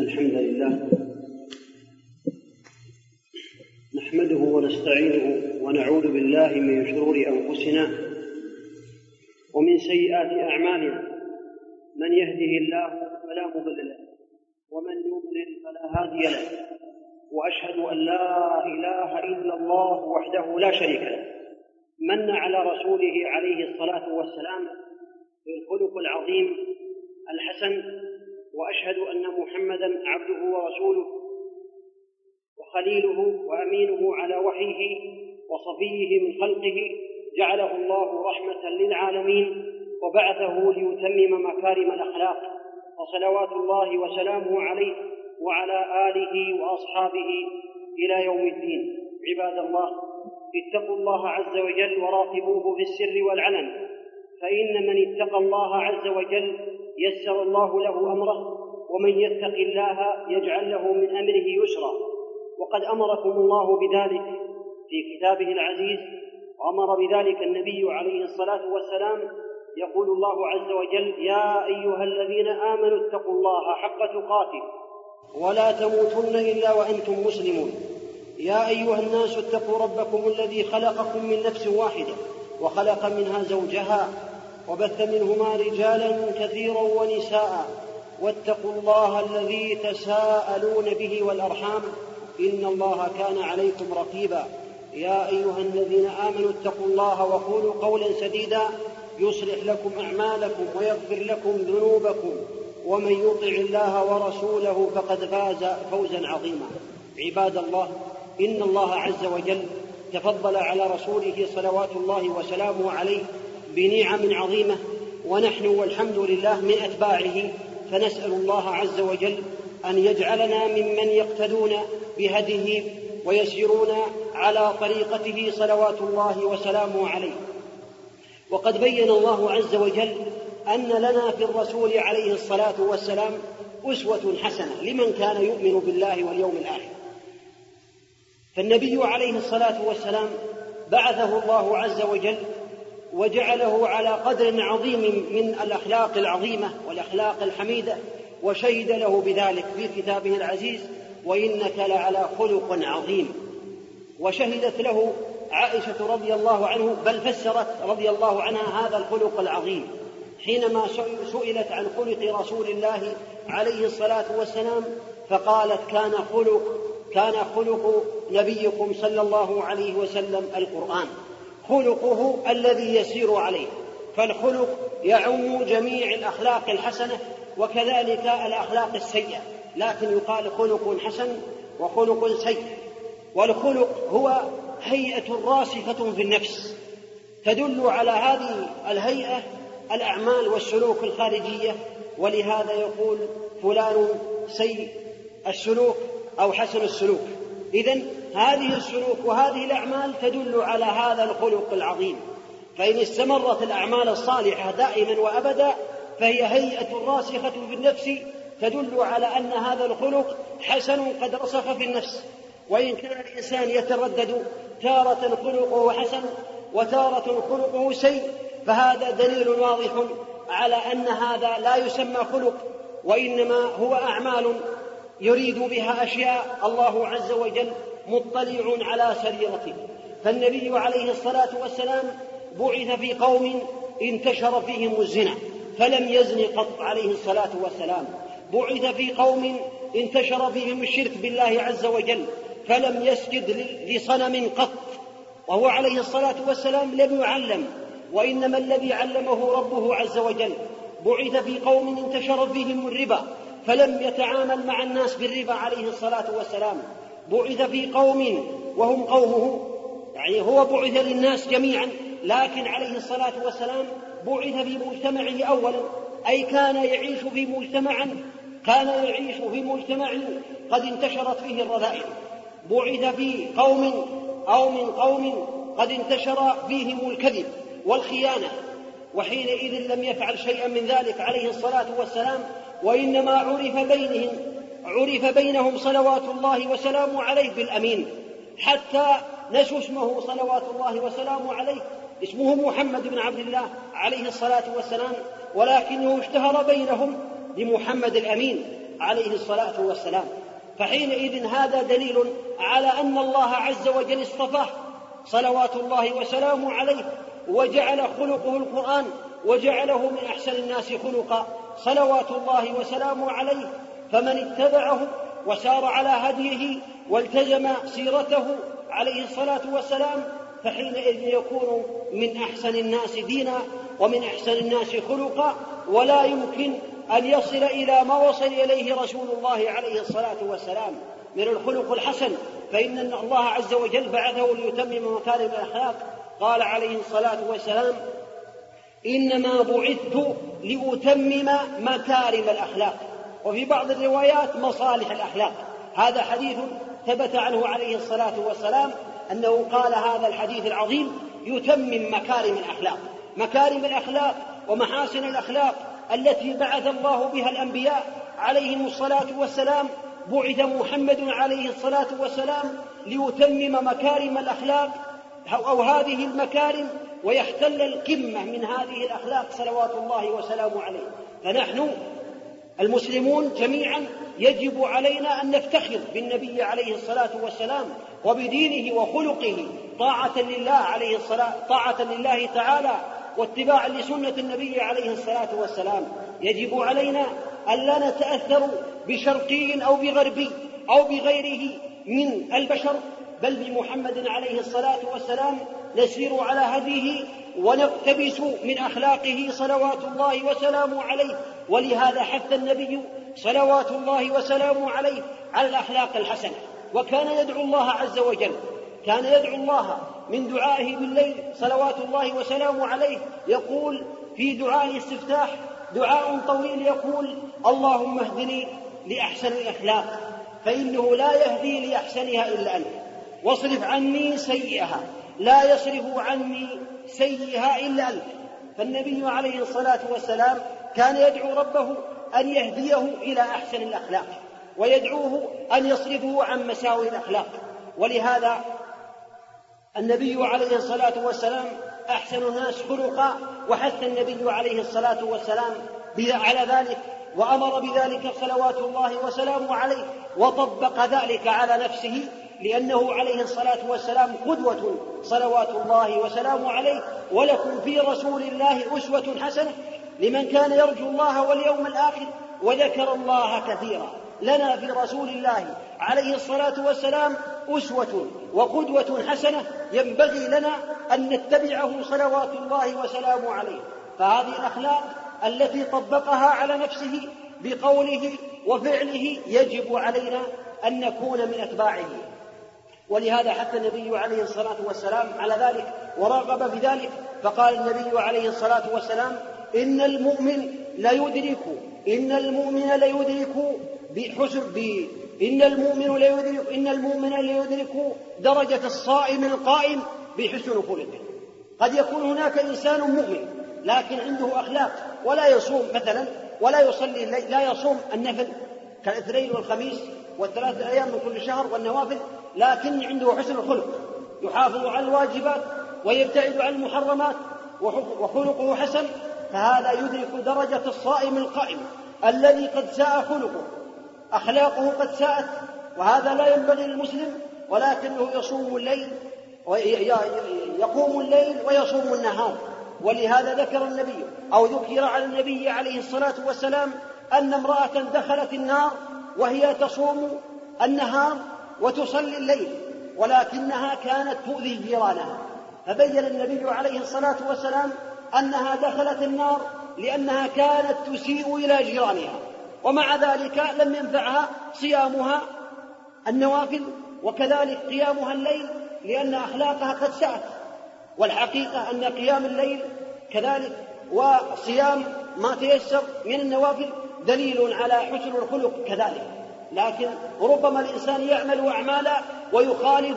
الحمد لله. نحمده ونستعينه ونعوذ بالله من شرور أنفسنا ومن سيئات أعمالنا. من يهده الله فلا مضل له ومن يضلل فلا هادي له. وأشهد أن لا إله إلا الله وحده لا شريك له. من على رسوله عليه الصلاة والسلام بالخلق العظيم الحسن وأشهد أن محمدا عبده ورسوله وخليله وأمينه على وحيه وصفيه من خلقه جعله الله رحمة للعالمين وبعثه ليتمم مكارم الأخلاق. وصلوات الله وسلامه عليه وعلى آله وأصحابه إلى يوم الدين. عباد الله اتقوا الله عز وجل وراقبوه في السر والعلن فإن من اتقى الله عز وجل يسر الله له أمره ومن يتق الله يجعل له من أمره يسرا. وقد أمركم الله بذلك في كتابه العزيز وأمر بذلك النبي عليه الصلاة والسلام. يقول الله عز وجل يا أيها الذين آمنوا اتقوا الله حق تقاته ولا تموتن إلا وأنتم مسلمون. يا أيها الناس اتقوا ربكم الذي خلقكم من نفس واحدة وخلق منها زوجها وبث منهما رجالا كثيرا ونساء. واتقوا الله الذي تساءلون به والأرحام. إن الله كان عليكم رقيبا. يا أيها الذين آمنوا اتقوا الله وقولوا قولا سديدا. يصلح لكم أعمالكم ويغفر لكم ذنوبكم. ومن يطع الله ورسوله فقد فاز فوزا عظيما. عباد الله إن الله عز وجل تفضل على رسوله صلوات الله وسلامه عليه بنعم عظيمة ونحن والحمد لله من اتباعه فنسأل الله عز وجل أن يجعلنا ممن يقتدون بهديه ويسيرون على طريقته صلوات الله وسلامه عليه. وقد بين الله عز وجل أن لنا في الرسول عليه الصلاة والسلام أسوة حسنة لمن كان يؤمن بالله واليوم الآخر. فالنبي عليه الصلاة والسلام بعثه الله عز وجل وجعله على قدر عظيم من الأخلاق العظيمة والأخلاق الحميدة وشهد له بذلك في كتابه العزيز وإنك لعلى خلق عظيم. وشهدت له عائشة رضي الله عنه بل فسرت رضي الله عنها هذا الخلق العظيم. حينما سئلت عن خلق رسول الله عليه الصلاة والسلام فقالت كان خلق كان خلق نبيكم صلى الله عليه وسلم القرآن. خلقه الذي يسير عليه فالخلق يعم جميع الأخلاق الحسنة وكذلك الأخلاق السيئة لكن يقال خلق حسن وخلق سيء والخلق هو هيئة راسخة في النفس تدل على هذه الهيئة الأعمال والسلوك الخارجية ولهذا يقول فلان سيء السلوك أو حسن السلوك. اذا هذه السلوك وهذه الأعمال تدل على هذا الخلق العظيم. فإن استمرت الأعمال الصالحة دائما وابدا فهي هيئة راسخة في النفس تدل على أن هذا الخلق حسن قد رسخ في النفس. وإن كان الإنسان يتردد تارة خلقه حسن وتارة خلقه سيء فهذا دليل واضح على أن هذا لا يسمى خلق وإنما هو أعمال يريد بها أشياء الله عز وجل مطلع على سريرته. فالنبي عليه الصلاة والسلام بعث في قوم انتشر فيهم الزنا فلم يزن قط عليه الصلاة والسلام. بعث في قوم انتشر فيهم الشرك بالله عز وجل فلم يسجد لصنم قط. وهو عليه الصلاة والسلام لم يعلم وإنما الذي علمه ربه عز وجل. بعث في قوم انتشر فيهم الربا فلم يتعامل مع الناس بالربا عليه الصلاة والسلام. بعث في قوم وهم قومه يعني هو بعث للناس جميعا لكن عليه الصلاة والسلام بعث في مجتمعه اولا أي كان يعيش في مجتمع كان يعيش في مجتمع قد انتشرت فيه الرذائل. بعث في قوم أو من قوم قد انتشر فيهم الكذب والخيانة وحينئذ لم يفعل شيئا من ذلك عليه الصلاة والسلام وإنما عرف بينهم عرف بينهم صلوات الله وسلامه عليه بالأمين حتى نسوا اسمه صلوات الله وسلامه عليه. اسمه محمد بن عبد الله عليه الصلاة والسلام ولكنه اشتهر بينهم بمحمد الأمين عليه الصلاة والسلام. فحينئذ هذا دليل على أن الله عز وجل اصطفاه صلوات الله وسلامه عليه وجعل خلقه القرآن وجعله من أحسن الناس خلقا صلوات الله وسلامه عليه. فمن اتبعه وسار على هديه والتزم سيرته عليه الصلاة والسلام فحينئذ يكون من أحسن الناس دينا ومن أحسن الناس خلقا ولا يمكن أن يصل إلى ما وصل إليه رسول الله عليه الصلاة والسلام. من الخلق الحسن فإن الله عز وجل بعثه ليتمم مكارم الأخلاق. قال عليه الصلاة والسلام إنما بعثت لأتمم مكارم الأخلاق. وفي بعض الروايات مصالح الأخلاق. هذا حديث ثبت عنه عليه الصلاة والسلام أنه قال هذا الحديث العظيم يتمم مكارم الأخلاق. مكارم الأخلاق ومحاسن الأخلاق التي بعث الله بها الأنبياء عليهم الصلاة والسلام بعث محمد عليه الصلاة والسلام ليتمم مكارم الأخلاق أو هذه المكارم ويحتل القمة من هذه الأخلاق صلوات الله وسلامه عليه. فنحن المسلمون جميعا يجب علينا أن نفتخر بالنبي عليه الصلاة والسلام وبدينه وخلقه طاعة لله عليه الصلاة طاعة لله تعالى واتباعا لسنة النبي عليه الصلاة والسلام. يجب علينا ألا نتأثر بشرقي أو بغربي أو بغيره من البشر بل بمحمد عليه الصلاة والسلام نسير على هديه ونقتبس من أخلاقه صلوات الله وسلامه عليه. ولهذا حث النبي صلوات الله وسلامه عليه على الأخلاق الحسنة. وكان يدعو الله عز وجل كان يدعو الله من دعائه بالليل صلوات الله وسلامه عليه يقول في دعاء الاستفتاح دعاء طويل يقول اللهم اهدني لأحسن الأخلاق فإنه لا يهدي لأحسنها إلا أنت واصرف عني سيئها لا يصرف عني سيئها إلا أنت. فالنبي عليه الصلاة والسلام كان يدعو ربه أن يهديه إلى أحسن الأخلاق ويدعوه أن يصرفه عن مساوي الأخلاق. ولهذا النبي عليه الصلاة والسلام أحسن الناس خلقا وحث النبي عليه الصلاة والسلام على ذلك وأمر بذلك صلوات الله وسلامه عليه وطبق ذلك على نفسه لأنه عليه الصلاة والسلام قدوة صلوات الله وسلامه عليه ولكم في رسول الله أسوة حسنة لمن كان يرجو الله واليوم الآخر وذكر الله كثيرا. لنا في رسول الله عليه الصلاة والسلام أسوة وقدوة حسنة ينبغي لنا أن نتبعه صلوات الله وسلامه عليه. فهذه الأخلاق التي طبقها على نفسه بقوله وفعله يجب علينا أن نكون من أتباعه. ولهذا حتى النبي عليه الصلاة والسلام على ذلك ورغب بذلك. فقال النبي عليه الصلاة والسلام إن المؤمن ليدرك إن المؤمن ليدرك بحسن ب إن المؤمن ليدرك إن المؤمن ليدرك درجة الصائم القائم بحسن خلقه. قد يكون هناك إنسان مؤمن لكن عنده أخلاق ولا يصوم مثلا ولا يصلي لا يصوم النفل كالاثنين والخميس والثلاثة أيام من كل شهر والنوافل لكن عنده حسن الخلق. يحافظ على الواجبات ويبتعد عن المحرمات وخلقه حسن فهذا يدرك درجة الصائم القائم الذي قد ساء خلقه. أخلاقه قد ساءت وهذا لا ينبغي للمسلم ولكنه يصوم الليل يقوم الليل ويصوم النهار. ولهذا ذكر النبي أو ذكر على النبي عليه الصلاة والسلام أن امرأة دخلت النار وهي تصوم النهار وتصلي الليل ولكنها كانت تؤذي جيرانها. فبين النبي عليه الصلاة والسلام أنها دخلت النار لأنها كانت تسيء إلى جيرانها ومع ذلك لم ينفعها صيامها النوافل وكذلك قيامها الليل لأن أخلاقها قد سأت والحقيقة أن قيام الليل كذلك وصيام ما تيسر من النوافل دليل على حسن الخلق كذلك. لكن ربما الإنسان يعمل أعمالا ويخالف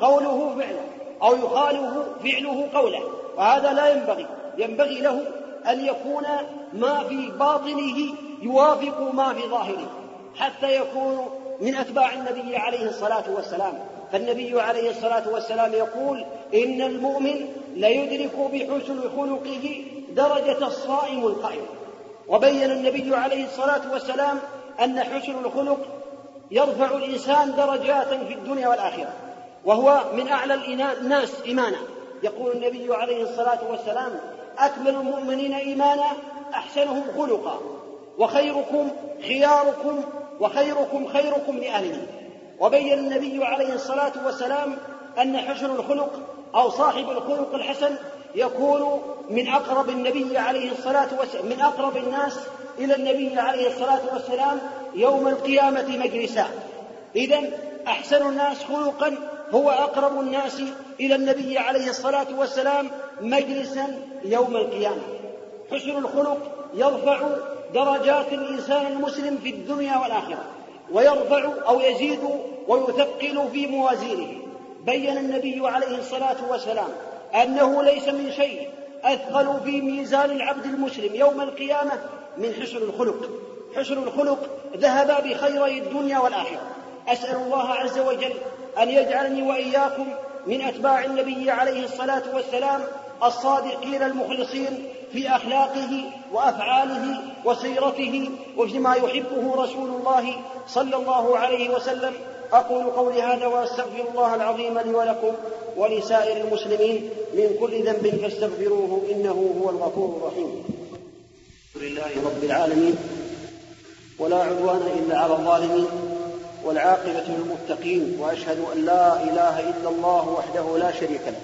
قوله فعله أو يخالف فعله قوله وهذا لا ينبغي. ينبغي له أن يكون ما في باطنه يوافق ما في ظاهره حتى يكون من أتباع النبي عليه الصلاة والسلام. فالنبي عليه الصلاة والسلام يقول إن المؤمن ليدرك بحسن خلقه درجة الصائم القائم. وبين النبي عليه الصلاة والسلام أن حسن الخلق يرفع الإنسان درجات في الدنيا والآخرة وهو من أعلى الناس إيمانا. يقول النبي عليه الصلاة والسلام أكمل المؤمنين إيمانا أحسنهم خلقا. وخيركم خياركم وخيركم خيركم لأهله. وبين النبي عليه الصلاة والسلام أن حسن الخلق أو صاحب الخلق الحسن يكون من أقرب النبي عليه الصلاة والسلام من أقرب الناس إلى النبي عليه الصلاة والسلام يوم القيامة مجلسا. إذا أحسن الناس خلقا هو أقرب الناس إلى النبي عليه الصلاة والسلام مجلسا يوم القيامة. حسن الخلق يرفع درجات الإنسان المسلم في الدنيا والآخرة ويرفع أو يزيد ويثقل في موازينه. بين النبي عليه الصلاة والسلام أنه ليس من شيء أثقل في ميزان العبد المسلم يوم القيامة من حسن الخلق. حسن الخلق ذهب بخيري الدنيا والآخرة. أسأل الله عز وجل أن يجعلني وإياكم من أتباع النبي عليه الصلاة والسلام الصادقين المخلصين في أخلاقه وأفعاله وسيرته وفيما يحبه رسول الله صلى الله عليه وسلم. أقول قولي هذا وأستغفر الله العظيم لي ولكم ولسائر المسلمين من كل ذنب فاستغفروه إنه هو الغفور الرحيم. الحمد لله رب العالمين ولا عدوان إلا على الظالمين. والعاقبة للمتقين وأشهد أن لا إله إلا الله وحده لا شريك له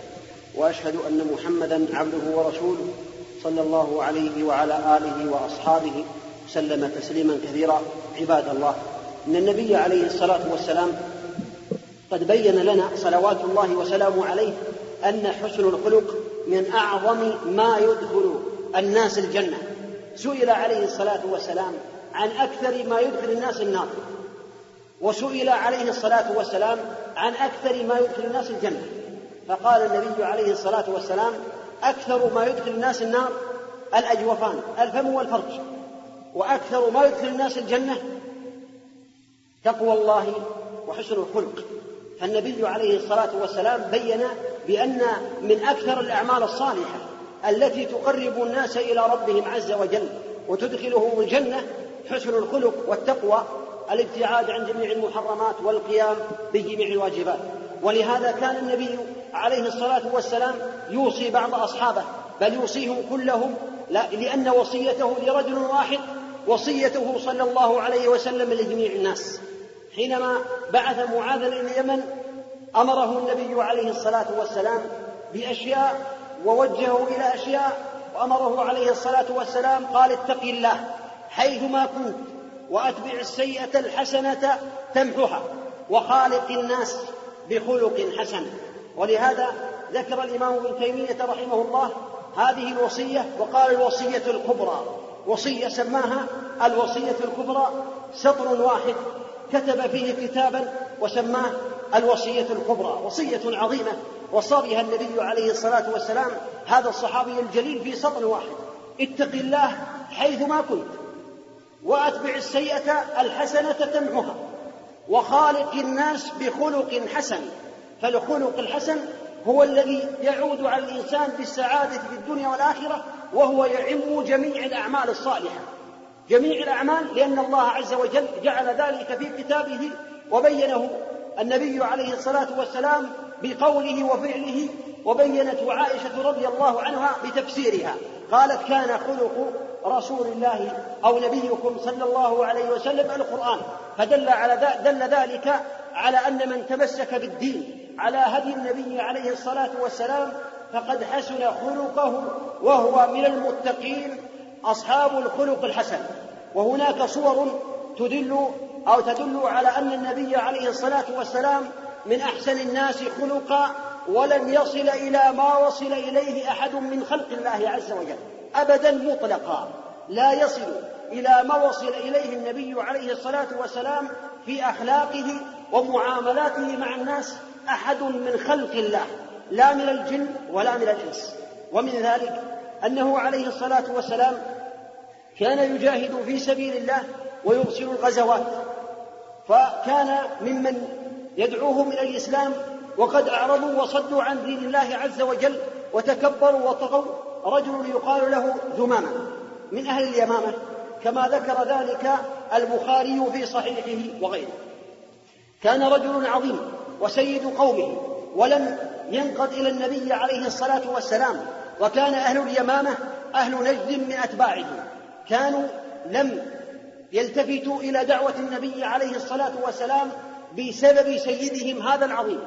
وأشهد أن محمدا عبده ورسوله صلى الله عليه وعلى آله وأصحابه سلم تسليما كثيرا. عباد الله إن النبي عليه الصلاة والسلام قد بين لنا صلوات الله وسلامه عليه أن حسن الخلق من أعظم ما يدخل الناس الجنة. سئل عليه الصلاة والسلام عن أكثر ما يدخل الناس النار. وسئل عليه الصلاة والسلام عن أكثر ما يدخل الناس الجنة. فقال النبي عليه الصلاة والسلام أكثر ما يدخل الناس النار الأجوفان الفم والفرج. وأكثر ما يدخل الناس الجنة تقوى الله وحسن الخلق. فالنبي عليه الصلاة والسلام بين بأن من أكثر الأعمال الصالحة التي تقرب الناس إلى ربهم عز وجل وتدخلهم الجنة حسن الخلق والتقوى. الابتعاد عن جميع المحرمات والقيام بجميع الواجبات. ولهذا كان النبي عليه الصلاة والسلام يوصي بعض أصحابه بل يوصيهم كلهم لأن وصيته لرجل واحد وصيته صلى الله عليه وسلم لجميع الناس. حينما بعث معاذا إلى اليمن أمره النبي عليه الصلاة والسلام بأشياء ووجهه إلى أشياء وأمره عليه الصلاة والسلام قال اتق الله حيثما كنت. وأتبع السيئة الحسنة تمحها وخالق الناس بخلق حسن. ولهذا ذكر الإمام ابن تيمية رحمه الله هذه الوصية وقال الوصية الكبرى. وصية سماها الوصية الكبرى سطر واحد. كتب فيه كتابا وسماه الوصية الكبرى. وصية عظيمة. وصى بها النبي عليه الصلاة والسلام هذا الصحابي الجليل في سطر واحد. اتق الله حيثما كنت. وأتبع السيئة الحسنة تمحها. وخالق الناس بخلق حسن. فالخلق الحسن هو الذي يعود على الإنسان بالسعادة في الدنيا والآخرة وهو يعم جميع الأعمال الصالحة. جميع الأعمال لأن الله عز وجل جعل ذلك في كتابه وبينه النبي عليه الصلاة والسلام بقوله وفعله وبينته عائشة رضي الله عنها بتفسيرها. قالت كان خلق رسول الله أو نبيكم صلى الله عليه وسلم القرآن. فدل على دل ذلك على أن من تمسك بالدين على هدي النبي عليه الصلاة والسلام فقد حسن خلقه وهو من المتقين أصحاب الخلق الحسن. وهناك صور تدل أو تدل على أن النبي عليه الصلاة والسلام من أحسن الناس خلقا ولن يصل إلى ما وصل إليه أحد من خلق الله عز وجل. أبدا مطلقا لا يصل إلى ما وصل إليه النبي عليه الصلاة والسلام في أخلاقه ومعاملاته مع الناس أحد من خلق الله لا من الجن ولا من الإنس. ومن ذلك أنه عليه الصلاة والسلام كان يجاهد في سبيل الله ويرسل الغزوات فكان ممن يدعوهم إلى الإسلام وقد أعرضوا وصدوا عن دين الله عز وجل وتكبروا وطغوا رجل يقال له ذمامه من أهل اليمامة كما ذكر ذلك البخاري في صحيحه وغيره. كان رجل عظيم وسيد قومه ولم ينقض إلى النبي عليه الصلاة والسلام وكان أهل اليمامة أهل نجد من أتباعه. كانوا لم يلتفتوا إلى دعوة النبي عليه الصلاة والسلام بسبب سيدهم هذا العظيم.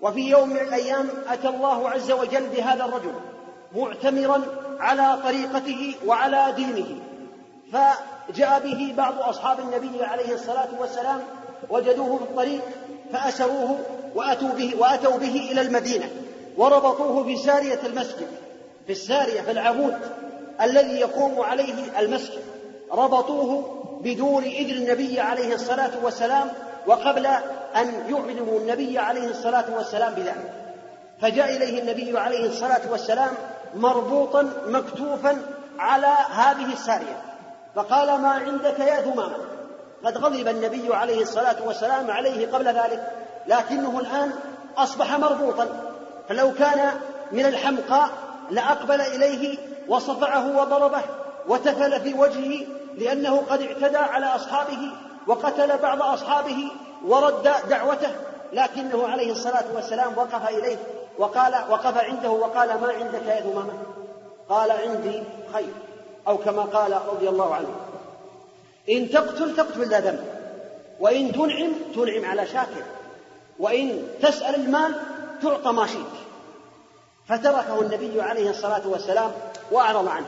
وفي يوم من الأيام أتى الله عز وجل بهذا الرجل معتمرا على طريقته وعلى دينه. فجاء به بعض أصحاب النبي عليه الصلاة والسلام وجدوه في الطريق فأسروه وأتوا به وأتوا به إلى المدينة وربطوه في سارية المسجد في السارية في العمود الذي يقوم عليه المسجد. ربطوه بدون إذن النبي عليه الصلاة والسلام وقبل أن يعلموا النبي عليه الصلاة والسلام بذلك. فجاء إليه النبي عليه الصلاة والسلام مربوطا مكتوفا على هذه السارية. فقال ما عندك يا ثمامة قد غضب النبي عليه الصلاة والسلام عليه قبل ذلك لكنه الآن أصبح مربوطا. فلو كان من الحمقى لأقبل إليه وصفعه وضربه وتفل في وجهه لأنه قد اعتدى على أصحابه وقتل بعض أصحابه ورد دعوته لكنه عليه الصلاة والسلام وقف إليه. وقال وقف عنده وقال ما عندك يا ذمامة قال عندي خير أو كما قال رضي الله عنه إن تقتل تقتل ذا ذنب وإن تنعم تنعم على شاكر وإن تسأل المال تعطى ما شئت. فتركه النبي عليه الصلاة والسلام وأعرض عنه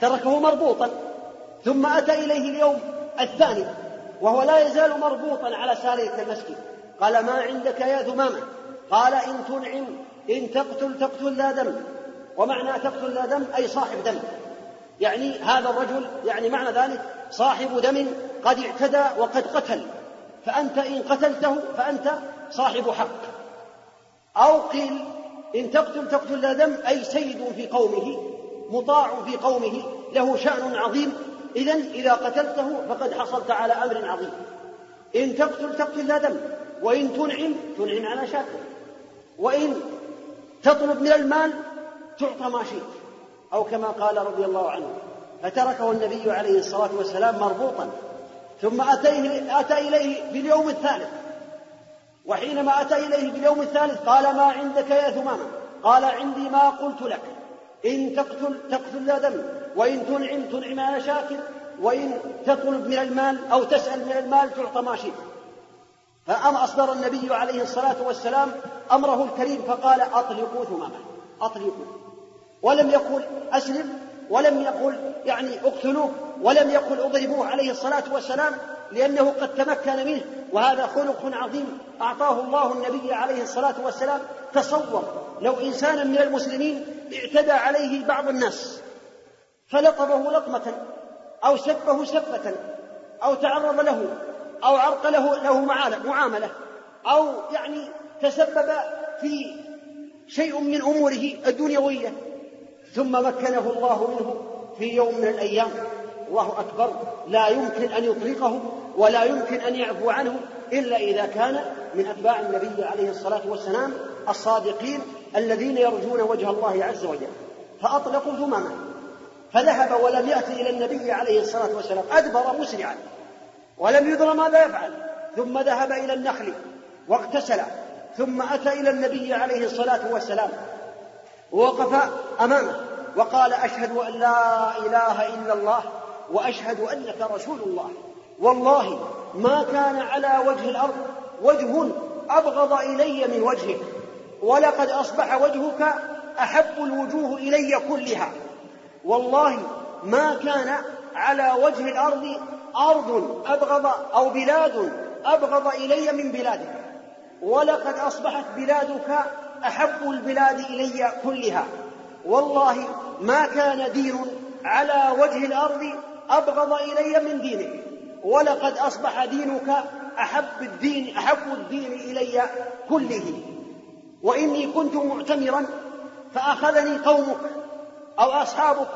تركه مربوطا ثم أتى إليه اليوم الثاني وهو لا يزال مربوطا على سارية المسجد قال ما عندك يا ذمامة؟ قال إن تنعم إن تقتل تقتل لا دم. ومعنى تقتل لا دم أي صاحب دم. يعني هذا الرجل يعني معنى ذلك صاحب دم قد اعتدى وقد قتل. فأنت إن قتلته فأنت صاحب حق. أو قيل إن تقتل تقتل لا دم أي سيد في قومه مطاع في قومه له شأن عظيم. إذا إذا قتلته فقد حصلت على أمر عظيم. إن تقتل تقتل لا دم. وإن تنعم تنعم على شاكر. وإن تطلب من المال تعطى ما شئت. أو كما قال رضي الله عنه فتركه النبي عليه الصلاة والسلام مربوطا ثم أتيه أتى إليه باليوم الثالث. وحينما أتى إليه باليوم الثالث قال ما عندك يا ثمامة؟ قال عندي ما قلت لك إن تقتل تقتل لا دم وإن تنعم تنعم على شاكر وإن تطلب من المال أو تسأل من المال تعطى ما شئت. فأم أصدر النبي عليه الصلاة والسلام أمره الكريم فقال أطلقوا ثمامة أطلقوا. ولم يقل أسلم ولم يقل يعني اقتلوه ولم يقل أضربوه عليه الصلاة والسلام لأنه قد تمكن منه وهذا خلق عظيم. أعطاه الله النبي عليه الصلاة والسلام تصور لو إنسانا من المسلمين اعتدى عليه بعض الناس فلطمه لطمة أو سبه سبة أو تعرض له أو عرق له له معاملة. أو يعني تسبب في شيء من أموره الدنيوية. ثم مكنه الله منه في يوم من الأيام. الله أكبر. لا يمكن أن يطلقه ولا يمكن أن يعفو عنه إلا إذا كان من أتباع النبي عليه الصلاة والسلام الصادقين الذين يرجون وجه الله عز وجل. فأطلقوا ثمامه فذهب ولم يأتي إلى النبي عليه الصلاة والسلام. أدبر مسرعا. ولم يدر ماذا يفعل. ثم ذهب إلى النخل واغتسل ثم أتى إلى النبي عليه الصلاة والسلام. ووقف أمامه وقال أشهد أن لا إله إلا الله وأشهد أنك رسول الله. والله ما كان على وجه الأرض وجه أبغض إلي من وجهك ولقد أصبح وجهك أحب الوجوه إلي كلها. والله ما كان على وجه الأرض أرض أبغض أو بلاد أبغض إلي من بلادك. ولقد أصبحت بلادك أحب البلاد إلي كلها. والله ما كان دين على وجه الأرض أبغض إلي من دينك. ولقد أصبح دينك أحب الدين أحب الدين إلي كله. وإني كنت معتمرا فأخذني قومك أو أصحابك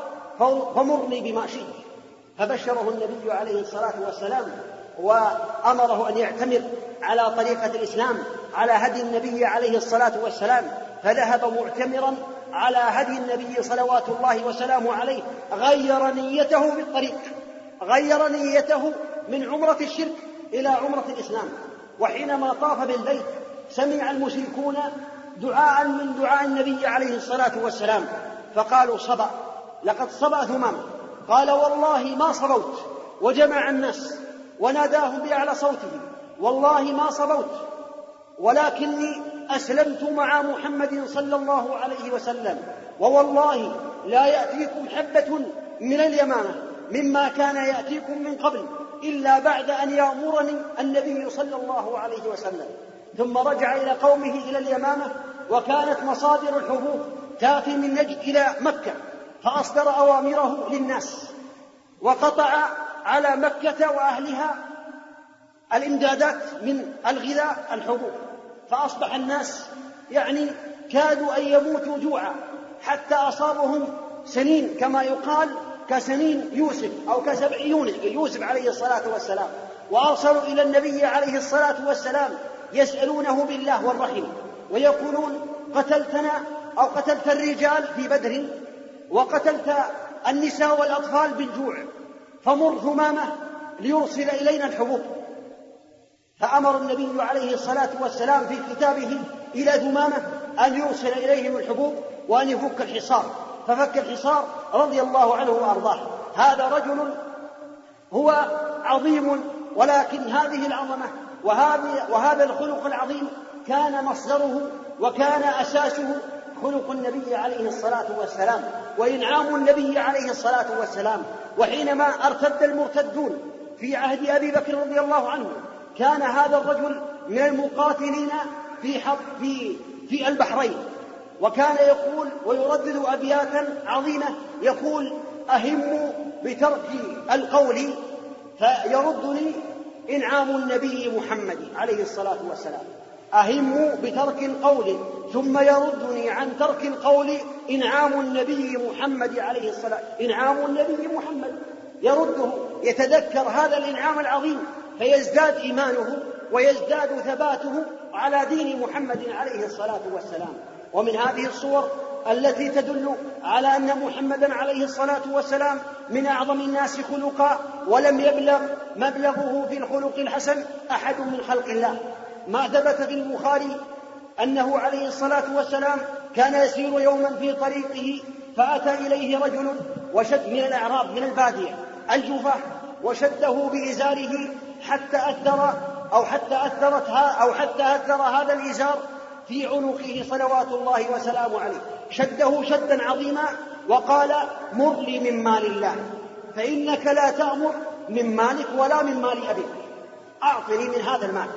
فمرني بما شئت فبشره النبي عليه الصلاة والسلام وأمره أن يعتمر على طريقة الإسلام على هدي النبي عليه الصلاة والسلام فذهب معتمرا على هدي النبي صلوات الله وسلامه عليه غير نيته بالطريق غير نيته من عمرة الشرك إلى عمرة الإسلام. وحينما طاف بالبيت سمع المشركون دعاء من دعاء النبي عليه الصلاة والسلام فقالوا صبأ لقد صبأ ثمامة قال والله ما صبوت وجمع الناس وناداهم بأعلى صوته والله ما صبوت ولكني أسلمت مع محمد صلى الله عليه وسلم ووالله لا يأتيكم حبة من اليمامة مما كان يأتيكم من قبل إلا بعد أن يأمرني النبي صلى الله عليه وسلم. ثم رجع إلى قومه إلى اليمامة وكانت مصادر الحبوب تأتي من نجد إلى مكة. فأصدر أوامره للناس وقطع على مكة وأهلها الإمدادات من الغذاء الحبوب. فأصبح الناس يعني كادوا أن يموتوا جوعا حتى أصابهم سنين كما يقال كسنين يوسف أو كسبع يوسف عليه الصلاة والسلام. وأرسلوا إلى النبي عليه الصلاة والسلام يسألونه بالله والرحم ويقولون قتلتنا أو قتلت الرجال في بدر؟ وقتلت النساء والأطفال بالجوع فمر ثمامة ليرسل إلينا الحبوب. فأمر النبي عليه الصلاة والسلام في كتابه إلى ثمامة أن يرسل إليهم الحبوب وأن يفك الحصار. ففك الحصار رضي الله عنه وأرضاه. هذا رجل هو عظيم ولكن هذه العظمة وهذه وهذا الخلق العظيم كان مصدره وكان أساسه خلق النبي عليه الصلاة والسلام وإنعام النبي عليه الصلاة والسلام وحينما أرتد المرتدون في عهد أبي بكر رضي الله عنه كان هذا الرجل من المقاتلين في حق في في البحرين. وكان يقول ويردد أبياتا عظيمة يقول أهم بترك القول فيردني إنعام النبي محمد عليه الصلاة والسلام. أهم بترك القول ثم يردني عن ترك القول إنعام النبي محمد عليه الصلاة إنعام النبي محمد. يرده يتذكر هذا الإنعام العظيم فيزداد إيمانه ويزداد ثباته على دين محمد عليه الصلاة والسلام. ومن هذه الصور التي تدل على أن محمدا عليه الصلاة والسلام من أعظم الناس خلقا ولم يبلغ مبلغه في الخلق الحسن أحد من خلق الله. ما ثبت في البخاري أنه عليه الصلاة والسلام كان يسير يوما في طريقه فأتى إليه رجل وشد من الأعراب من البادية الجوفة وشده بإزاره حتى أثر أو حتى أثرت أو حتى أثر هذا الإزار في عنقه صلوات الله وسلامه عليه. شده شدا عظيما وقال مر لي من مال الله فإنك لا تأمر من مالك ولا من مال أبيك. أعطني من هذا المال.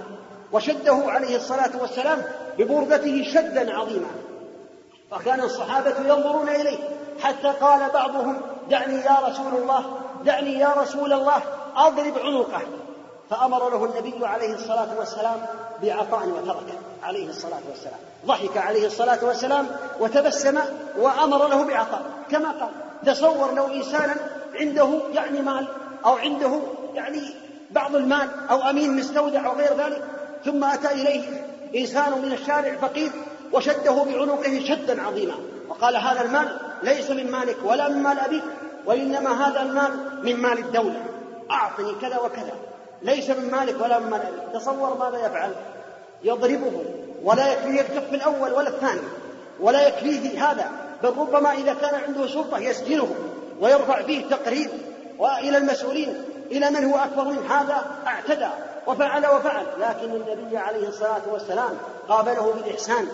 وشده عليه الصلاة والسلام ببردته شدا عظيما. فكان الصحابة ينظرون إليه حتى قال بعضهم دعني يا رسول الله دعني يا رسول الله أضرب عنقه. فأمر له النبي عليه الصلاة والسلام بعطاء وتركه عليه الصلاة والسلام. ضحك عليه الصلاة والسلام وتبسم وأمر له بعطاء. كما قال تصور لو إنسانا عنده يعني مال أو عنده يعني بعض المال أو أمين مستودع أو غير ذلك ثم أتى إليه إنسان من الشارع فقير وشده بعنقه شدا عظيما وقال هذا المال ليس من مالك ولا من مال أبيك وإنما هذا المال من مال الدولة. أعطني كذا وكذا. ليس من مالك ولا من مال أبيك. تصور ماذا يفعل؟ يضربه ولا يكفيه الكف الأول ولا الثاني ولا يكفيه هذا بل ربما إذا كان عنده سلطة يسجنه ويرفع فيه تقرير وإلى المسؤولين. إلى من هو أكبر من هذا؟ اعتدى وفعل وفعل. لكن النبي عليه الصلاة والسلام قابله بالإحسان.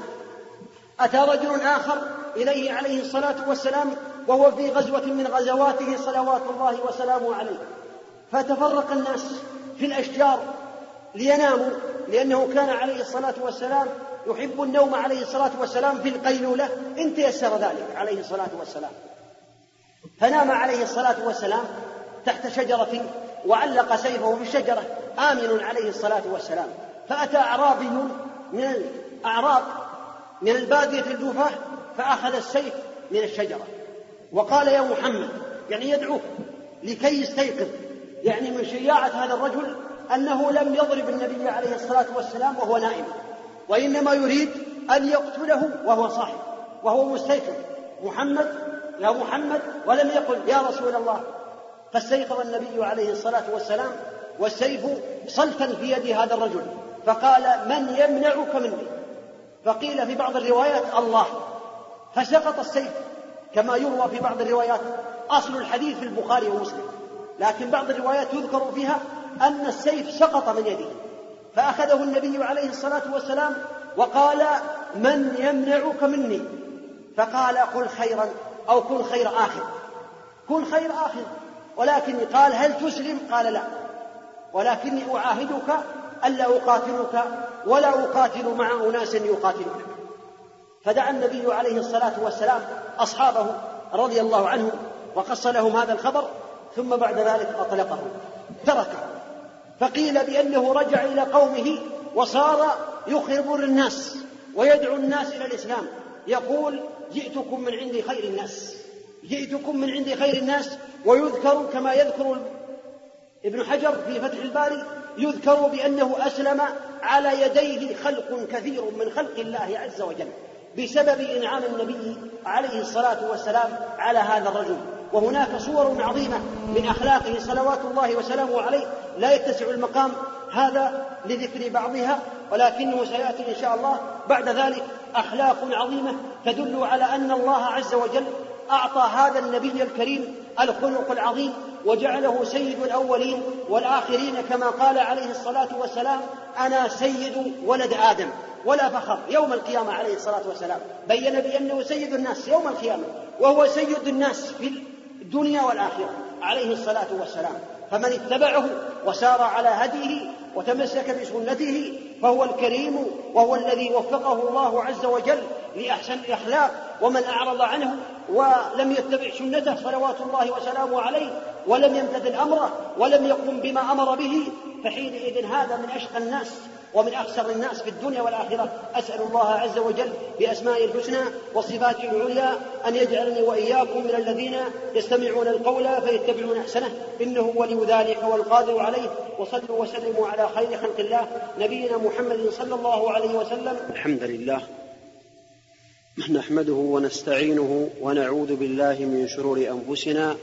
أتى رجل آخر إليه عليه الصلاة والسلام وهو في غزوة من غزواته صلوات الله وسلامه عليه. فتفرق الناس في الأشجار ليناموا لأنه كان عليه الصلاة والسلام يحب النوم عليه الصلاة والسلام في القيلولة. إن تيسر ذلك عليه الصلاة والسلام. فنام عليه الصلاة والسلام تحت شجرة وعلق سيفه في الشجرة آمن عليه الصلاة والسلام. فأتى أعرابي من الأعراب من البادية الجوفة فأخذ السيف من الشجرة. وقال يا محمد يعني يدعوه لكي يستيقظ يعني من شجاعة هذا الرجل أنه لم يضرب النبي عليه الصلاة والسلام وهو نائم. وإنما يريد أن يقتله وهو صاحي وهو مستيقظ. محمد يا محمد ولم يقل يا رسول الله. فاستيقظ النبي عليه الصلاة والسلام والسيف صلتا في يد هذا الرجل فقال من يمنعك مني؟ فقيل في بعض الروايات الله. فسقط السيف كما يروى في بعض الروايات أصل الحديث في البخاري ومسلم. لكن بعض الروايات يذكر فيها أن السيف سقط من يده فأخذه النبي عليه الصلاة والسلام وقال من يمنعك مني؟ فقال قل خيرا أو كن خير آخر. كن خير آخر. ولكن قال هل تسلم؟ قال لا. ولكني أعاهدك ألا أقاتلك ولا أقاتل مع أناس يقاتلونك. فدعا النبي عليه الصلاة والسلام أصحابه رضي الله عنهم وقص لهم هذا الخبر ثم بعد ذلك أطلقه. تركه فقيل بأنه رجع إلى قومه وصار يخبر الناس ويدعو الناس إلى الإسلام. يقول جئتكم من عند خير الناس. جئتكم من عند خير الناس ويذكر كما يذكر ابن حجر في فتح الباري يذكر بأنه أسلم على يديه خلق كثير من خلق الله عز وجل بسبب إنعام النبي عليه الصلاة والسلام على هذا الرجل. وهناك صور عظيمة من أخلاقه صلوات الله وسلامه عليه. لا يتسع المقام هذا لذكر بعضها ولكنه سيأتي إن شاء الله. بعد ذلك أخلاق عظيمة تدل على أن الله عز وجل أعطى هذا النبي الكريم الخلق العظيم وجعله سيد الأولين والآخرين كما قال عليه الصلاة والسلام أنا سيد ولد آدم ولا فخر. يوم القيامة عليه الصلاة والسلام. بين بأنه سيد الناس يوم القيامة وهو سيد الناس في الدنيا والآخرة عليه الصلاة والسلام. فمن اتبعه وسار على هديه وتمسك بسنته فهو الكريم وهو الذي وفقه الله عز وجل لأحسن الأخلاق ومن أعرض عنه ولم يتبع سنته صلوات الله وسلامه عليه ولم يمتثل أمره ولم يقم بما أمر به فحينئذ هذا من أشقى الناس ومن أخسر الناس في الدنيا والآخرة. أسأل الله عز وجل بأسمائه الحسنى وصفاته العليا أن يجعلني وإياكم من الذين يستمعون القول فيتبعون أحسنه. إنه ولي ذلك والقادر عليه. وصلوا وسلموا على خير خلق الله. نبينا محمد صلى الله عليه وسلم. الحمد لله. نحمده ونستعينه ونعوذ بالله من شرور أنفسنا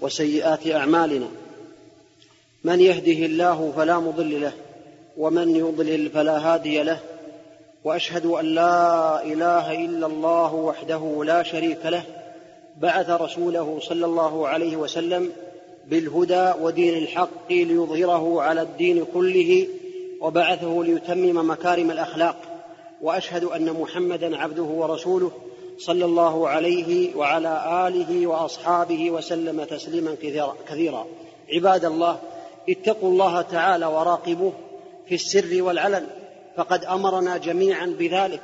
وسيئات أعمالنا. من يهده الله فلا مضل له ومن يضلل فلا هادي له وأشهد أن لا إله إلا الله وحده لا شريك له بعث رسوله صلى الله عليه وسلم بالهدى ودين الحق ليظهره على الدين كله وبعثه ليتمم مكارم الأخلاق. وأشهد أن محمدا عبده ورسوله صلى الله عليه وعلى آله وأصحابه وسلم تسليما كثيرا عباد الله اتقوا الله تعالى وراقبوه في السر والعلن. فقد أمرنا جميعا بذلك.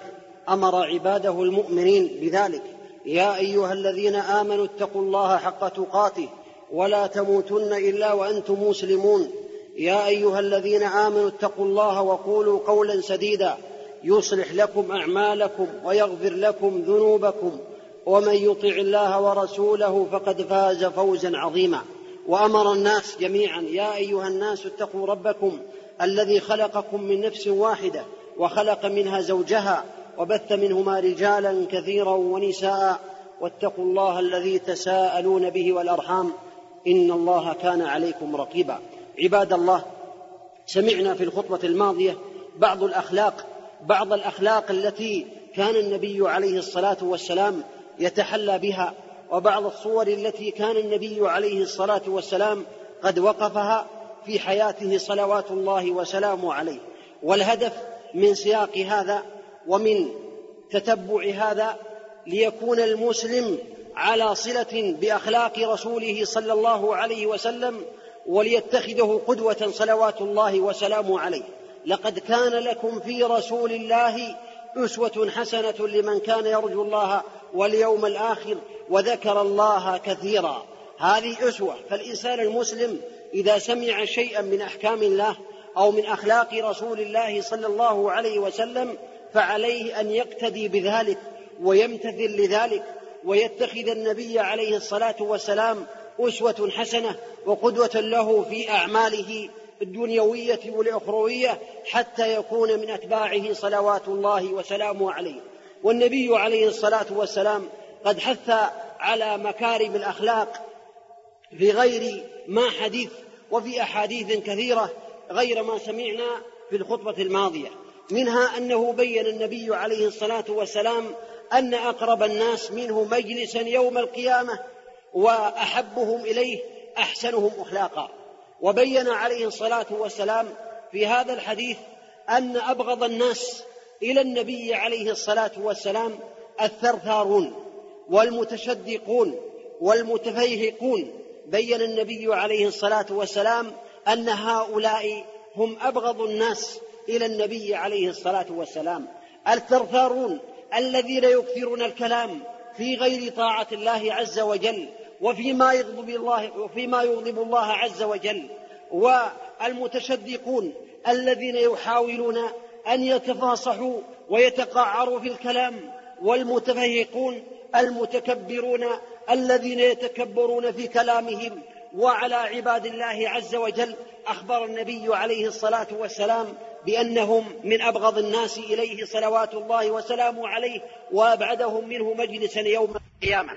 أمر عباده المؤمنين بذلك. يا أيها الذين آمنوا اتقوا الله حق تقاته ولا تموتن إلا وأنتم مسلمون. يا أيها الذين آمنوا اتقوا الله وقولوا قولا سديدا. يصلح لكم أعمالكم ويغفر لكم ذنوبكم ومن يطع الله ورسوله فقد فاز فوزا عظيما. وأمر الناس جميعا يا أيها الناس اتقوا ربكم الذي خلقكم من نفس واحدة وخلق منها زوجها وبث منهما رجالا كثيرا ونساء. واتقوا الله الذي تساءلون به والأرحام. إن الله كان عليكم رقيبا. عباد الله سمعنا في الخطبة الماضية بعض الأخلاق بعض الأخلاق التي كان النبي عليه الصلاة والسلام يتحلى بها وبعض الصور التي كان النبي عليه الصلاة والسلام قد وقفها في حياته صلوات الله وسلامه عليه. والهدف من سياق هذا ومن تتبع هذا ليكون المسلم على صلة بأخلاق رسوله صلى الله عليه وسلم وليتخذه قدوة صلوات الله وسلامه عليه. لقد كان لكم في رسول الله أسوة حسنة لمن كان يرجو الله واليوم الآخر وذكر الله كثيرا. هذه أسوة. فالإنسان المسلم إذا سمع شيئا من أحكام الله أو من أخلاق رسول الله صلى الله عليه وسلم فعليه أن يقتدي بذلك ويمتثل لذلك ويتخذ النبي عليه الصلاة والسلام أسوة حسنة وقدوة له في أعماله الدنيوية والأخروية حتى يكون من أتباعه صلوات الله وسلامه عليه. والنبي عليه الصلاة والسلام قد حث على مكارم الأخلاق في غير ما حديث وفي أحاديث كثيرة غير ما سمعنا في الخطبة الماضية. منها أنه بين النبي عليه الصلاة والسلام أن أقرب الناس منه مجلسا يوم القيامة وأحبهم إليه أحسنهم أخلاقا. وبين عليه الصلاة والسلام في هذا الحديث أن أبغض الناس إلى النبي عليه الصلاة والسلام الثرثارون والمتشدقون والمتفيهقون. بين النبي عليه الصلاة والسلام أن هؤلاء هم أبغض الناس إلى النبي عليه الصلاة والسلام. الثرثارون الذين يكثرون الكلام في غير طاعة الله عز وجل وفيما يغضب الله وفيما يغضب الله عز وجل. والمتشدقون الذين يحاولون أن يتفاصحوا ويتقعروا في الكلام. والمتفهقون المتكبرون الذين يتكبرون في كلامهم. وعلى عباد الله عز وجل أخبر النبي عليه الصلاة والسلام بأنهم من أبغض الناس إليه صلوات الله وسلامه عليه. وأبعدهم منه مجلسا يوم القيامة.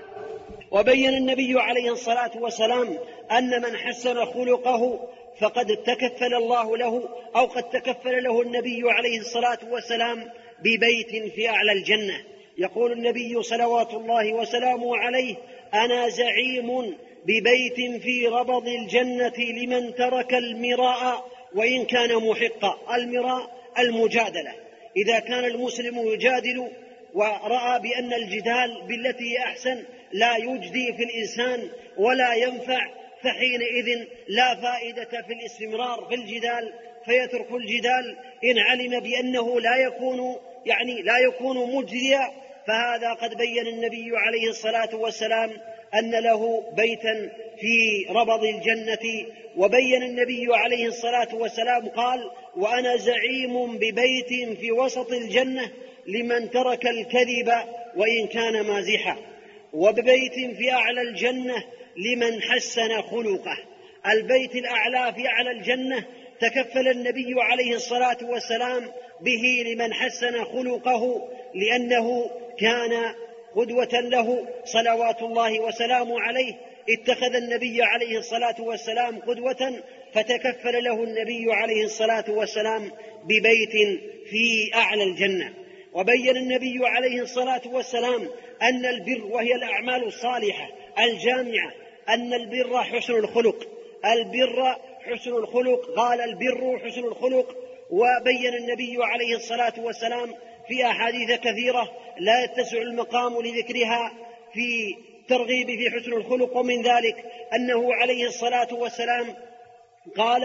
وبين النبي عليه الصلاة والسلام أن من حسن خلقه فقد تكفل الله له أو قد تكفل له النبي عليه الصلاة والسلام ببيت في أعلى الجنة. يقول النبي صلوات الله وسلامه عليه أنا زعيم ببيت في ربض الجنة لمن ترك المراء وإن كان محقا. المراء المجادلة. إذا كان المسلم يجادل ورأى بأن الجدال بالتي أحسن لا يجدي في الإنسان ولا ينفع فحينئذ لا فائدة في الاستمرار في الجدال فيترك الجدال. إن علم بأنه لا يكون يعني لا يكون مجديا فهذا قد بين النبي عليه الصلاة والسلام أن له بيتا في ربض الجنة وبين النبي عليه الصلاة والسلام قال وأنا زعيم ببيت في وسط الجنة لمن ترك الكذب وإن كان مازحا. وببيت في أعلى الجنة لمن حسن خلقه. البيت الأعلى في أعلى الجنة تكفل النبي عليه الصلاة والسلام به لمن حسن خلقه لأنه كان قدوة له صلوات الله وسلامه عليه. اتخذ النبي عليه الصلاة والسلام قدوة فتكفل له النبي عليه الصلاة والسلام ببيت في أعلى الجنة. وبين النبي عليه الصلاة والسلام أن البر وهي الأعمال الصالحة الجامعة أن البر حسن الخلق. البر حسن الخلق قال البر حسن الخلق. وبين النبي عليه الصلاة والسلام في أحاديث كثيرة لا يتسع المقام لذكرها في ترغيب في حسن الخلق. ومن ذلك أنه عليه الصلاة والسلام قال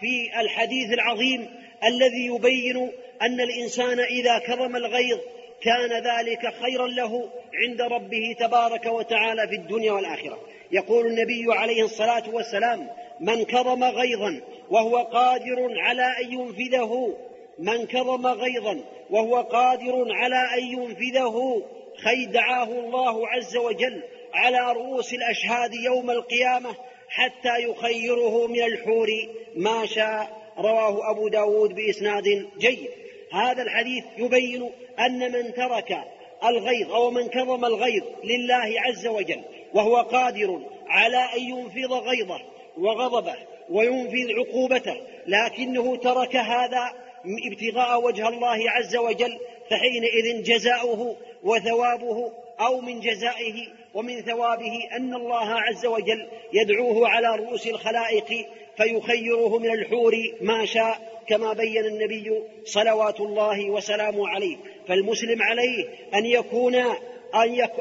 في الحديث العظيم الذي يبين أن الإنسان إذا كظم الغيظ كان ذلك خيرا له عند ربه تبارك وتعالى في الدنيا والآخرة. يقول النبي عليه الصلاة والسلام من كظم غيظا وهو قادر على أن ينفذه من كظم غيظا وهو قادر على أن ينفذه خيدعاه الله عز وجل على رؤوس الأشهاد يوم القيامة حتى يخيره من الحور ما شاء. رواه أبو داود بإسناد جيد. هذا الحديث يبين أن من ترك الغيظ أو من كظم الغيظ لله عز وجل وهو قادر على أن ينفض غيظه وغضبه وينفذ عقوبته لكنه ترك هذا ابتغاء وجه الله عز وجل فحينئذ جزاؤه وثوابه أو من جزائه ومن ثوابه أن الله عز وجل يدعوه على رؤوس الخلائق فيخيره من الحور ما شاء كما بين النبي صلوات الله وسلامه عليه. فالمسلم عليه أن يكون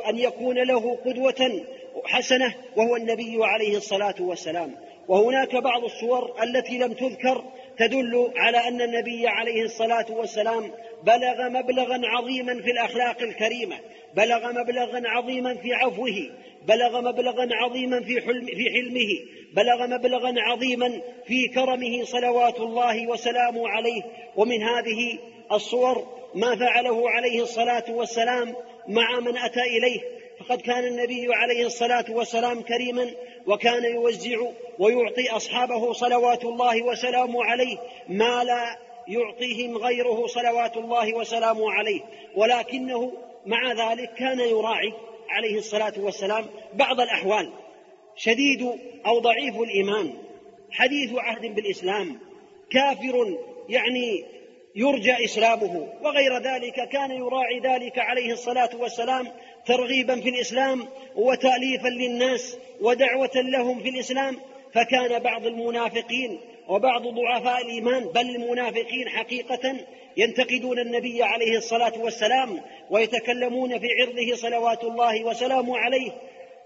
أن يكون له قدوة حسنة وهو النبي عليه الصلاة والسلام. وهناك بعض الصور التي لم تذكر تدل على أن النبي عليه الصلاة والسلام بلغ مبلغا عظيما في الأخلاق الكريمة بلغ مبلغا عظيما في عفوه بلغ مبلغا عظيما في حلم في حلمه بلغ مبلغا عظيما في كرمه صلوات الله وسلامه عليه. ومن هذه الصور ما فعله عليه الصلاة والسلام مع من أتى إليه. فقد كان النبي عليه الصلاة والسلام كريما وكان يوزع ويعطي أصحابه صلوات الله وسلامه عليه ما لا يعطيهم غيره صلوات الله وسلامه عليه. ولكنه مع ذلك كان يراعي عليه الصلاة والسلام بعض الأحوال. شديد أو ضعيف الإيمان. حديث عهد بالإسلام. كافر يعني يرجى إسلامه. وغير ذلك كان يراعي ذلك عليه الصلاة والسلام ترغيبا في الإسلام وتأليفا للناس ودعوة لهم في الإسلام فكان بعض المنافقين وبعض ضعفاء الإيمان بل المنافقين حقيقة ينتقدون النبي عليه الصلاة والسلام ويتكلمون في عرضه صلوات الله وسلامه عليه.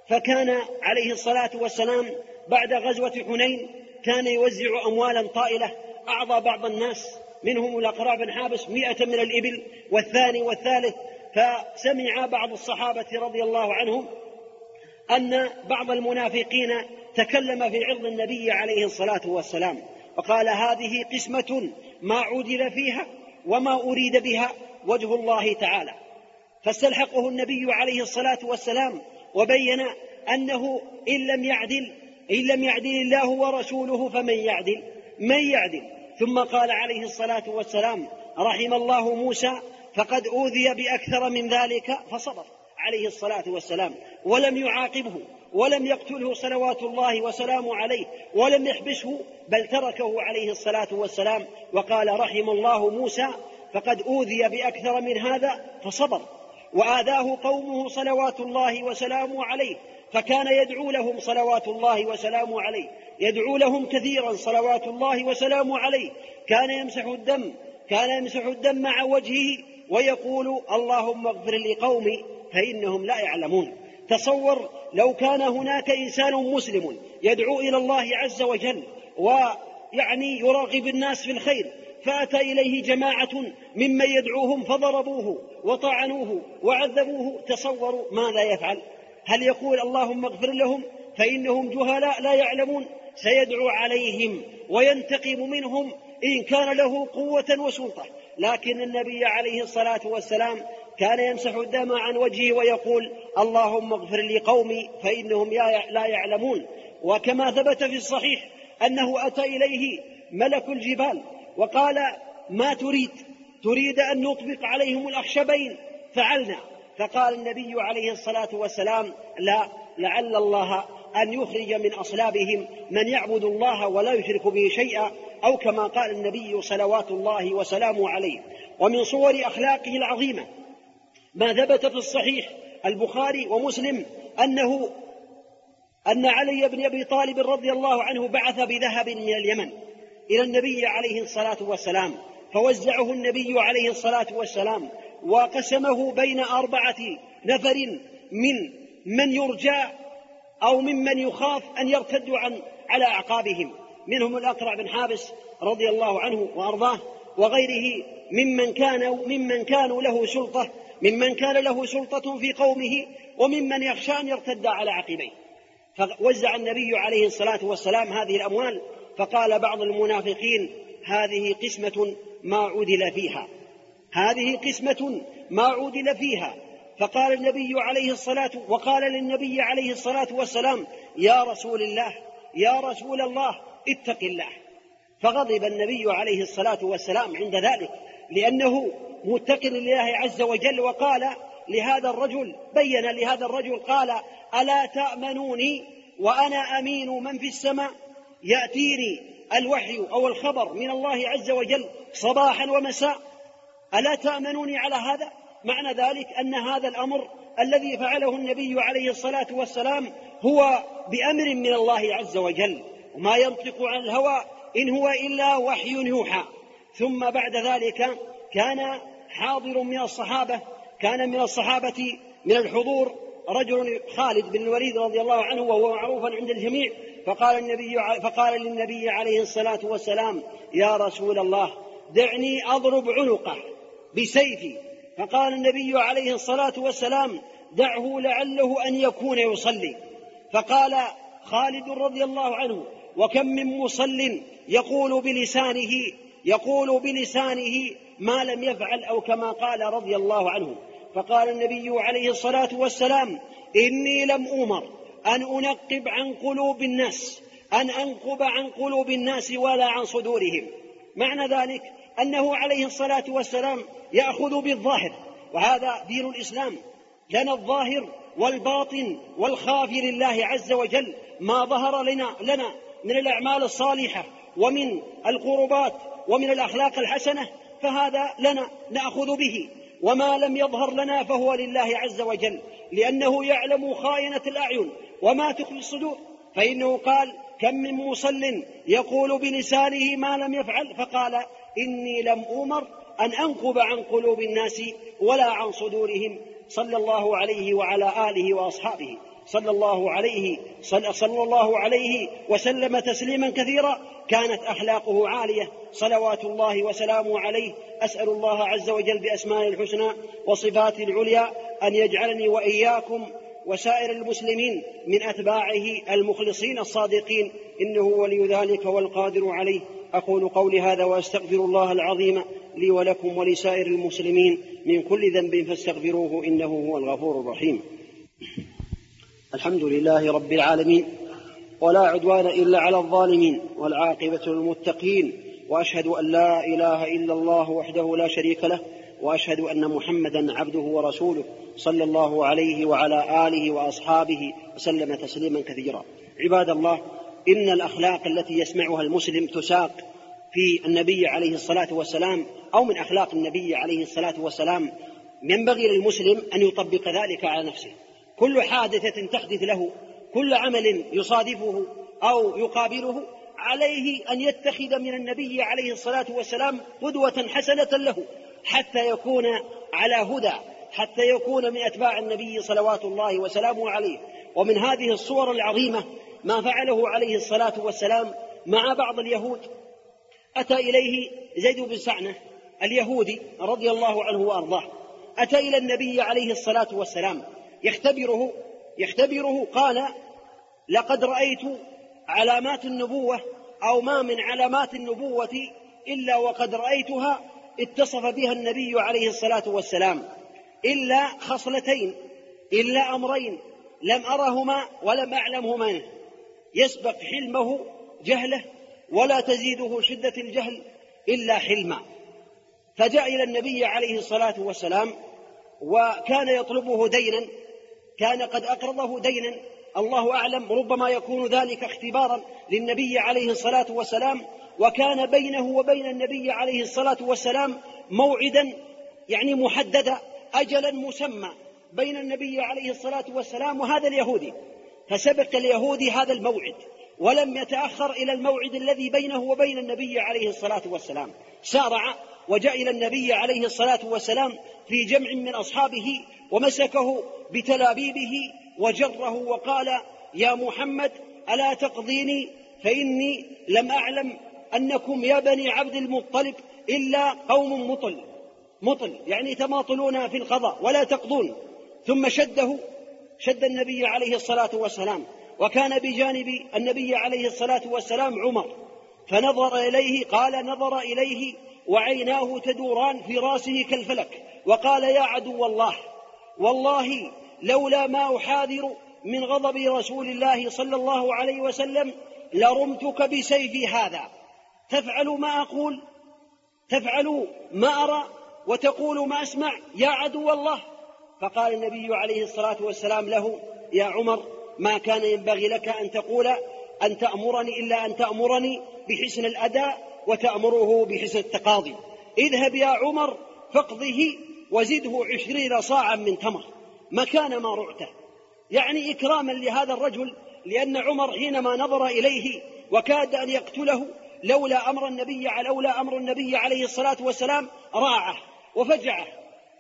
فكان عليه الصلاة والسلام بعد غزوة حنين كان يوزع أموالا طائلة أعطى بعض الناس منهم الأقرع بن حابس مئة من الإبل والثاني والثالث فسمع بعض الصحابة رضي الله عنهم أن بعض المنافقين تكلم في عرض النبي عليه الصلاة والسلام وقال هذه قسمة ما عدل فيها وما أريد بها وجه الله تعالى. فاستلحقه النبي عليه الصلاة والسلام وبين أنه إن لم يعدل إن لم يعدل الله ورسوله فمن يعدل من يعدل؟ ثم قال عليه الصلاة والسلام رحم الله موسى فقد أوذي بأكثر من ذلك فصبر عليه الصلاة والسلام. ولم يعاقبه ولم يقتله صلوات الله وسلامه عليه ولم يحبسه بل تركه عليه الصلاة والسلام. وقال رحم الله موسى فقد أوذي بأكثر من هذا فصبر. وآذاه قومه صلوات الله وسلامه عليه فكان يدعو لهم صلوات الله وسلامه عليه. يدعو لهم كثيرا صلوات الله وسلامه عليه. كان يمسح الدم كان يمسح الدم مع وجهه ويقول اللهم اغفر لقومي فإنهم لا يعلمون. تصور لو كان هناك إنسان مسلم يدعو إلى الله عز وجل ويعني يراغب الناس في الخير فأتى إليه جماعة ممن يدعوهم فضربوه وطعنوه وعذبوه تصوروا ماذا يفعل؟ هل يقول اللهم اغفر لهم فإنهم جهلاء؟ لا يعلمون. سيدعو عليهم وينتقم منهم إن كان له قوة وسلطة. لكن النبي عليه الصلاة والسلام كان يمسح الدم عن وجهه ويقول اللهم اغفر لقومي فإنهم لا يعلمون. وكما ثبت في الصحيح أنه أتى إليه ملك الجبال وقال ما تريد؟ تريد أن نطبق عليهم الأخشبين. فعلنا. فقال النبي عليه الصلاة والسلام لا لعل الله أن يخرج من أصلابهم من يعبد الله ولا يشرك به شيئا. أو كما قال النبي صلوات الله وسلامه عليه ومن صور أخلاقه العظيمة. ما ثبت في الصحيح البخاري ومسلم أنه أن علي بن أبي طالب رضي الله عنه بعث بذهب من اليمن إلى النبي عليه الصلاة والسلام فوزعه النبي عليه الصلاة والسلام وقسمه بين أربعة نفر من من يرجى أو ممن يخاف أن يرتدوا عن على أعقابهم. منهم الأقرع بن حابس رضي الله عنه وأرضاه وغيره ممن كان ممن كانوا له سلطة ممن كان له سلطة في قومه وممن يخشى أن يرتد على عقبيه. فوزع النبي عليه الصلاة والسلام هذه الأموال فقال بعض المنافقين هذه قسمة ما عدل فيها. هذه قسمة ما عدل فيها. فقال النبي عليه الصلاة وقال للنبي عليه الصلاة والسلام يا رسول الله يا رسول الله اتق الله. فغضب النبي عليه الصلاة والسلام عند ذلك لأنه متق لله عز وجل وقال لهذا الرجل بين لهذا الرجل قال ألا تأمنوني وأنا أمين من في السماء؟ يأتيني الوحي أو الخبر من الله عز وجل صباحا ومساء؟ ألا تأمنوني على هذا؟ معنى ذلك أن هذا الأمر الذي فعله النبي عليه الصلاة والسلام هو بأمر من الله عز وجل. وما ينطق عن الهوى إن هو إلا وحي يوحى. ثم بعد ذلك كان حاضر من الصحابة كان من الصحابة من الحضور رجل خالد بن الوليد رضي الله عنه وهو معروف عند الجميع فقال النبي فقال للنبي عليه الصلاة والسلام يا رسول الله دعني أضرب عنقه بسيفي. فقال النبي عليه الصلاة والسلام دعه لعله أن يكون يصلي. فقال خالد رضي الله عنه وكم من مصل يقول بلسانه يقول بلسانه ما لم يفعل أو كما قال رضي الله عنه. فقال النبي عليه الصلاة والسلام إني لم أمر أن أنقب عن قلوب الناس أن أنقب عن قلوب الناس ولا عن صدورهم. معنى ذلك أنه عليه الصلاة والسلام يأخذ بالظاهر وهذا دين الإسلام. لنا الظاهر والباطن والخافي لله عز وجل ما ظهر لنا لنا من الأعمال الصالحة ومن القربات ومن الأخلاق الحسنة فهذا لنا نأخذ به. وما لم يظهر لنا فهو لله عز وجل لأنه يعلم خائنة الأعين. وما تخفي الصدور فإنه قال كم من مصل يقول بلسانه ما لم يفعل فقال إني لم أمر أن أنقب عن قلوب الناس ولا عن صدورهم. صلى الله عليه وعلى آله وأصحابه. صلى الله عليه صلى, صلى الله عليه وسلم تسليما كثيرا كانت أخلاقه عالية. صلوات الله وسلامه عليه. أسأل الله عز وجل باسمائه الحسنى وصفاته العليا أن يجعلني وإياكم وسائر المسلمين من أتباعه المخلصين الصادقين. إنه ولي ذلك والقادر عليه. أقول قولي هذا وأستغفر الله العظيم لي ولكم ولسائر المسلمين من كل ذنب فاستغفروه إنه هو الغفور الرحيم. الحمد لله رب العالمين ولا عدوان إلا على الظالمين والعاقبة للمتقين وأشهد أن لا إله إلا الله وحده لا شريك له وأشهد أن محمدا عبده ورسوله صلى الله عليه وعلى آله وأصحابه وسلم تسليما كثيرا. عباد الله إن الأخلاق التي يسمعها المسلم تساق في النبي عليه الصلاة والسلام أو من أخلاق النبي عليه الصلاة والسلام. ينبغي للمسلم أن يطبق ذلك على نفسه. كل حادثة تحدث له كل عمل يصادفه أو يقابله عليه أن يتخذ من النبي عليه الصلاة والسلام قدوة حسنة له حتى يكون على هدى حتى يكون من أتباع النبي صلوات الله وسلامه عليه. ومن هذه الصور العظيمة ما فعله عليه الصلاة والسلام مع بعض اليهود. أتى إليه زيد بن سعنة اليهودي رضي الله عنه وأرضاه. أتى إلى النبي عليه الصلاة والسلام. يختبره يختبره قال لقد رأيت علامات النبوة أو ما من علامات النبوة إلا وقد رأيتها اتصف بها النبي عليه الصلاة والسلام إلا خصلتين إلا أمرين لم أرهما ولم أعلمهما يسبق حلمه جهله ولا تزيده شدة الجهل إلا حلما. فجاء إلى النبي عليه الصلاة والسلام وكان يطلبه دينا كان قد أقرضه دينا. الله أعلم ربما يكون ذلك اختبارا للنبي عليه الصلاة والسلام وكان بينه وبين النبي عليه الصلاة والسلام موعدا يعني محددا أجلا مسمى بين النبي عليه الصلاة والسلام وهذا اليهودي فسبق اليهودي هذا الموعد ولم يتأخر إلى الموعد الذي بينه وبين النبي عليه الصلاة والسلام. سارع وجاء إلى النبي عليه الصلاة والسلام في جمع من أصحابه ومسكه بتلابيبه وجره وقال يا محمد ألا تقضيني؟ فإني لم أعلم أنكم يا بني عبد المطلب إلا قوم مطل. مطل يعني تماطلون في القضاء ولا تقضون. ثم شده شد النبي عليه الصلاة والسلام وكان بجانب النبي عليه الصلاة والسلام عمر فنظر إليه قال نظر إليه وعيناه تدوران في رأسه كالفلك وقال يا عدو الله. والله لولا ما أحاذر من غضب رسول الله صلى الله عليه وسلم لرمتك بسيفي هذا. تفعل ما أقول تفعل ما أرى وتقول ما أسمع يا عدو الله. فقال النبي عليه الصلاة والسلام له يا عمر ما كان ينبغي لك أن تقول أن تأمرني إلا أن تأمرني بحسن الأداء وتأمره بحسن التقاضي. اذهب يا عمر فاقضه وزده عشرين صاعا من تمر. مكان ما رعته. يعني إكراما لهذا الرجل لأن عمر حينما نظر إليه وكاد أن يقتله لولا أمر النبي لولا أمر النبي عليه الصلاة والسلام راعه وفجعه.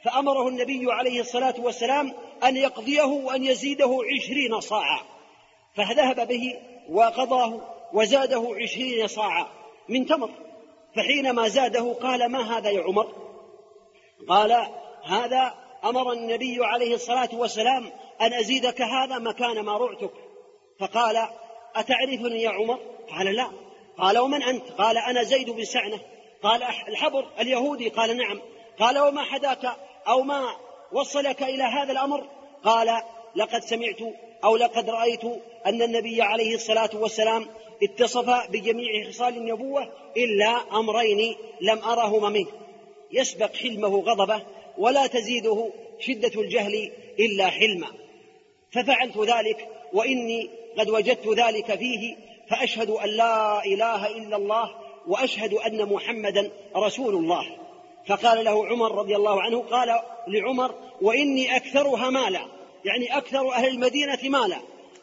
فأمره النبي عليه الصلاة والسلام أن يقضيه وأن يزيده عشرين صاعا. فذهب به وقضاه وزاده عشرين صاعا من تمر. فحينما زاده قال ما هذا يا عمر؟ قال هذا أمر النبي عليه الصلاة والسلام أن أزيدك هذا مكان ما رعتك. فقال أتعرفني يا عمر؟ قال لا. قال ومن أنت؟ قال أنا زيد بن سعنة. قال الحبر اليهودي؟ قال نعم. قال وما حداك أو ما وصلك إلى هذا الأمر؟ قال لقد سمعت أو لقد رأيت أن النبي عليه الصلاة والسلام اتصف بجميع خصال النبوة إلا أمرين لم أرهما منه. يسبق حلمه غضبه ولا تزيده شدة الجهل إلا حلما. ففعلت ذلك وإني قد وجدت ذلك فيه فأشهد أن لا إله إلا الله وأشهد أن محمدا رسول الله. فقال له عمر رضي الله عنه قال لعمر وإني أكثرها مالا يعني أكثر أهل المدينة مالا.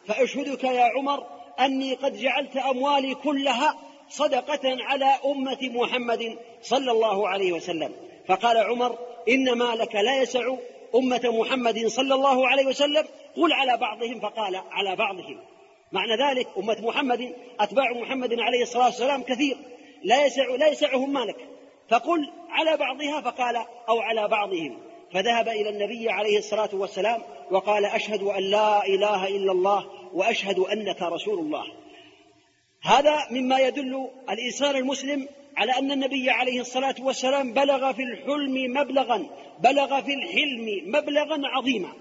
فأشهدك يا عمر أني قد جعلت أموالي كلها صدقة على أمة محمد صلى الله عليه وسلم. فقال عمر إن مالك لا يسع أمة محمد صلى الله عليه وسلم. قل على بعضهم فقال على بعضهم. معنى ذلك أمة محمد أتباع محمد عليه الصلاة والسلام كثير. لا يسع لا يسعهم مالك. فقل على بعضها فقال أو على بعضهم. فذهب إلى النبي عليه الصلاة والسلام وقال أشهد أن لا إله إلا الله وأشهد أنك رسول الله. هذا مما يدل الإنسان المسلم على أن النبي عليه الصلاة والسلام بلغ في الحلم مبلغا بلغ في الحلم مبلغا عظيما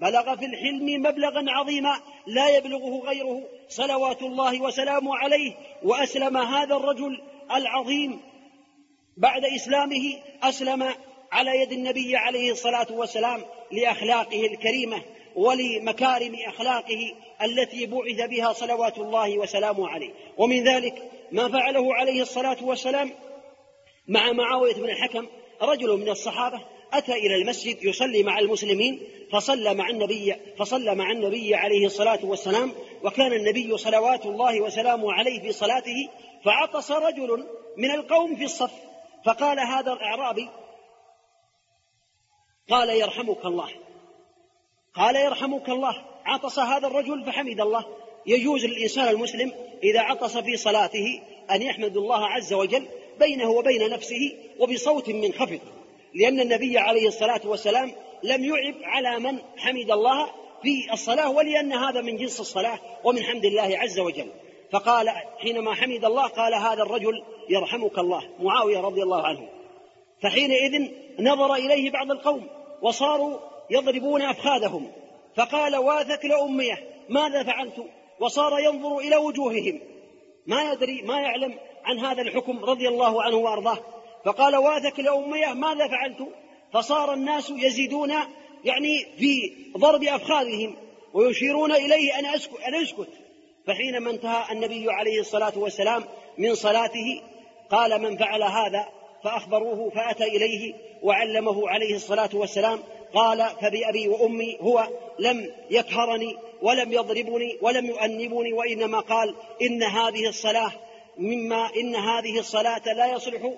بلغ في الحلم مبلغا عظيما لا يبلغه غيره صلوات الله وسلامه عليه وأسلم هذا الرجل العظيم بعد إسلامه أسلم على يد النبي عليه الصلاة والسلام لأخلاقه الكريمة. ولمكارم أخلاقه التي بعث بها صلوات الله وسلامه عليه. ومن ذلك ما فعله عليه الصلاة والسلام مع معاوية بن الحكم رجل من الصحابة أتى إلى المسجد يصلي مع المسلمين فصلى مع النبي فصلى مع النبي عليه الصلاة والسلام وكان النبي صلوات الله وسلامه عليه في صلاته فعطس رجل من القوم في الصف فقال هذا الأعرابي قال يرحمك الله. قال يرحمك الله عطس هذا الرجل فحمد الله. يجوز للإنسان المسلم إذا عطس في صلاته أن يحمد الله عز وجل بينه وبين نفسه وبصوت منخفض لأن النبي عليه الصلاة والسلام لم يعب على من حمد الله في الصلاة ولأن هذا من جنس الصلاة ومن حمد الله عز وجل. فقال حينما حمد الله قال هذا الرجل يرحمك الله معاوية رضي الله عنه. فحينئذ نظر إليه بعض القوم وصاروا يضربون أفخاذهم. فقال واثك لأمية ماذا فعلت؟ وصار ينظر إلى وجوههم. ما يدري ما يعلم عن هذا الحكم رضي الله عنه وأرضاه. فقال واثك لأمية ماذا فعلت؟ فصار الناس يزيدون يعني في ضرب أفخاذهم ويشيرون إليه أن أسكت, أن أسكت. فحينما انتهى النبي عليه الصلاة والسلام من صلاته قال من فعل هذا؟ فأخبروه فأتى إليه وعلمه عليه الصلاة والسلام قال فبأبي وأمي هو لم يكهرني ولم يضربني ولم يؤنبني وإنما قال إن هذه الصلاة مما إن هذه الصلاة لا يصلح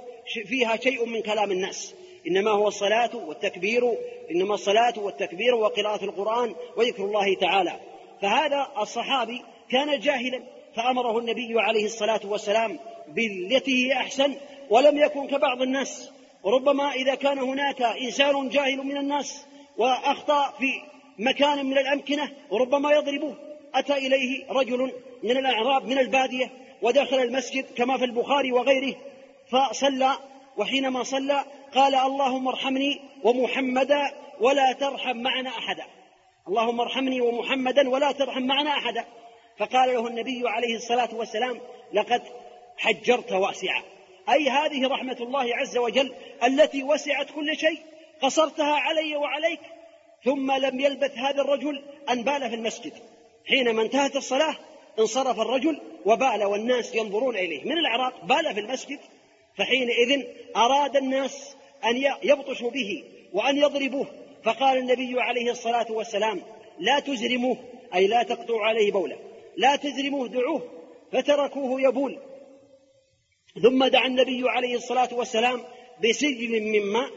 فيها شيء من كلام الناس. إنما هو الصلاة والتكبير إنما الصلاة والتكبير وقراءة القرآن وذكر الله تعالى. فهذا الصحابي كان جاهلا فأمره النبي عليه الصلاة والسلام بالتي هي أحسن ولم يكن كبعض الناس. وربما إذا كان هناك إنسان جاهل من الناس وأخطأ في مكان من الأمكنة وربما يضربه. أتى إليه رجل من الأعراب من البادية ودخل المسجد كما في البخاري وغيره فصلى. وحينما صلى قال اللهم ارحمني ومحمدا ولا ترحم معنا أحدا. اللهم ارحمني ومحمدا ولا ترحم معنا أحدا. فقال له النبي عليه الصلاة والسلام لقد حجرت واسعا أي هذه رحمة الله عز وجل التي وسعت كل شيء قصرتها علي وعليك ثم لم يلبث هذا الرجل أن بال في المسجد. حينما انتهت الصلاة انصرف الرجل وبال والناس ينظرون إليه. من العراق بال في المسجد. فحينئذ أراد الناس أن يبطشوا به وأن يضربوه. فقال النبي عليه الصلاة والسلام لا تزرموه أي لا تقطعوا عليه بوله. لا تزرموه دعوه فتركوه يبول. ثم دعا النبي عليه الصلاة والسلام بسجل من ماء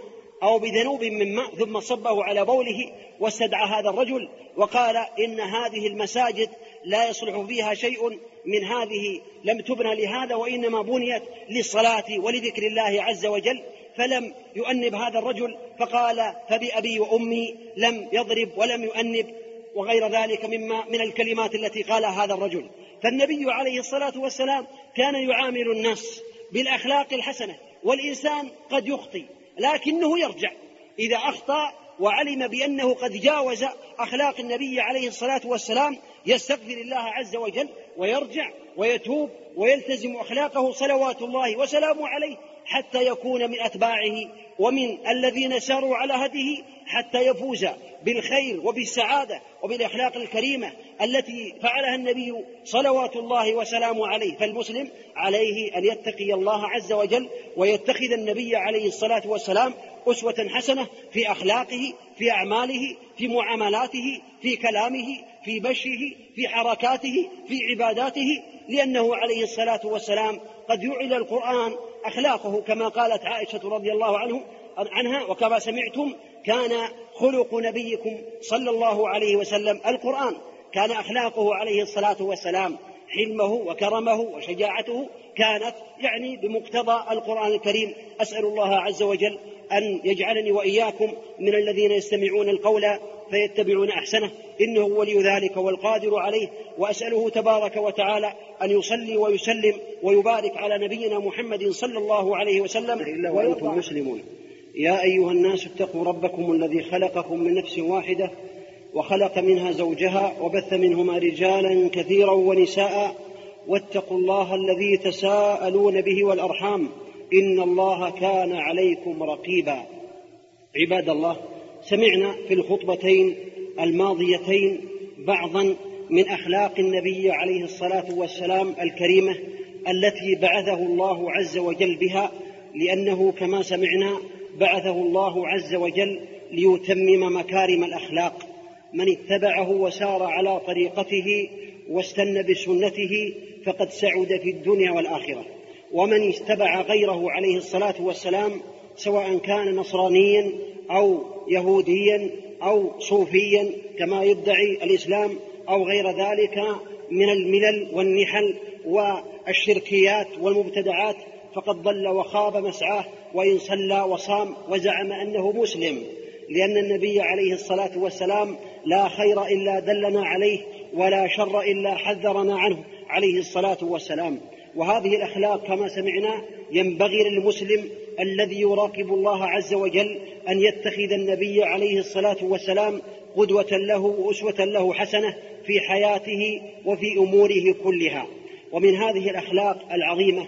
أو بذنوب من ماء ثم صبه على بوله واستدعى هذا الرجل وقال إن هذه المساجد لا يصلح فيها شيء من هذه لم تبنى لهذا وإنما بنيت للصلاة ولذكر الله عز وجل فلم يؤنب هذا الرجل فقال فبأبي وأمي لم يضرب ولم يؤنب وغير ذلك مما من الكلمات التي قالها هذا الرجل فالنبي عليه الصلاة والسلام كان يعامل الناس بالأخلاق الحسنة والإنسان قد يخطي لكنه يرجع إذا أخطأ وعلم بأنه قد جاوز أخلاق النبي عليه الصلاة والسلام يستغفر الله عز وجل ويرجع ويتوب ويلتزم أخلاقه صلوات الله وسلامه عليه حتى يكون من أتباعه ومن الذين ساروا على هديه حتى يفوز بالخير وبالسعادة وبالأخلاق الكريمة التي فعلها النبي صلوات الله وسلامه عليه. فالمسلم عليه أن يتقي الله عز وجل ويتخذ النبي عليه الصلاة والسلام أسوة حسنة في أخلاقه في أعماله في معاملاته في كلامه في مشيه في حركاته في عباداته لأنه عليه الصلاة والسلام قد يعل القرآن أخلاقه كما قالت عائشة رضي الله عنه عنها وكما سمعتم كان خلق نبيكم صلى الله عليه وسلم القرآن. كان أخلاقه عليه الصلاة والسلام حلمه وكرمه وشجاعته كانت يعني بمقتضى القرآن الكريم. أسأل الله عز وجل أن يجعلني وإياكم من الذين يستمعون القول فيتبعون أحسنه. إنه ولي ذلك والقادر عليه. وأسأله تبارك وتعالى أن يصلي ويسلم ويبارك على نبينا محمد صلى الله عليه وسلم. إلا وأنتم مسلمون. يا أيها الناس اتقوا ربكم الذي خلقكم من نفس واحدة وخلق منها زوجها وبث منهما رجالا كثيرا ونساء. واتقوا الله الذي تساءلون به والأرحام. إن الله كان عليكم رقيبا. عباد الله سمعنا في الخطبتين الماضيتين بعضا من أخلاق النبي عليه الصلاة والسلام الكريمة التي بعثه الله عز وجل بها لأنه كما سمعنا بعثه الله عز وجل ليتمم مكارم الأخلاق. من اتبعه وسار على طريقته واستنى بسنته فقد سعد في الدنيا والآخرة. ومن اتبع غيره عليه الصلاة والسلام سواء كان نصرانيا أو يهوديا أو صوفيا كما يدعي الإسلام أو غير ذلك من الملل والنحل والشركيات والمبتدعات فقد ضل وخاب مسعاه وإن صلى وصام وزعم أنه مسلم لأن النبي عليه الصلاة والسلام لا خير إلا دلنا عليه ولا شر إلا حذرنا عنه عليه الصلاة والسلام. وهذه الأخلاق كما سمعنا ينبغي للمسلم الذي يراقب الله عز وجل أن يتخذ النبي عليه الصلاة والسلام قدوة له وأسوة له حسنة في حياته وفي أموره كلها. ومن هذه الأخلاق العظيمة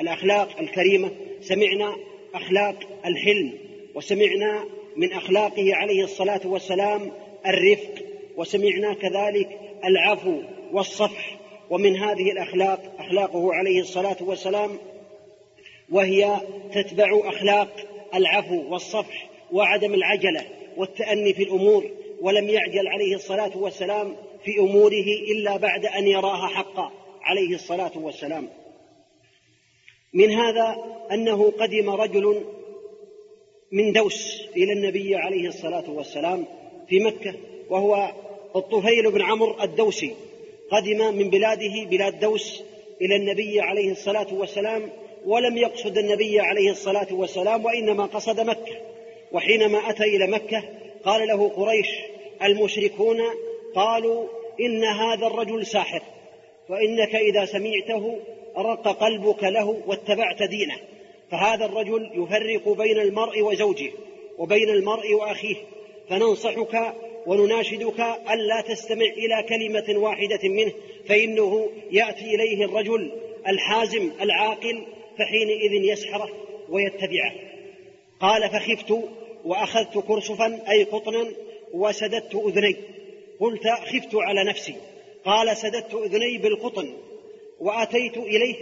الأخلاق الكريمة سمعنا أخلاق الحلم وسمعنا من أخلاقه عليه الصلاة والسلام الرفق وسمعنا كذلك العفو والصفح. ومن هذه الأخلاق أخلاقه عليه الصلاة والسلام وهي تتبع أخلاق العفو والصفح وعدم العجلة والتأني في الأمور ولم يعجل عليه الصلاة والسلام في أموره إلا بعد أن يراها حقا عليه الصلاة والسلام. من هذا أنه قدم رجل من دوس إلى النبي عليه الصلاة والسلام في مكة وهو الطفيل بن عمرو الدوسي. قدم من بلاده بلاد دوس إلى النبي عليه الصلاة والسلام ولم يقصد النبي عليه الصلاة والسلام وإنما قصد مكة. وحينما أتى إلى مكة قال له قريش المشركون قالوا إن هذا الرجل ساحر وإنك إذا سمعته رق قلبك له واتبعت دينه. فهذا الرجل يفرق بين المرء وزوجه وبين المرء وأخيه. فننصحك ونناشدك ألا تستمع إلى كلمة واحدة منه فإنه يأتي إليه الرجل الحازم العاقل فحينئذ يسحره ويتبعه. قال فخفت وأخذت كرسفا أي قطنا وسددت أذني. قلت خفت على نفسي. قال سددت أذني بالقطن. وأتيت إليه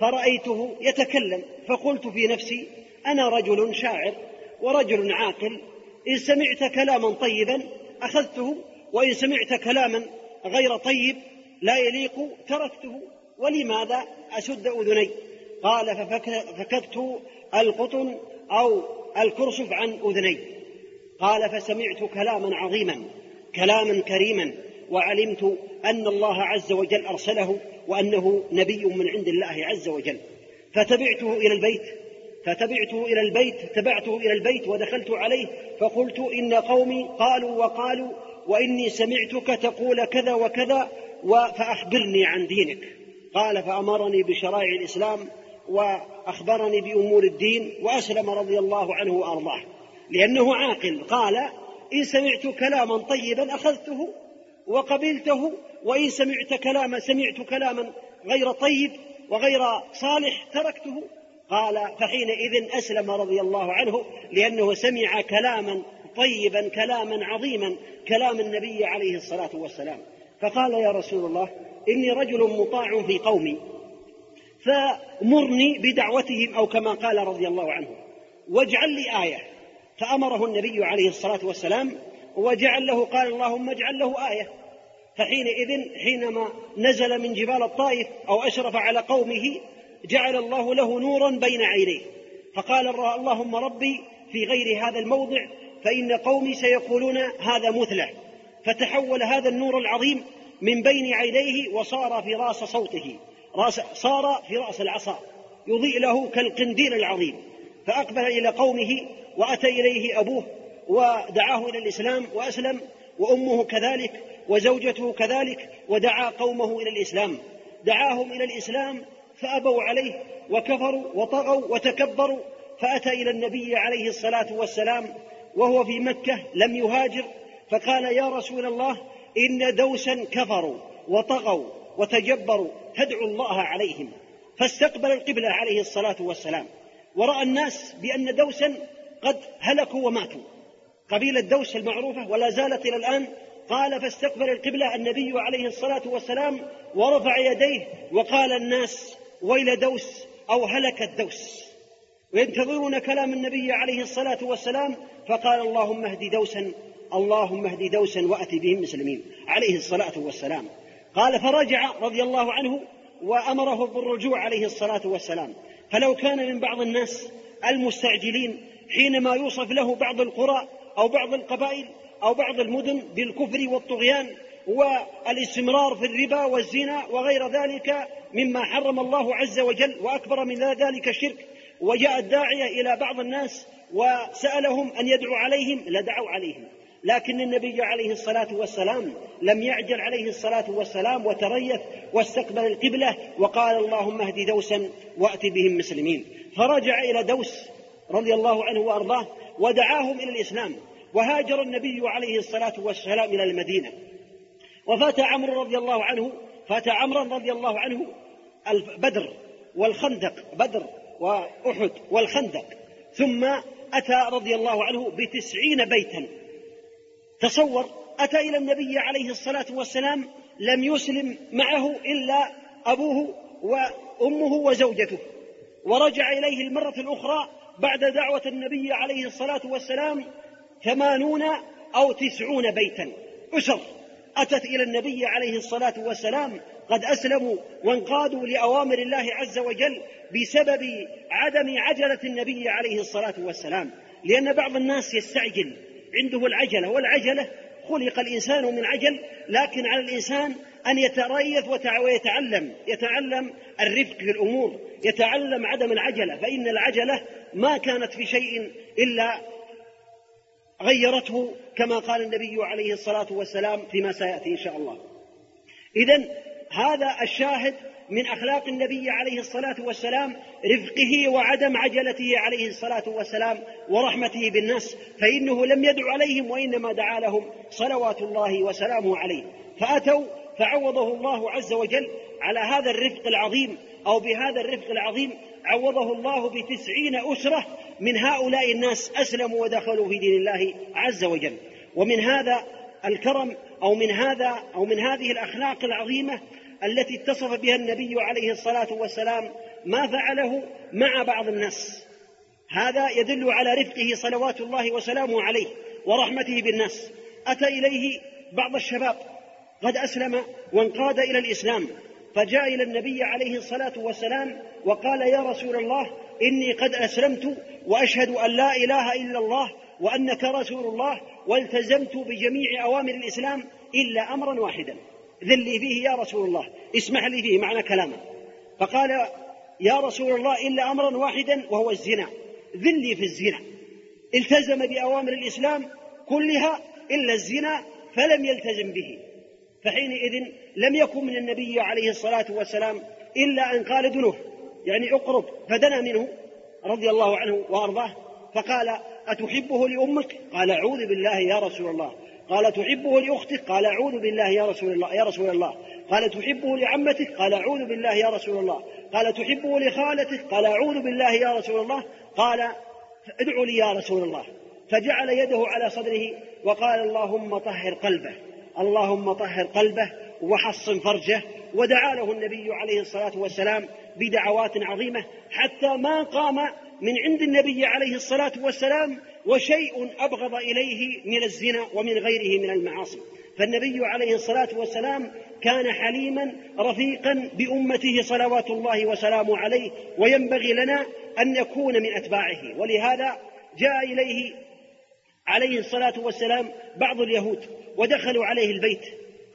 فرأيته يتكلم. فقلت في نفسي أنا رجل شاعر ورجل عاقل. إن سمعت كلاما طيبا أخذته وإن سمعت كلاما غير طيب لا يليق تركته. ولماذا أشد أذني؟ قال ففككت القطن أو الكرسف عن أذني. قال فسمعت كلاما عظيما كلاما كريما وعلمت أن الله عز وجل أرسله وأنه نبي من عند الله عز وجل. فتبعته إلى البيت فتبعته إلى البيت تبعته إلى البيت ودخلت عليه فقلت إن قومي قالوا وقالوا وإني سمعتك تقول كذا وكذا فأخبرني عن دينك. قال فأمرني بشرائع الإسلام وأخبرني بأمور الدين وأسلم رضي الله عنه وأرضاه. لأنه عاقل. قال إن سمعت كلاما طيبا أخذته وقبلته وإن سمعت كلاما سمعت كلاما غير طيب وغير صالح تركته. قال فحينئذ أسلم رضي الله عنه لأنه سمع كلاما طيبا كلاما عظيما كلام النبي عليه الصلاة والسلام. فقال يا رسول الله إني رجل مطاع في قومي فمرني بدعوتهم أو كما قال رضي الله عنه. واجعل لي آية. فأمره النبي عليه الصلاة والسلام وجعل له قال اللهم اجعل له آية. فحينئذ حينما نزل من جبال الطائف أو أشرف على قومه جعل الله له نورا بين عينيه. فقال اللهم ربي في غير هذا الموضع فإن قومي سيقولون هذا مثله. فتحول هذا النور العظيم من بين عينيه وصار في راس صوته. راس صار في رأس العصا يضيء له كالقنديل العظيم. فأقبل إلى قومه وأتى إليه أبوه ودعاه إلى الإسلام وأسلم وأمه كذلك وزوجته كذلك ودعا قومه إلى الإسلام. دعاهم إلى الإسلام فأبوا عليه وكفروا وطغوا وتكبروا فأتى إلى النبي عليه الصلاة والسلام وهو في مكة لم يهاجر فقال يا رسول الله إن دوسا كفروا وطغوا وتجبروا فادعوا الله عليهم. فاستقبل القبلة عليه الصلاة والسلام. ورأى الناس بأن دوسا قد هلكوا وماتوا. قبيلة دوس المعروفة ولا زالت إلى الآن. قال فاستقبل القبلة النبي عليه الصلاة والسلام ورفع يديه وقال الناس ويل دوس أو هلك الدوس وينتظرون كلام النبي عليه الصلاة والسلام. فقال اللهم اهد دوسا اللهم اهد دوسا وأت بهم مسلمين. عليه الصلاة والسلام. قال فرجع رضي الله عنه وأمره بالرجوع عليه الصلاة والسلام. فلو كان من بعض الناس المستعجلين حينما يوصف له بعض القرى أو بعض القبائل أو بعض المدن بالكفر والطغيان والاستمرار في الربا والزنا وغير ذلك مما حرم الله عز وجل وأكبر من ذلك الشرك وجاء الداعية إلى بعض الناس وسألهم أن يدعوا عليهم لدعوا عليهم. لكن النبي عليه الصلاة والسلام لم يعجل عليه الصلاة والسلام وتريث واستقبل القبلة وقال اللهم اهد دوسا وأت بهم مسلمين. فرجع إلى دوس رضي الله عنه وأرضاه ودعاهم إلى الإسلام وهاجر النبي عليه الصلاة والسلام إلى المدينة. وفات عمرو رضي الله عنه فات عمرا رضي الله عنه بدر والخندق بدر وأحد والخندق. ثم أتى رضي الله عنه بتسعين بيتا. تصور أتى إلى النبي عليه الصلاة والسلام لم يسلم معه إلا أبوه وأمه وزوجته. ورجع إليه المرة الأخرى بعد دعوة النبي عليه الصلاة والسلام ثمانون أو تسعون بيتا. أسر. أتت إلى النبي عليه الصلاة والسلام قد أسلموا وانقادوا لأوامر الله عز وجل بسبب عدم عجلة النبي عليه الصلاة والسلام. لأن بعض الناس يستعجل. عنده العجلة والعجلة خلق الإنسان من عجل لكن على الإنسان أن يتريث ويتعلم يتعلم الرفق في الأمور يتعلم عدم العجلة فإن العجلة ما كانت في شيء إلا غيرته كما قال النبي عليه الصلاة والسلام فيما سيأتي إن شاء الله. إذا هذا الشاهد من أخلاق النبي عليه الصلاة والسلام رفقه وعدم عجلته عليه الصلاة والسلام ورحمته بالناس فإنه لم يدع عليهم وإنما دعا لهم صلوات الله وسلامه عليه. فأتوا فعوضه الله عز وجل على هذا الرفق العظيم أو بهذا الرفق العظيم عوضه الله بتسعين أسرة من هؤلاء الناس أسلموا ودخلوا في دين الله عز وجل. ومن هذا الكرم أو من هذا أو من هذه الأخلاق العظيمة التي اتصف بها النبي عليه الصلاة والسلام ما فعله مع بعض الناس. هذا يدل على رفقه صلوات الله وسلامه عليه ورحمته بالناس. أتى إليه بعض الشباب قد أسلم وانقاد إلى الإسلام فجاء إلى النبي عليه الصلاة والسلام وقال يا رسول الله إني قد أسلمت وأشهد أن لا إله إلا الله وأنك رسول الله والتزمت بجميع أوامر الإسلام إلا أمرا واحدا. ذلي فيه يا رسول الله اسمح لي فيه معنى كلامه. فقال يا رسول الله إلا أمرا واحدا وهو الزنا. ذلي في الزنا. التزم بأوامر الإسلام كلها إلا الزنا فلم يلتزم به. فحينئذ لم يكن من النبي عليه الصلاة والسلام إلا أن قال دنه يعني اقرب فدنا منه رضي الله عنه وأرضاه. فقال أتحبه لأمك؟ قال أعوذ بالله يا رسول الله. قال تحبه لأختك قال أعوذ بالله يا رسول الله يا رسول الله. قال تحبه لعمتك؟ قال أعوذ بالله يا رسول الله. قال تحبه لخالتك؟ قال أعوذ بالله يا رسول الله. قال ادعوا لي يا رسول الله. فجعل يده على صدره وقال اللهم طهر قلبه اللهم طهر قلبه وحصن فرجه. ودعا له النبي عليه الصلاة والسلام بدعوات عظيمة حتى ما قام من عند النبي عليه الصلاة والسلام وشيء أبغض إليه من الزنا ومن غيره من المعاصي. فالنبي عليه الصلاة والسلام كان حليما رفيقا بأمته صلوات الله وسلامه عليه وينبغي لنا أن نكون من أتباعه. ولهذا جاء إليه عليه الصلاة والسلام بعض اليهود ودخلوا عليه البيت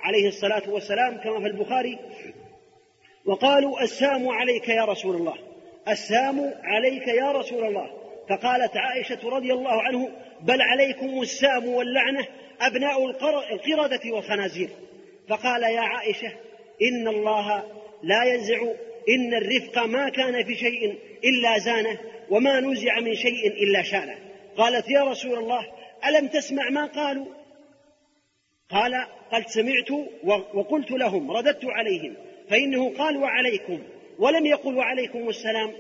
عليه الصلاة والسلام كما في البخاري وقالوا السام عليك يا رسول الله. السام عليك يا رسول الله. فقالت عائشة رضي الله عنه بل عليكم السام واللعنة أبناء القردة والخنازير فقال يا عائشة إن الله لا ينزع إن الرفق ما كان في شيء إلا زانه وما نزع من شيء إلا شانه. قالت يا رسول الله ألم تسمع ما قالوا؟ قال قد سمعت وقلت لهم رددت عليهم فإنه قال وعليكم. ولم يقل وعليكم السلام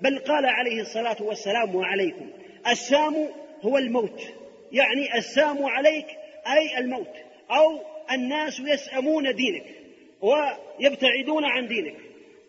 بل قال عليه الصلاة والسلام وعليكم. السام هو الموت. يعني السام عليك أي الموت. أو الناس يسأمون دينك ويبتعدون عن دينك.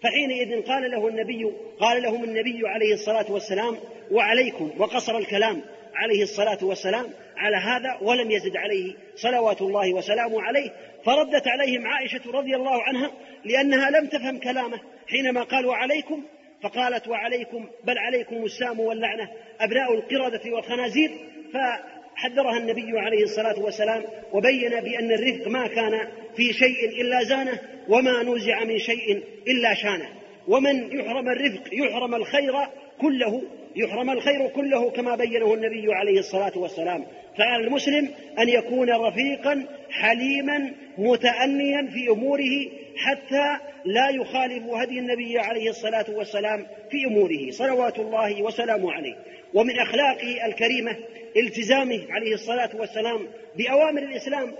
فحينئذ قال له النبي قال لهم النبي عليه الصلاة والسلام وعليكم وقصر الكلام عليه الصلاة والسلام على هذا ولم يزد عليه صلوات الله وسلامه عليه. فردت عليهم عائشة رضي الله عنها لأنها لم تفهم كلامه. حينما قال وعليكم فقالت وعليكم بل عليكم السام واللعنة أبناء القردة والخنازير. فحذرها النبي عليه الصلاة والسلام وبين بأن الرفق ما كان في شيء إلا زانه وما نزع من شيء إلا شانه. ومن يحرم الرفق يحرم الخير كله يحرم الخير كله كما بينه النبي عليه الصلاة والسلام. فعلى المسلم أن يكون رفيقا حليما متأنيا في أموره حتى لا يخالف هدي النبي عليه الصلاة والسلام في أموره. صلوات الله وسلامه عليه. ومن أخلاقه الكريمة التزامه عليه الصلاة والسلام بأوامر الإسلام.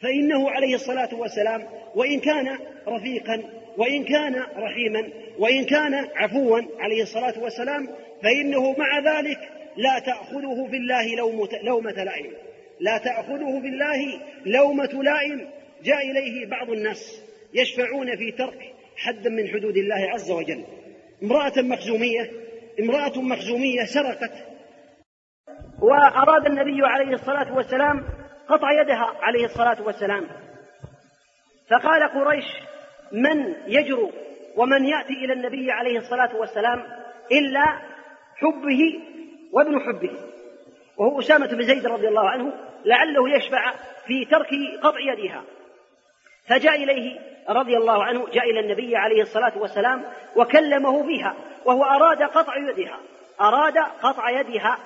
فإنه عليه الصلاة والسلام وإن كان رفيقا وإن كان رحيما وإن كان عفوا عليه الصلاة والسلام فإنه مع ذلك لا تأخذه في الله لومة, لائم. لا تأخذه في الله لومة لائم. جاء إليه بعض الناس يشفعون في ترك حدا من حدود الله عز وجل. امرأة مخزومية امرأة مخزومية سرقت. وأراد النبي عليه الصلاة والسلام قطع يدها عليه الصلاة والسلام. فقال قريش من يجرؤ ومن يأتي إلى النبي عليه الصلاة والسلام إلا حبه وابن حبه وهو أسامة بن زيد رضي الله عنه لعله يشفع في ترك قطع يدها فجاء إليه رضي الله عنه جاء إلى النبي عليه الصلاة والسلام وكلمه فيها وهو أراد قطع يدها أراد قطع يدها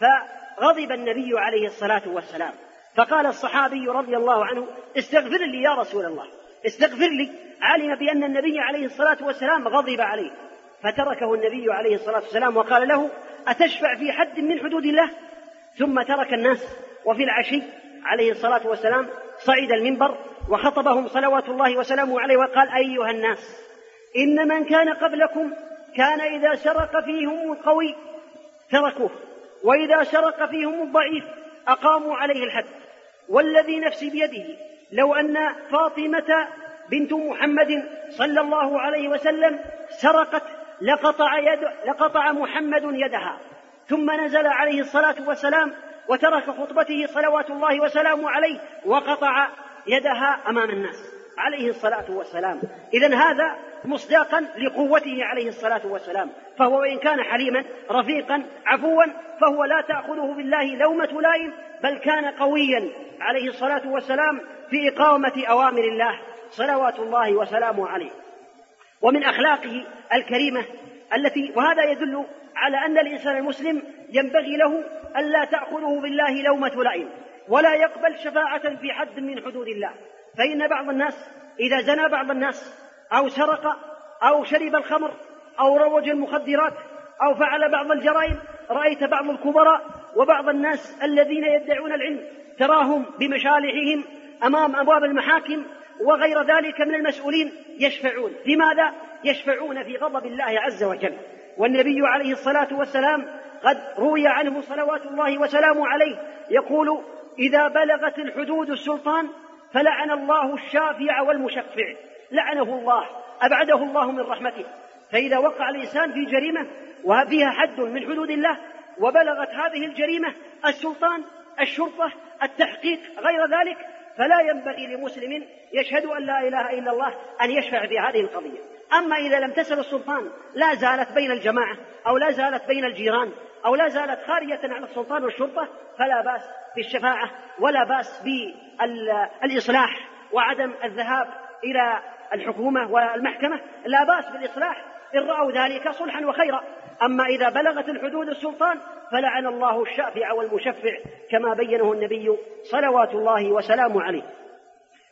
فغضب النبي عليه الصلاة والسلام. فقال الصحابي رضي الله عنه استغفر لي يا رسول الله استغفر لي. علم بأن النبي عليه الصلاة والسلام غضب عليه. فتركه النبي عليه الصلاة والسلام وقال له أتشفع في حد من حدود الله? ثم ترك الناس وفي العشي عليه الصلاة والسلام صعد المنبر وخطبهم صلوات الله وسلامه عليه وقال أيها الناس إن من كان قبلكم كان إذا سرق فيهم القوي تركوه وإذا سرق فيهم الضعيف أقاموا عليه الحد. والذي نفسي بيده لو أن فاطمة بنت محمد صلى الله عليه وسلم سرقت لقطع, يد لقطع محمد يدها. ثم نزل عليه الصلاة والسلام وترك خطبته صلوات الله وسلامه عليه وقطع يدها أمام الناس عليه الصلاة والسلام. إذا هذا مصداقا لقوته عليه الصلاة والسلام. فهو وإن كان حليما رفيقا عفوا فهو لا تأخذه بالله لومة لائم بل كان قويا عليه الصلاة والسلام في إقامة أوامر الله صلوات الله وسلامه عليه. ومن أخلاقه الكريمة التي وهذا يدل على أن الإنسان المسلم ينبغي له ألا تأخذه بالله لومة لائم ولا يقبل شفاعة في حد من حدود الله. فإن بعض الناس إذا زنى بعض الناس أو سرق أو شرب الخمر أو روج المخدرات أو فعل بعض الجرائم رأيت بعض الكبراء وبعض الناس الذين يدعون العلم تراهم بمشالحهم أمام أبواب المحاكم وغير ذلك من المسؤولين يشفعون. لماذا؟ يشفعون في غضب الله عز وجل. والنبي عليه الصلاة والسلام قد روي عنه صلوات الله وسلامه عليه يقول إذا بلغت الحدود السلطان فلعن الله الشافع والمشفع. لعنه الله أبعده الله من رحمته. فإذا وقع الإنسان في جريمة وفيها حد من حدود الله وبلغت هذه الجريمة السلطان الشرطة التحقيق غير ذلك فلا ينبغي لمسلم يشهد أن لا إله إلا الله أن يشفع في هذه القضية. أما إذا لم تسل السلطان لا زالت بين الجماعة أو لا زالت بين الجيران أو لا زالت خارجة عن السلطان والشرطة فلا بأس بالشفاعة ولا بأس بالإصلاح وعدم الذهاب إلى الحكومة والمحكمة. لا بأس بالإصلاح إن رأوا ذلك صلحا وخيرا. أما إذا بلغت الحدود السلطان فلعن الله الشافع والمشفع كما بينه النبي صلوات الله وسلامه عليه.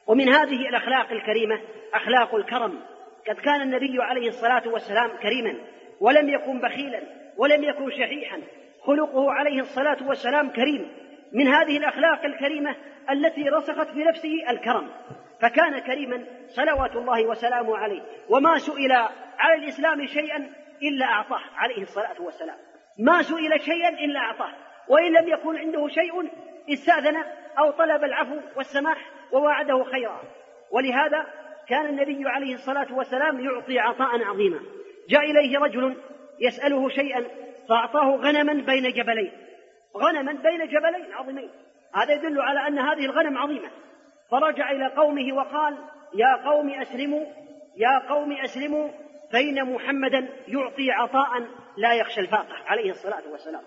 ومن هذه الأخلاق الكريمة أخلاق الكرم. قد كان النبي عليه الصلاة والسلام كريما ولم يكن بخيلا ولم يكن شحيحا. خلقه عليه الصلاة والسلام كريم. من هذه الأخلاق الكريمة التي رسخت في نفسه الكرم. فكان كريما صلوات الله وسلامه عليه. وما سئل على الإسلام شيئا إلا أعطاه عليه الصلاة والسلام. ما سئل شيئا إلا أعطاه. وإن لم يكن عنده شيء استأذن أو طلب العفو والسماح ووعده خيرا. ولهذا كان النبي عليه الصلاة والسلام يعطي عطاء عظيما. جاء إليه رجل يسأله شيئا فأعطاه غنما بين جبلين. غنما بين جبلين عظيمين. هذا يدل على أن هذه الغنم عظيمة. فرجع إلى قومه وقال يا قوم أسلموا يا قوم أسلموا فإن محمدا يعطي عطاء لا يخشى الفاقة عليه الصلاة والسلام.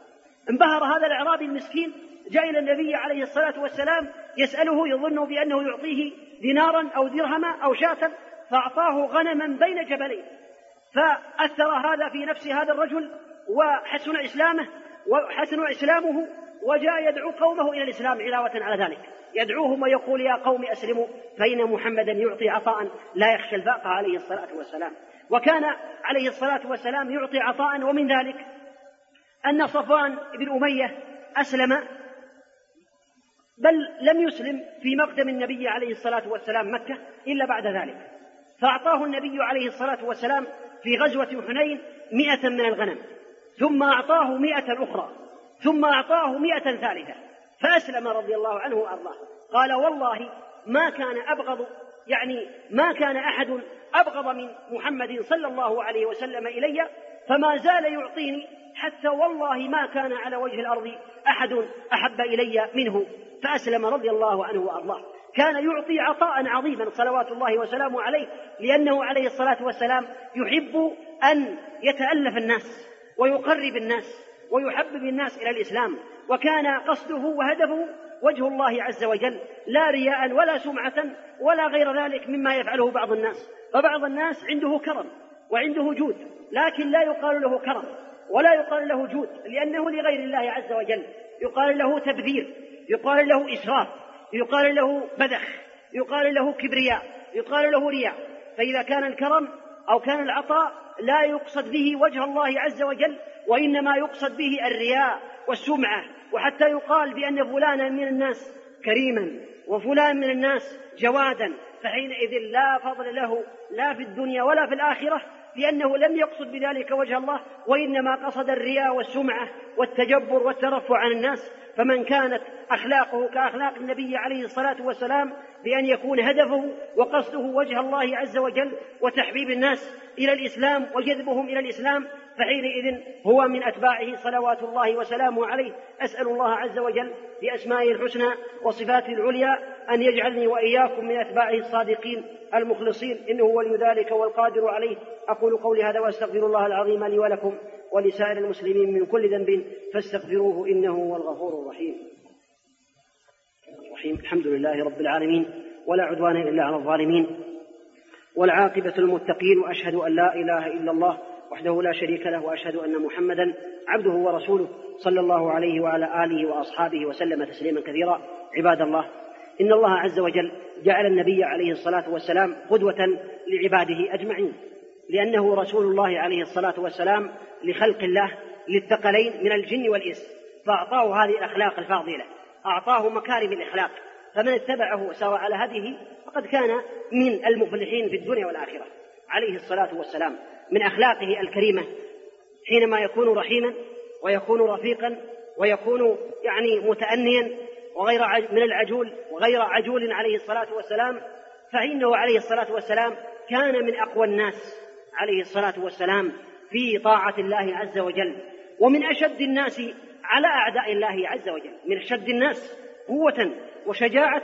انبهر هذا الأعرابي المسكين جاء إلى النبي عليه الصلاة والسلام يسأله يظن بأنه يعطيه دينارا أو درهما أو شاة فأعطاه غنما بين جبلين. فأثر هذا في نفس هذا الرجل وحسن إسلامه وحسن إسلامه وجاء يدعو قومه إلى الإسلام علاوة على ذلك. يدعوهم ويقول يا قوم أسلموا فإن محمدا يعطي عطاء لا يخشى الفاقة. عليه الصلاة والسلام. وكان عليه الصلاة والسلام يعطي عطاء ومن ذلك أن صفوان بن أمية أسلم بل لم يسلم في مقدم النبي عليه الصلاة والسلام مكة إلا بعد ذلك. فأعطاه النبي عليه الصلاة والسلام في غزوة حنين مئة من الغنم ثم أعطاه مئة أخرى ثم أعطاه مئة ثالثة فأسلم رضي الله عنه وأرضاه. قال والله ما كان أبغض يعني ما كان أحد أبغض من محمد صلى الله عليه وسلم إلي فما زال يعطيني حتى والله ما كان على وجه الأرض أحد أحب إلي منه. فأسلم رضي الله عنه وأرضاه. كان يعطي عطاء عظيما صلوات الله وسلامه عليه لأنه عليه الصلاة والسلام يحب أن يتألف الناس ويقرب الناس ويحبب الناس إلى الإسلام. وكان قصده وهدفه وجه الله عز وجل لا رياء ولا سمعة ولا غير ذلك مما يفعله بعض الناس. فبعض الناس عنده كرم وعنده جود لكن لا يقال له كرم ولا يقال له جود لأنه لغير الله عز وجل. يقال له تبذير يقال له إسراف يقال له بذخ يقال له كبرياء يقال له رياء. فإذا كان الكرم أو كان العطاء لا يقصد به وجه الله عز وجل وإنما يقصد به الرياء والسمعة. وحتى يقال بأن فلانا من الناس كريما وفلان من الناس جوادا فحينئذ لا فضل له لا في الدنيا ولا في الآخرة لأنه لم يقصد بذلك وجه الله وإنما قصد الرياء والسمعة والتجبر والترفع عن الناس فمن كانت أخلاقه كأخلاق النبي عليه الصلاة والسلام بأن يكون هدفه وقصده وجه الله عز وجل وتحبيب الناس إلى الإسلام وجذبهم إلى الإسلام فحينئذ هو من أتباعه صلوات الله وسلامه عليه. أسأل الله عز وجل بأسمائه الحسنى وصفاته العليا أن يجعلني وإياكم من أتباعه الصادقين المخلصين. إنه ولي ذلك والقادر عليه. أقول قولي هذا وأستغفر الله العظيم لي ولكم ولسائر المسلمين من كل ذنب فاستغفروه إنه هو الغفور الرحيم. الرحيم. الحمد لله رب العالمين ولا عدوان إلا على الظالمين والعاقبة المتقين وأشهد أن لا إله إلا الله وحده لا شريك له وأشهد أن محمدا عبده ورسوله صلى الله عليه وعلى آله وأصحابه وسلم تسليما كثيرا. عباد الله إن الله عز وجل جعل النبي عليه الصلاة والسلام قدوة لعباده أجمعين لأنه رسول الله عليه الصلاة والسلام لخلق الله للثقلين من الجن والإنس فأعطاه هذه الأخلاق الفاضلة أعطاه مكارم الإخلاق فمن اتبعه وسار على هديه فقد كان من المفلحين في الدنيا والآخرة. عليه الصلاة والسلام. من أخلاقه الكريمة حينما يكون رحيما ويكون رفيقا ويكون يعني متأنيا وغير من العجول وغير عجول عليه الصلاة والسلام فإنه عليه الصلاة والسلام كان من أقوى الناس عليه الصلاة والسلام في طاعة الله عز وجل. ومن أشد الناس على أعداء الله عز وجل من أشد الناس قوة وشجاعة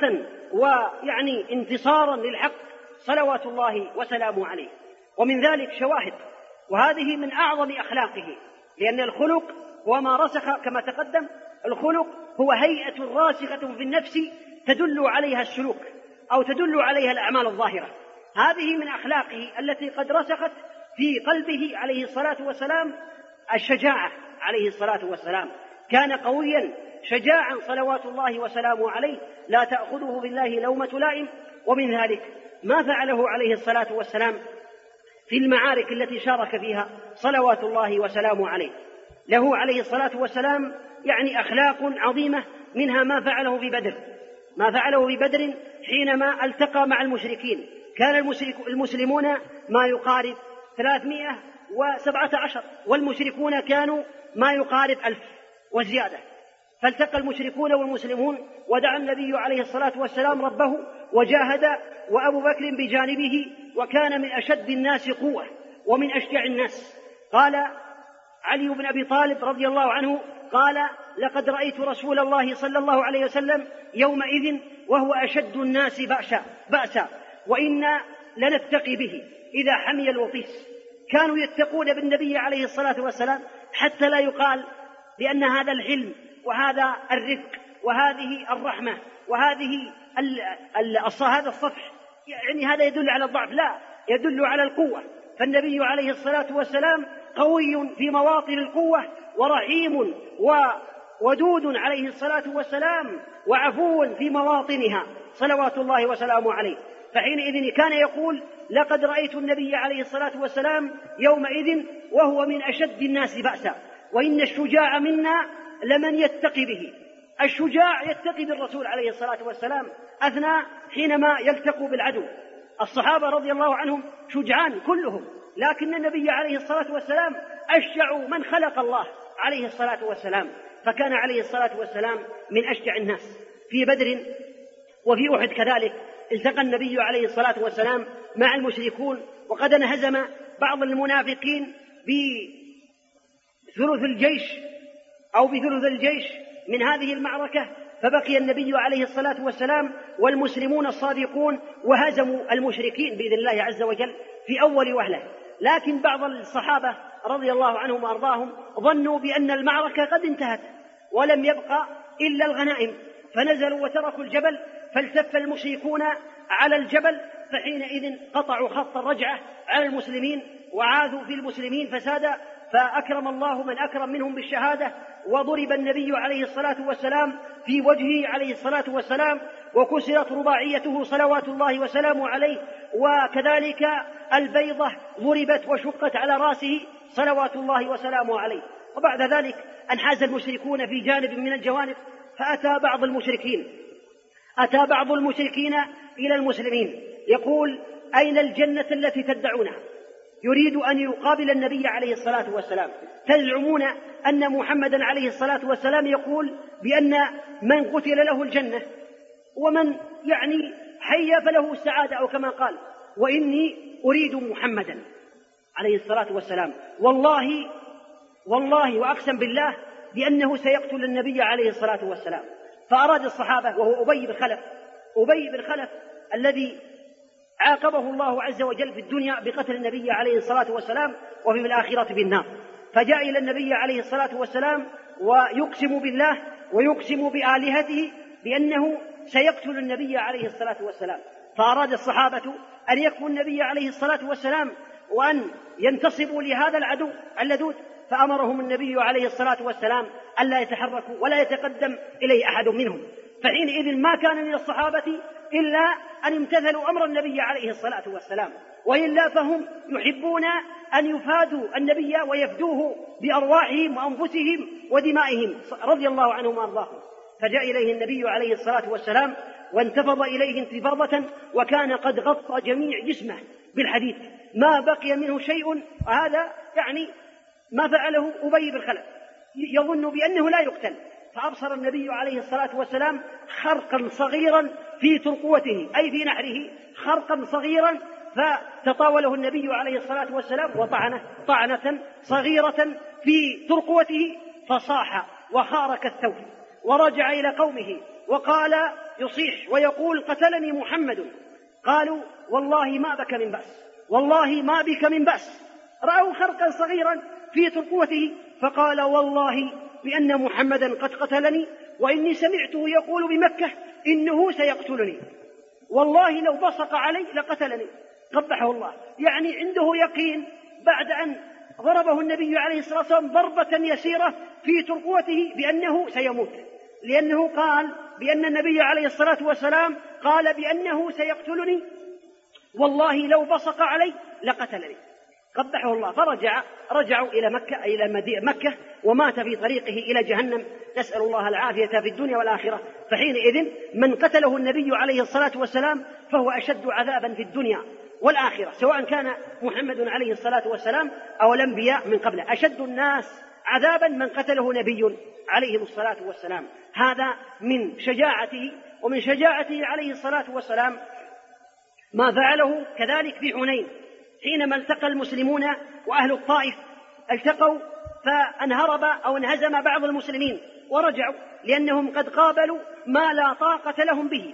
ويعني انتصارا للحق صلوات الله وسلامه عليه. ومن ذلك شواهد. وهذه من أعظم أخلاقه لأن الخلق هو ما رسخ كما تقدم الخلق هو هيئة راسخة في النفس تدل عليها السلوك أو تدل عليها الأعمال الظاهرة. هذه من أخلاقه التي قد رسخت في قلبه عليه الصلاة والسلام الشجاعة عليه الصلاة والسلام. كان قويا شجاعا صلوات الله وسلامه عليه. لا تأخذه بالله لومة لائم. ومن ذلك ما فعله عليه الصلاة والسلام في المعارك التي شارك فيها صلوات الله وسلامه عليه. له عليه الصلاة والسلام يعني أخلاق عظيمة منها ما فعله في بدر. ما فعله في بدر حينما التقى مع المشركين. كان المسلمون ما يقارب ثلاثمائة وسبعة عشر والمشركون كانوا ما يقارب ألف وزيادة فالتقى المشركون والمسلمون ودعا النبي عليه الصلاة والسلام ربه وجاهد وأبو بكر بجانبه وكان من أشد الناس قوة ومن أشجع الناس. قال علي بن أبي طالب رضي الله عنه قال لقد رأيت رسول الله صلى الله عليه وسلم يومئذ وهو أشد الناس بأسا بأسا وإنا لنتقي به إذا حمي الوطيس. كانوا يتقون بالنبي عليه الصلاة والسلام حتى لا يقال بأن هذا الحلم وهذا الرفق وهذه الرحمة وهذه هذا الصفح. يعني هذا يدل على الضعف. لا يدل على القوة. فالنبي عليه الصلاة والسلام قوي في مواطن القوة ورحيم وودود عليه الصلاة والسلام وعفو في مواطنها. صلوات الله وسلامه عليه. فحينئذ كان يقول لقد رأيت النبي عليه الصلاة والسلام يومئذ وهو من أشد الناس بأسا وإن الشجاع منا لمن يتقي به. الشجاع يتقي بالرسول عليه الصلاة والسلام أثناء حينما يلتقوا بالعدو. الصحابة رضي الله عنهم شجعان كلهم لكن النبي عليه الصلاة والسلام أشجع من خلق الله عليه الصلاة والسلام. فكان عليه الصلاة والسلام من أشجع الناس. في بدر وفي أحد كذلك التقى النبي عليه الصلاة والسلام مع المشركون وقد انهزم بعض المنافقين بثلث الجيش أو بثلث الجيش من هذه المعركة فبقي النبي عليه الصلاة والسلام والمسلمون الصادقون وهزموا المشركين بإذن الله عز وجل في أول وهلة. لكن بعض الصحابة رضي الله عنهم وأرضاهم ظنوا بأن المعركة قد انتهت ولم يبقى إلا الغنائم فنزلوا وتركوا الجبل فالتف المشركون على الجبل فحينئذ قطعوا خط الرجعة على المسلمين وعاذوا في المسلمين فسادا فأكرم الله من أكرم منهم بالشهادة وضرب النبي عليه الصلاة والسلام في وجهه عليه الصلاة والسلام وكسرت رباعيته صلوات الله وسلامه عليه وكذلك البيضة ضربت وشقت على رأسه صلوات الله وسلامه عليه. وبعد ذلك أنحاز المشركون في جانب من الجوانب فأتى بعض المشركين. أتى بعض المشركين إلى المسلمين. يقول أين الجنة التي تدعونها؟ يريد أن يقابل النبي عليه الصلاة والسلام. تزعمون أن محمدا عليه الصلاة والسلام يقول بأن من قتل له الجنة ومن يعني حي فله السعادة أو كما قال. وإني أريد محمدا عليه الصلاة والسلام. والله والله وأقسم بالله بأنه سيقتل النبي عليه الصلاة والسلام. فأراد الصحابة وهو أبي بن خلف أبي بن خلف الذي عاقبه الله عز وجل في الدنيا بقتل النبي عليه الصلاة والسلام وفي الآخرة بالنار فجاء إلى النبي عليه الصلاة والسلام ويقسم بالله ويقسم بآلهته بأنه سيقتل النبي عليه الصلاة والسلام. فأراد الصحابة أن يكفوا النبي عليه الصلاة والسلام وأن ينتصبوا لهذا العدو اللدود. فأمرهم النبي عليه الصلاة والسلام ألا يتحركوا ولا يتقدم إليه أحد منهم. فحينئذ ما كان من الصحابة إلا أن امتثلوا أمر النبي عليه الصلاة والسلام. وإلا فهم يحبون أن يفادوا النبي ويفدوه بأرواحهم وأنفسهم ودمائهم. رضي الله عنهم وأرضاهم. فجاء إليه النبي عليه الصلاة والسلام وانتفض إليه انتفاضة وكان قد غطى جميع جسمه بالحديد ما بقي منه شيء؟ هذا يعني ما فعله أبي بن خلف. يظن بأنه لا يقتل. فأبصر النبي عليه الصلاة والسلام خرقا صغيرا في ترقوته أي في نحره خرقا صغيرا فتطاوله النبي عليه الصلاة والسلام وطعنه طعنة صغيرة في ترقوته فصاح وخارك الثوب ورجع إلى قومه وقال يصيح ويقول قتلني محمد. قالوا والله ما بك من بأس والله ما بك من بأس. رأوا خرقا صغيرا في ترقوته فقال والله بأن محمدا قد قتلني وإني سمعته يقول بمكة إنه سيقتلني. والله لو بصق علي لقتلني. قبحه الله. يعني عنده يقين بعد أن ضربه النبي عليه الصلاة والسلام ضربة يسيرة في ترقوته بأنه سيموت. لأنه قال بأن النبي عليه الصلاة والسلام قال بأنه سيقتلني. والله لو بصق علي لقتلني. قبحه الله. فرجع رجعوا إلى مكة إلى مكة ومات في طريقه إلى جهنم. نسأل الله العافية في الدنيا والآخرة. فحينئذ من قتله النبي عليه الصلاة والسلام فهو أشد عذابا في الدنيا والآخرة. سواء كان محمد عليه الصلاة والسلام أو الأنبياء من قبله أشد الناس عذابا من قتله نبي عليه الصلاة والسلام. هذا من شجاعته ومن شجاعته عليه الصلاة والسلام ما فعله كذلك في حنين. حينما التقى المسلمون وأهل الطائف التقوا فانهرب أو انهزم بعض المسلمين ورجعوا لأنهم قد قابلوا ما لا طاقة لهم به.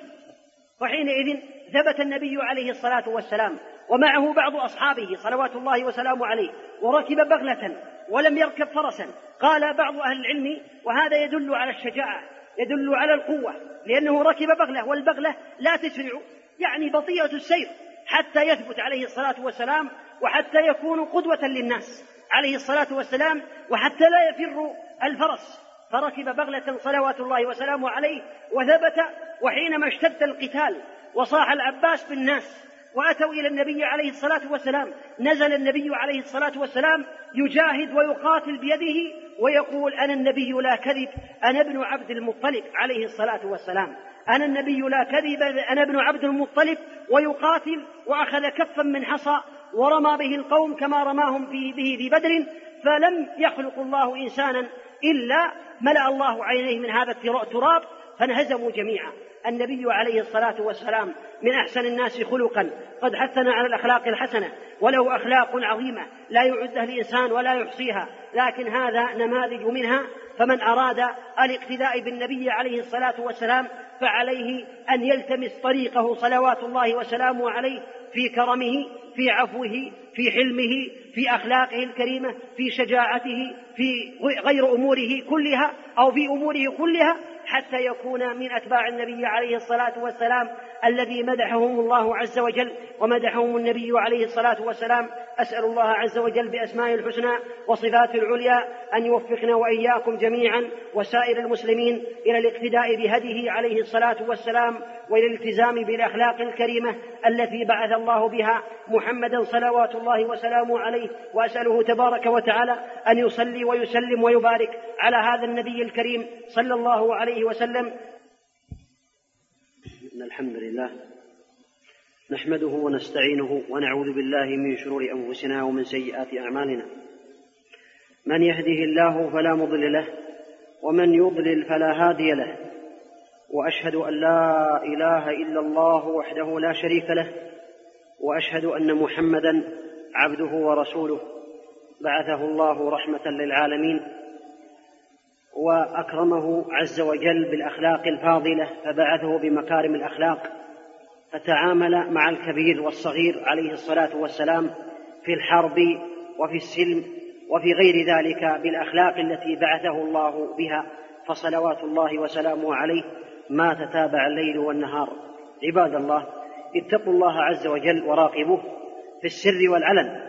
وحينئذ ثبت النبي عليه الصلاة والسلام ومعه بعض أصحابه صلوات الله وسلامه عليه وركب بغلة ولم يركب فرسا. قال بعض أهل العلم وهذا يدل على الشجاعة يدل على القوة لأنه ركب بغلة والبغلة لا تسرع يعني بطيئة السير. حتى يثبت عليه الصلاة والسلام وحتى يكون قدوة للناس عليه الصلاة والسلام وحتى لا يفر الفرس. فركب بغلة صلوات الله وسلامه عليه وثبت وحينما اشتد القتال وصاح العباس بالناس وأتوا إلى النبي عليه الصلاة والسلام. نزل النبي عليه الصلاة والسلام يجاهد ويقاتل بيده ويقول أنا النبي لا كذب أنا ابن عبد المطلب عليه الصلاة والسلام. أنا النبي لا كذب أنا ابن عبد المطلب ويقاتل وأخذ كفا من حصى ورمى به القوم كما رماهم به في بدر فلم يخلق الله إنسانا إلا ملأ الله عينيه من هذا التراب فانهزموا جميعا. النبي عليه الصلاة والسلام من أحسن الناس خلقا قد حثنا على الأخلاق الحسنة وله أخلاق عظيمة لا يعدها الإنسان ولا يحصيها لكن هذا نماذج منها فمن أراد الاقتداء بالنبي عليه الصلاة والسلام فعليه أن يلتمس طريقه صلوات الله وسلامه عليه في كرمه في عفوه في حلمه في أخلاقه الكريمة في شجاعته في غير أموره كلها أو في أموره كلها حتى يكون من أتباع النبي عليه الصلاة والسلام الذي مدحهم الله عز وجل ومدحهم النبي عليه الصلاة والسلام. أسأل الله عز وجل باسمائه الحسنى وصفاته العليا أن يوفقنا وإياكم جميعا وسائر المسلمين إلى الاقتداء بهديه عليه الصلاة والسلام وإلى الالتزام بالأخلاق الكريمة التي بعث الله بها محمدا صلوات الله وسلامه عليه. وأسأله تبارك وتعالى أن يصلي ويسلم ويبارك على هذا النبي الكريم صلى الله عليه وسلم. إن الحمد لله نحمده ونستعينه ونعوذ بالله من شرور أنفسنا ومن سيئات أعمالنا. من يهده الله فلا مضل له ومن يضلل فلا هادي له. وأشهد أن لا إله إلا الله وحده لا شريك له. وأشهد أن محمدا عبده ورسوله. بعثه الله رحمة للعالمين. وأكرمه عز وجل بالأخلاق الفاضلة فبعثه بمكارم الأخلاق فتعامل مع الكبير والصغير عليه الصلاة والسلام في الحرب وفي السلم وفي غير ذلك بالأخلاق التي بعثه الله بها فصلوات الله وسلامه عليه ما تتابع الليل والنهار. عباد الله اتقوا الله عز وجل وراقبوه في السر والعلن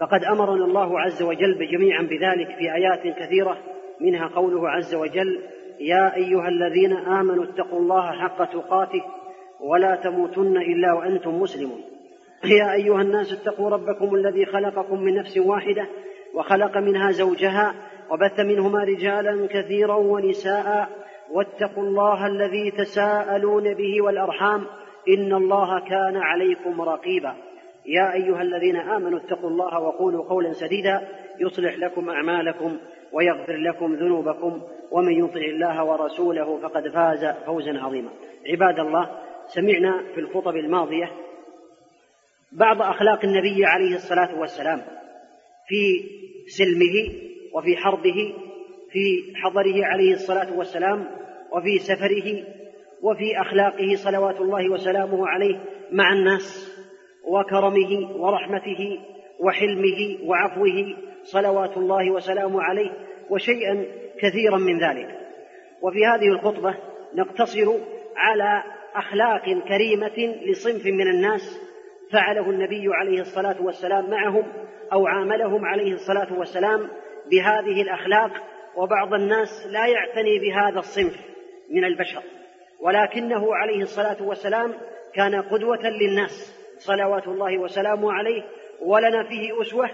فقد أمرنا الله عز وجل بجميعا بذلك في آيات كثيرة منها قوله عز وجل يا أيها الذين آمنوا اتقوا الله حق تقاته ولا تموتن إلا وأنتم مسلمون. يا أيها الناس اتقوا ربكم الذي خلقكم من نفس واحدة وخلق منها زوجها وبث منهما رجالا كثيرا ونساء واتقوا الله الذي تساءلون به والأرحام إن الله كان عليكم رقيبا. يا أيها الذين آمنوا اتقوا الله وقولوا قولا سديدا يصلح لكم أعمالكم ويغفر لكم ذنوبكم ومن يطع الله ورسوله فقد فاز فوزا عظيما. عباد الله سمعنا في الخطب الماضية بعض أخلاق النبي عليه الصلاة والسلام في سلمه وفي حربه في حضره عليه الصلاة والسلام وفي سفره وفي أخلاقه صلوات الله وسلامه عليه مع الناس وكرمه ورحمته وحلمه وعفوه صلوات الله وسلامه عليه وشيئا كثيرا من ذلك. وفي هذه الخطبة نقتصر على أخلاق كريمة لصنف من الناس فعله النبي عليه الصلاة والسلام معهم أو عاملهم عليه الصلاة والسلام بهذه الأخلاق وبعض الناس لا يعتني بهذا الصنف من البشر. ولكنه عليه الصلاة والسلام كان قدوة للناس. صلوات الله وسلامه عليه ولنا فيه أسوة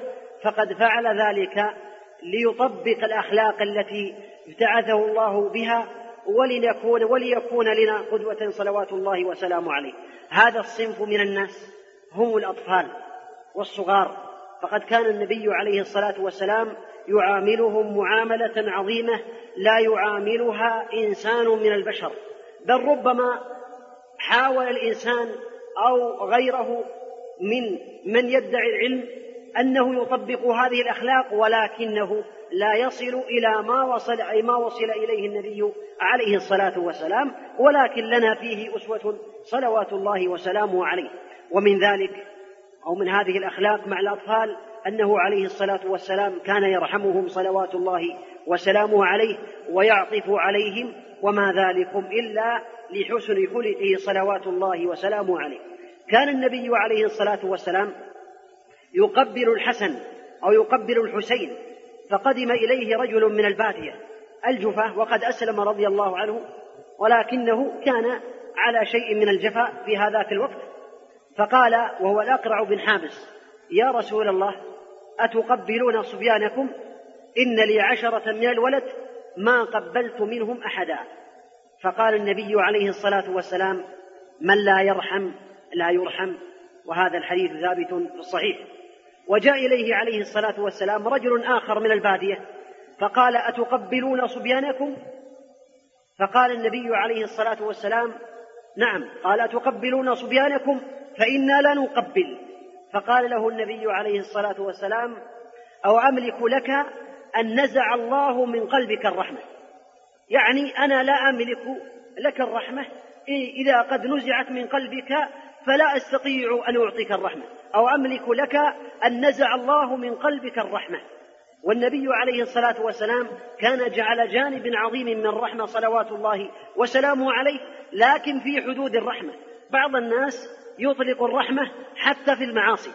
فقد فعل ذلك ليطبق الأخلاق التي ابتعثه الله بها ولنكون وليكون لنا قدوة صلوات الله وسلامه عليه. هذا الصنف من الناس هم الأطفال والصغار. فقد كان النبي عليه الصلاة والسلام يعاملهم معاملة عظيمة لا يعاملها إنسان من البشر. بل ربما حاول الإنسان أو غيره من من يدعي العلم أنه يطبق هذه الأخلاق ولكنه لا يصل إلى ما وصل أي ما وصل إليه النبي عليه الصلاة والسلام ولكن لنا فيه أسوة صلوات الله وسلامه عليه. ومن ذلك أو من هذه الأخلاق مع الأطفال أنه عليه الصلاة والسلام كان يرحمهم صلوات الله وسلامه عليه ويعطف عليهم وما ذلكم إلا لحسن خلقه صلوات الله وسلامه عليه. كان النبي عليه الصلاة والسلام يقبل الحسن أو يقبل الحسين فقدم إليه رجل من الباديه الجفا وقد أسلم رضي الله عنه ولكنه كان على شيء من الجفا في هذاك الوقت فقال وهو الأقرع بن حابس يا رسول الله أتقبلون صبيانكم؟ إن لي عشرة من الولد ما قبلت منهم أحدا. فقال النبي عليه الصلاة والسلام من لا يرحم لا يرحم وهذا الحديث ثابت في الصحيح. وجاء إليه عليه الصلاة والسلام رجل آخر من البادية فقال أتقبلون صبيانكم؟ فقال النبي عليه الصلاة والسلام نعم قال أتقبلون صبيانكم؟ فإنا لا نقبل. فقال له النبي عليه الصلاة والسلام أو أملك لك أن نزع الله من قلبك الرحمة. يعني أنا لا أملك لك الرحمة إذا قد نزعت من قلبك فلا أستطيع أن أعطيك الرحمة أو أملك لك أن نزع الله من قلبك الرحمة. والنبي عليه الصلاة والسلام كان جعل جانب عظيم من الرحمه صلوات الله وسلامه عليه لكن في حدود الرحمة. بعض الناس يطلق الرحمة حتى في المعاصي.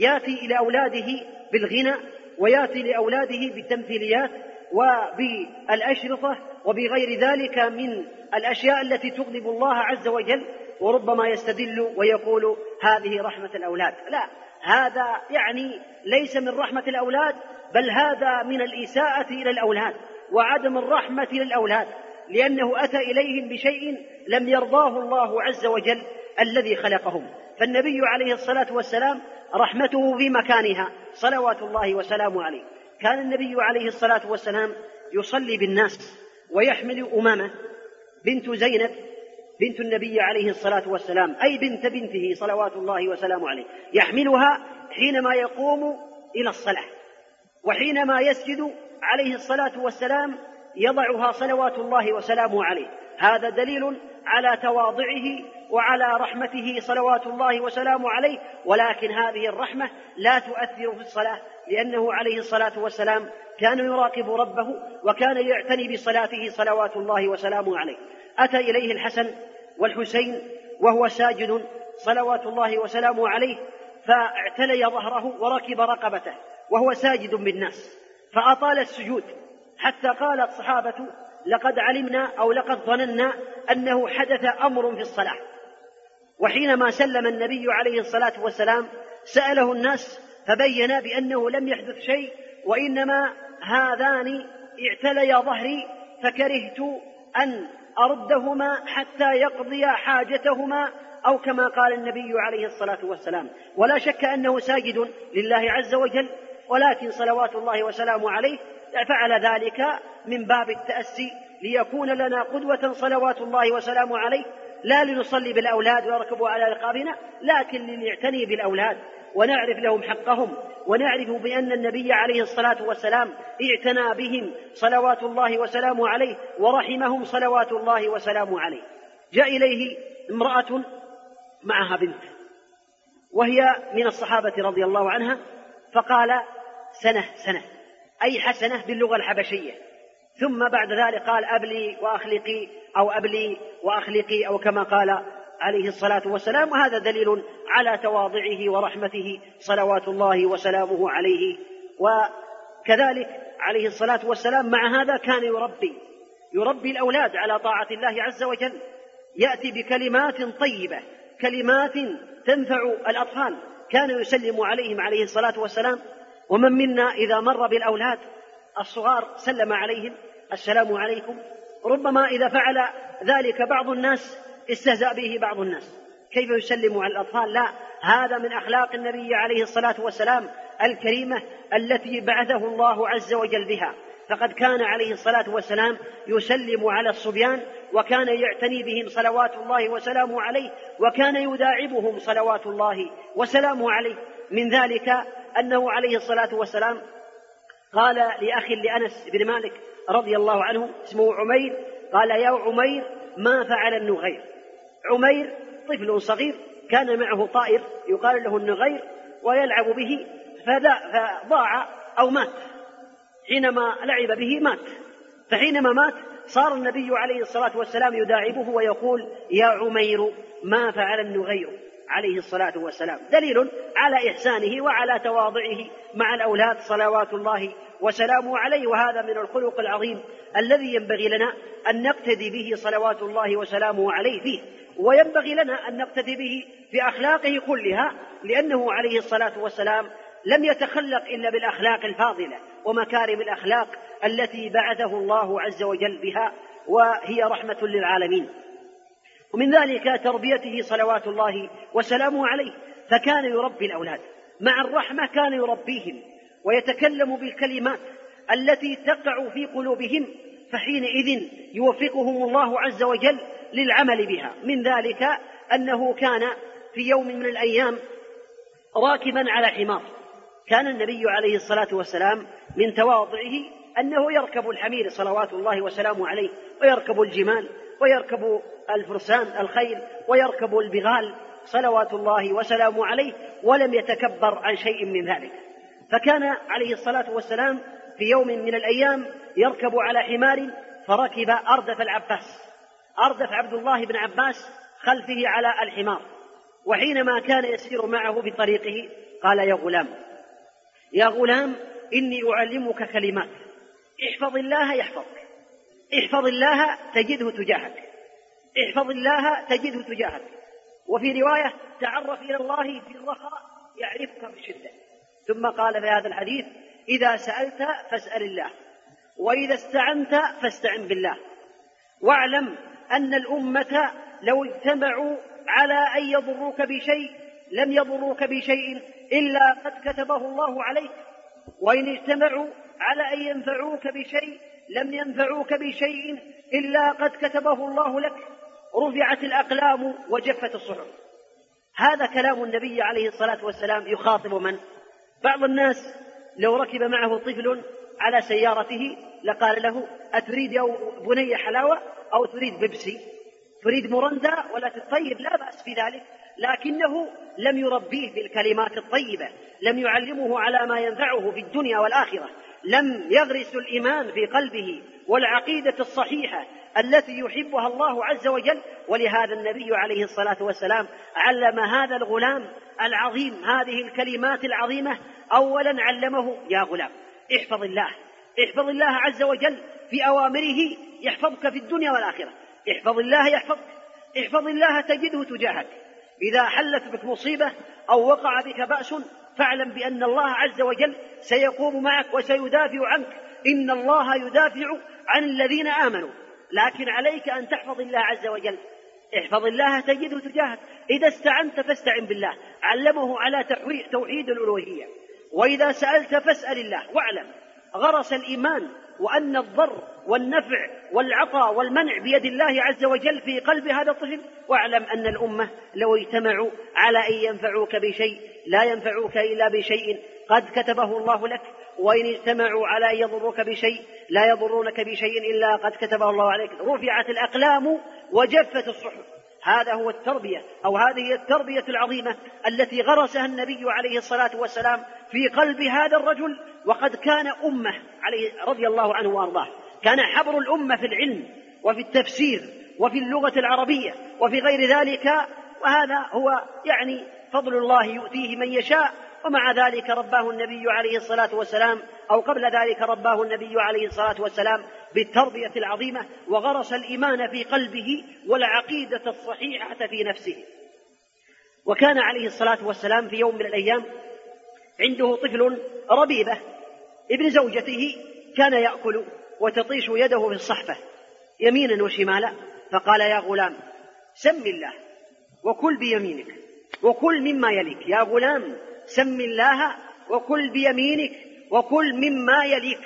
ياتي إلى أولاده بالغنى وياتي لأولاده بالتمثيليات وبالأشرطة وبغير ذلك من الأشياء التي تغضب الله عز وجل. وربما يستدل ويقول هذه رحمة الأولاد. لا هذا يعني ليس من رحمة الأولاد بل هذا من الإساءة إلى الأولاد وعدم الرحمة للأولاد لأنه أتى إليهم بشيء لم يرضاه الله عز وجل الذي خلقهم. فالنبي عليه الصلاة والسلام رحمته في مكانها صلوات الله وسلامه عليه. كان النبي عليه الصلاة والسلام يصلي بالناس ويحمل أمامه بنت زينب بنت النبي عليه الصلاة والسلام أي بنت بنته صلوات الله وسلامه عليه يحملها حينما يقوم إلى الصلاة وحينما يسجد عليه الصلاة والسلام يضعها صلوات الله وسلامه عليه. هذا دليل على تواضعه وعلى رحمته صلوات الله وسلامه عليه ولكن هذه الرحمة لا تؤثر في الصلاة لأنه عليه الصلاة والسلام كان يراقب ربه وكان يعتني بصلاته صلوات الله وسلامه عليه. أتى إليه الحسن والحسين وهو ساجد صلوات الله وسلامه عليه فاعتلي ظهره وركب رقبته وهو ساجد بالناس فأطال السجود حتى قال الصحابة لقد علمنا أو لقد ظننا أنه حدث أمر في الصلاة. وحينما سلم النبي عليه الصلاة والسلام سأله الناس فبين بأنه لم يحدث شيء وإنما هذان اعتليا ظهري فكرهت أن أردهما حتى يقضي حاجتهما أو كما قال النبي عليه الصلاة والسلام. ولا شك أنه ساجد لله عز وجل ولكن صلوات الله وسلامه عليه فعل ذلك من باب التأسي ليكون لنا قدوة صلوات الله وسلامه عليه. لا لنصلي بالأولاد ويركبوا على رقابنا لكن لنعتني بالأولاد. ونعرف لهم حقهم ونعرف بأن النبي عليه الصلاة والسلام اعتنى بهم صلوات الله وسلامه عليه ورحمهم صلوات الله وسلامه عليه. جاء إليه امرأة معها بنت وهي من الصحابة رضي الله عنها فقال سنة سنة. أي حسنة باللغة الحبشية. ثم بعد ذلك قال أبلي وأخلقي أو أبلي وأخلقي أو كما قال عليه الصلاة والسلام وهذا دليل على تواضعه ورحمته صلوات الله وسلامه عليه. وكذلك عليه الصلاة والسلام مع هذا كان يربي يربي الأولاد على طاعة الله عز وجل. يأتي بكلمات طيبة كلمات تنفع الأطفال. كان يسلم عليهم عليه الصلاة والسلام. ومن منا إذا مر بالأولاد الصغار سلم عليهم السلام عليكم. ربما إذا فعل ذلك بعض الناس استهزأ به بعض الناس. كيف يسلم على الأطفال؟ لا. هذا من أخلاق النبي عليه الصلاة والسلام الكريمة التي بعثه الله عز وجل بها. فقد كان عليه الصلاة والسلام يسلم على الصبيان وكان يعتني بهم صلوات الله وسلامه عليه وكان يداعبهم صلوات الله وسلامه عليه. من ذلك أنه عليه الصلاة والسلام قال لأخ لأنس بن مالك رضي الله عنه اسمه عمير قال يا عمير ما فعل النغير عمير طفل صغير كان معه طائر يقال له النغير ويلعب به فضاع أو مات. حينما لعب به مات. فحينما مات صار النبي عليه الصلاة والسلام يداعبه ويقول يا عمير ما فعل النغير عليه الصلاة والسلام؟ دليل على إحسانه وعلى تواضعه مع الأولاد صلوات الله وسلامه عليه. وهذا من الخلق العظيم الذي ينبغي لنا أن نقتدي به صلوات الله وسلامه عليه. فيه وينبغي لنا أن نقتدي به في أخلاقه كلها لأنه عليه الصلاة والسلام لم يتخلق إلا بالأخلاق الفاضلة ومكارم الأخلاق التي بعثه الله عز وجل بها وهي رحمة للعالمين. ومن ذلك تربيته صلوات الله وسلامه عليه فكان يربي الأولاد. مع الرحمة كان يربيهم ويتكلم بالكلمات التي تقع في قلوبهم فحينئذ يوفقهم الله عز وجل للعمل بها. من ذلك أنه كان في يوم من الأيام راكبا على حمار. كان النبي عليه الصلاة والسلام من تواضعه أنه يركب الحمير صلوات الله وسلامه عليه ويركب الجمال ويركب الفرسان الخيل ويركب البغال صلوات الله وسلامه عليه ولم يتكبر عن شيء من ذلك. فكان عليه الصلاة والسلام في يوم من الأيام يركب على حمار فركب أردف العباس. أردف عبد الله بن عباس خلفه على الحمار. وحينما كان يسير معه بطريقه قال يا غلام يا غلام إني أعلمك كلمات. احفظ الله يحفظك. احفظ الله تجده تجاهك. احفظ الله تجده تجاهك. وفي رواية تعرف إلى الله في الرخاء يعرفك الشدة ثم قال في هذا الحديث إذا سألت فاسأل الله. وإذا استعنت فاستعن بالله. واعلم أن الأمة لو اجتمعوا على أن يضروك بشيء لم يضروك بشيء إلا قد كتبه الله عليك. وإن اجتمعوا على أن ينفعوك بشيء لم ينفعوك بشيء إلا قد كتبه الله لك. رفعت الأقلام وجفت الصحف. هذا كلام النبي عليه الصلاة والسلام يخاطب من؟ بعض الناس لو ركب معه طفل على سيارته لقال له أتريد يا بني حلاوة أو تريد بيبسي؟ تريد مرندة ولا تطيب؟ لا بأس في ذلك. لكنه لم يربيه بالكلمات الطيبة لم يعلمه على ما ينفعه في الدنيا والآخرة لم يغرس الإيمان في قلبه والعقيدة الصحيحة التي يحبها الله عز وجل. ولهذا النبي عليه الصلاة والسلام علم هذا الغلام العظيم هذه الكلمات العظيمة أولا علمه يا غلام. احفظ الله. احفظ الله عز وجل في أوامره يحفظك في الدنيا والآخرة. احفظ الله يحفظك. احفظ الله تجده تجاهك. إذا حلت بك مصيبة أو وقع بك بأس فاعلم بأن الله عز وجل سيقوم معك وسيدافع عنك. إن الله يدافع عن الذين آمنوا. لكن عليك أن تحفظ الله عز وجل. احفظ الله تجده تجاهك. إذا استعنت فاستعن بالله. علمه على توحيد الألوهية. وإذا سألت فاسأل الله واعلم. غرس الإيمان وأن الضر والنفع والعطاء والمنع بيد الله عز وجل في قلب هذا الطفل. واعلم أن الأمة لو اجتمعوا على أن ينفعوك بشيء لا ينفعوك إلا بشيء قد كتبه الله لك. وإن اجتمعوا على أن يضروك بشيء لا يضرونك بشيء إلا قد كتبه الله عليك. رفعت الأقلام وجفت الصحف. هذا هو التربية أو هذه هي التربية العظيمة التي غرسها النبي عليه الصلاة والسلام في قلب هذا الرجل وقد كان أمة عليه رضي الله عنه وأرضاه كان حبر الأمة في العلم وفي التفسير وفي اللغة العربية وفي غير ذلك وهذا هو يعني فضل الله يؤتيه من يشاء ومع ذلك رباه النبي عليه الصلاة والسلام أو قبل ذلك رباه النبي عليه الصلاة والسلام بالتربية العظيمة وغرس الإيمان في قلبه والعقيدة الصحيحة في نفسه. وكان عليه الصلاة والسلام في يوم من الأيام عنده طفل ربيبة ابن زوجته كان يأكل وتطيش يده في الصحفة يمينا وشمالا فقال يا غلام سم الله وكل بيمينك وكل مما يليك يا غلام سم الله وكل بيمينك وكل مما يليك.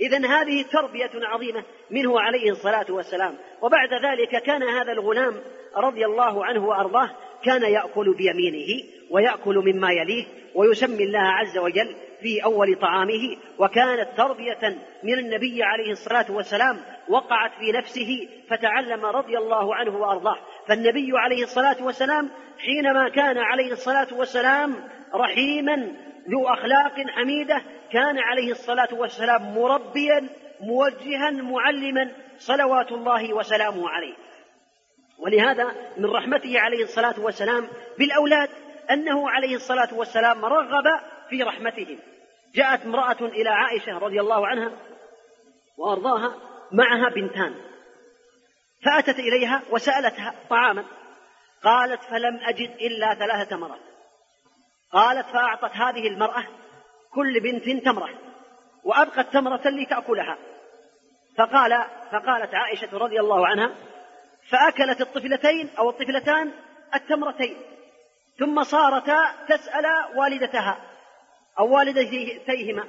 إذا هذه تربية عظيمة منه عليه الصلاة والسلام. وبعد ذلك كان هذا الغلام رضي الله عنه وأرضاه كان يأكل بيمينه ويأكل مما يليه ويسمي الله عز وجل في أول طعامه. وكانت تربية من النبي عليه الصلاة والسلام وقعت في نفسه فتعلم رضي الله عنه وأرضاه. فالنبي عليه الصلاة والسلام حينما كان عليه الصلاة والسلام رحيما ذو أخلاق حميدة كان عليه الصلاة والسلام مربيا موجها معلما صلوات الله وسلامه عليه. ولهذا من رحمته عليه الصلاة والسلام بالأولاد أنه عليه الصلاة والسلام رغب في رحمتهم جاءت امرأة إلى عائشة رضي الله عنها وأرضاها معها بنتان. فأتت إليها وسألتها طعاما. قالت فلم أجد إلا ثلاثة تمرات قالت فأعطت هذه المرأة كل بنت تمرة وأبقت تمرة لتأكلها. فقال فقالت عائشة رضي الله عنها فأكلت الطفلتين أو الطفلتان التمرتين ثم صارتا تسأل والدتها أو والدتيهما.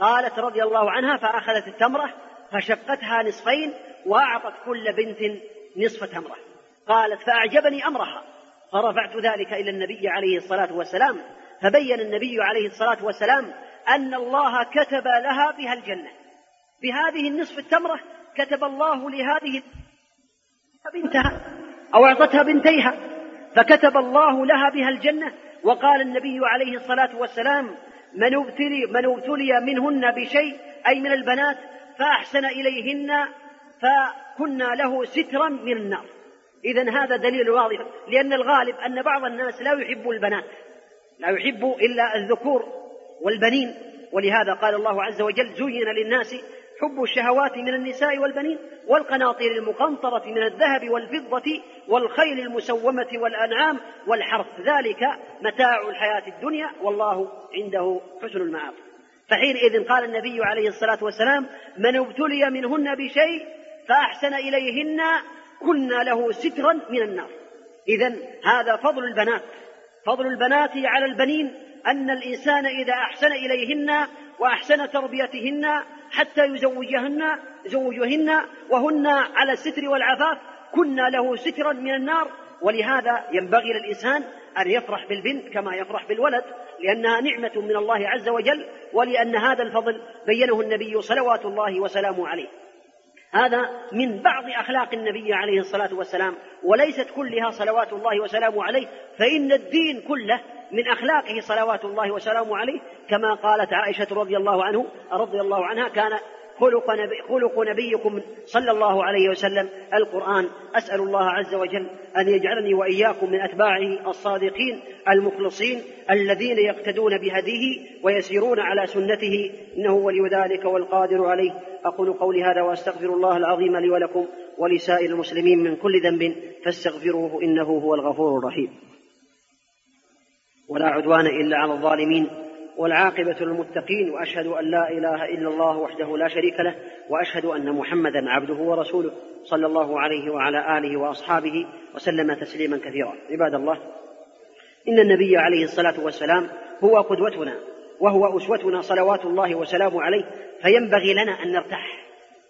قالت رضي الله عنها فأخذت التمرة فشقتها نصفين وأعطت كل بنت نصف تمرة. قالت فأعجبني أمرها. فرفعت ذلك إلى النبي عليه الصلاة والسلام فبين النبي عليه الصلاة والسلام أن الله كتب لها بها الجنة. بهذه النصف التمرة كتب الله لهذه بنتها أو أعطتها بنتيها فكتب الله لها بها الجنة. وقال النبي عليه الصلاة والسلام من ابتلي من ابتلي منهن بشيء أي من البنات فأحسن إليهن فكنا له سترا من النار. إذا هذا دليل واضح لأن الغالب أن بعض الناس لا يحب البنات لا يحب إلا الذكور والبنين. ولهذا قال الله عز وجل زين للناس حب الشهوات من النساء والبنين والقناطير المقنطرة من الذهب والفضة والخيل المسومة والأنعام والحرث. ذلك متاع الحياة الدنيا والله عنده حسن المعاب فحينئذ قال النبي عليه الصلاة والسلام من ابتلي منهن بشيء فأحسن إليهن كنا له سترا من النار. إذا هذا فضل البنات. فضل البنات على البنين أن الإنسان إذا أحسن إليهن وأحسن تربيتهن حتى يزوجهن زوجهن وهن على الستر والعفاف كنا له سترا من النار. ولهذا ينبغي للإنسان أن يفرح بالبنت كما يفرح بالولد لأنها نعمة من الله عز وجل ولأن هذا الفضل بينه النبي صلوات الله وسلامه عليه. هذا من بعض أخلاق النبي عليه الصلاة والسلام وليست كلها صلوات الله وسلامه عليه فإن الدين كله من أخلاقه صلوات الله وسلامه عليه كما قالت عائشة رضي الله عنه رضي الله عنها كان خلق, نبي خلق نبيكم صلى الله عليه وسلم القرآن. أسأل الله عز وجل أن يجعلني وإياكم من أتباعه الصادقين المخلصين الذين يقتدون بهديه ويسيرون على سنته. إنه ولي ذلك والقادر عليه. أقول قولي هذا وأستغفر الله العظيم لي ولكم ولسائر المسلمين من كل ذنب فاستغفروه إنه هو الغفور الرحيم. ولا عدوان إلا على الظالمين. والعاقبة للمتقين وأشهد أن لا إله إلا الله وحده لا شريك له وأشهد أن محمدا عبده ورسوله صلى الله عليه وعلى آله وأصحابه وسلم تسليما كثيرا. عباد الله إن النبي عليه الصلاة والسلام هو قدوتنا وهو أسوتنا صلوات الله وسلامه عليه فينبغي لنا أن نرتاح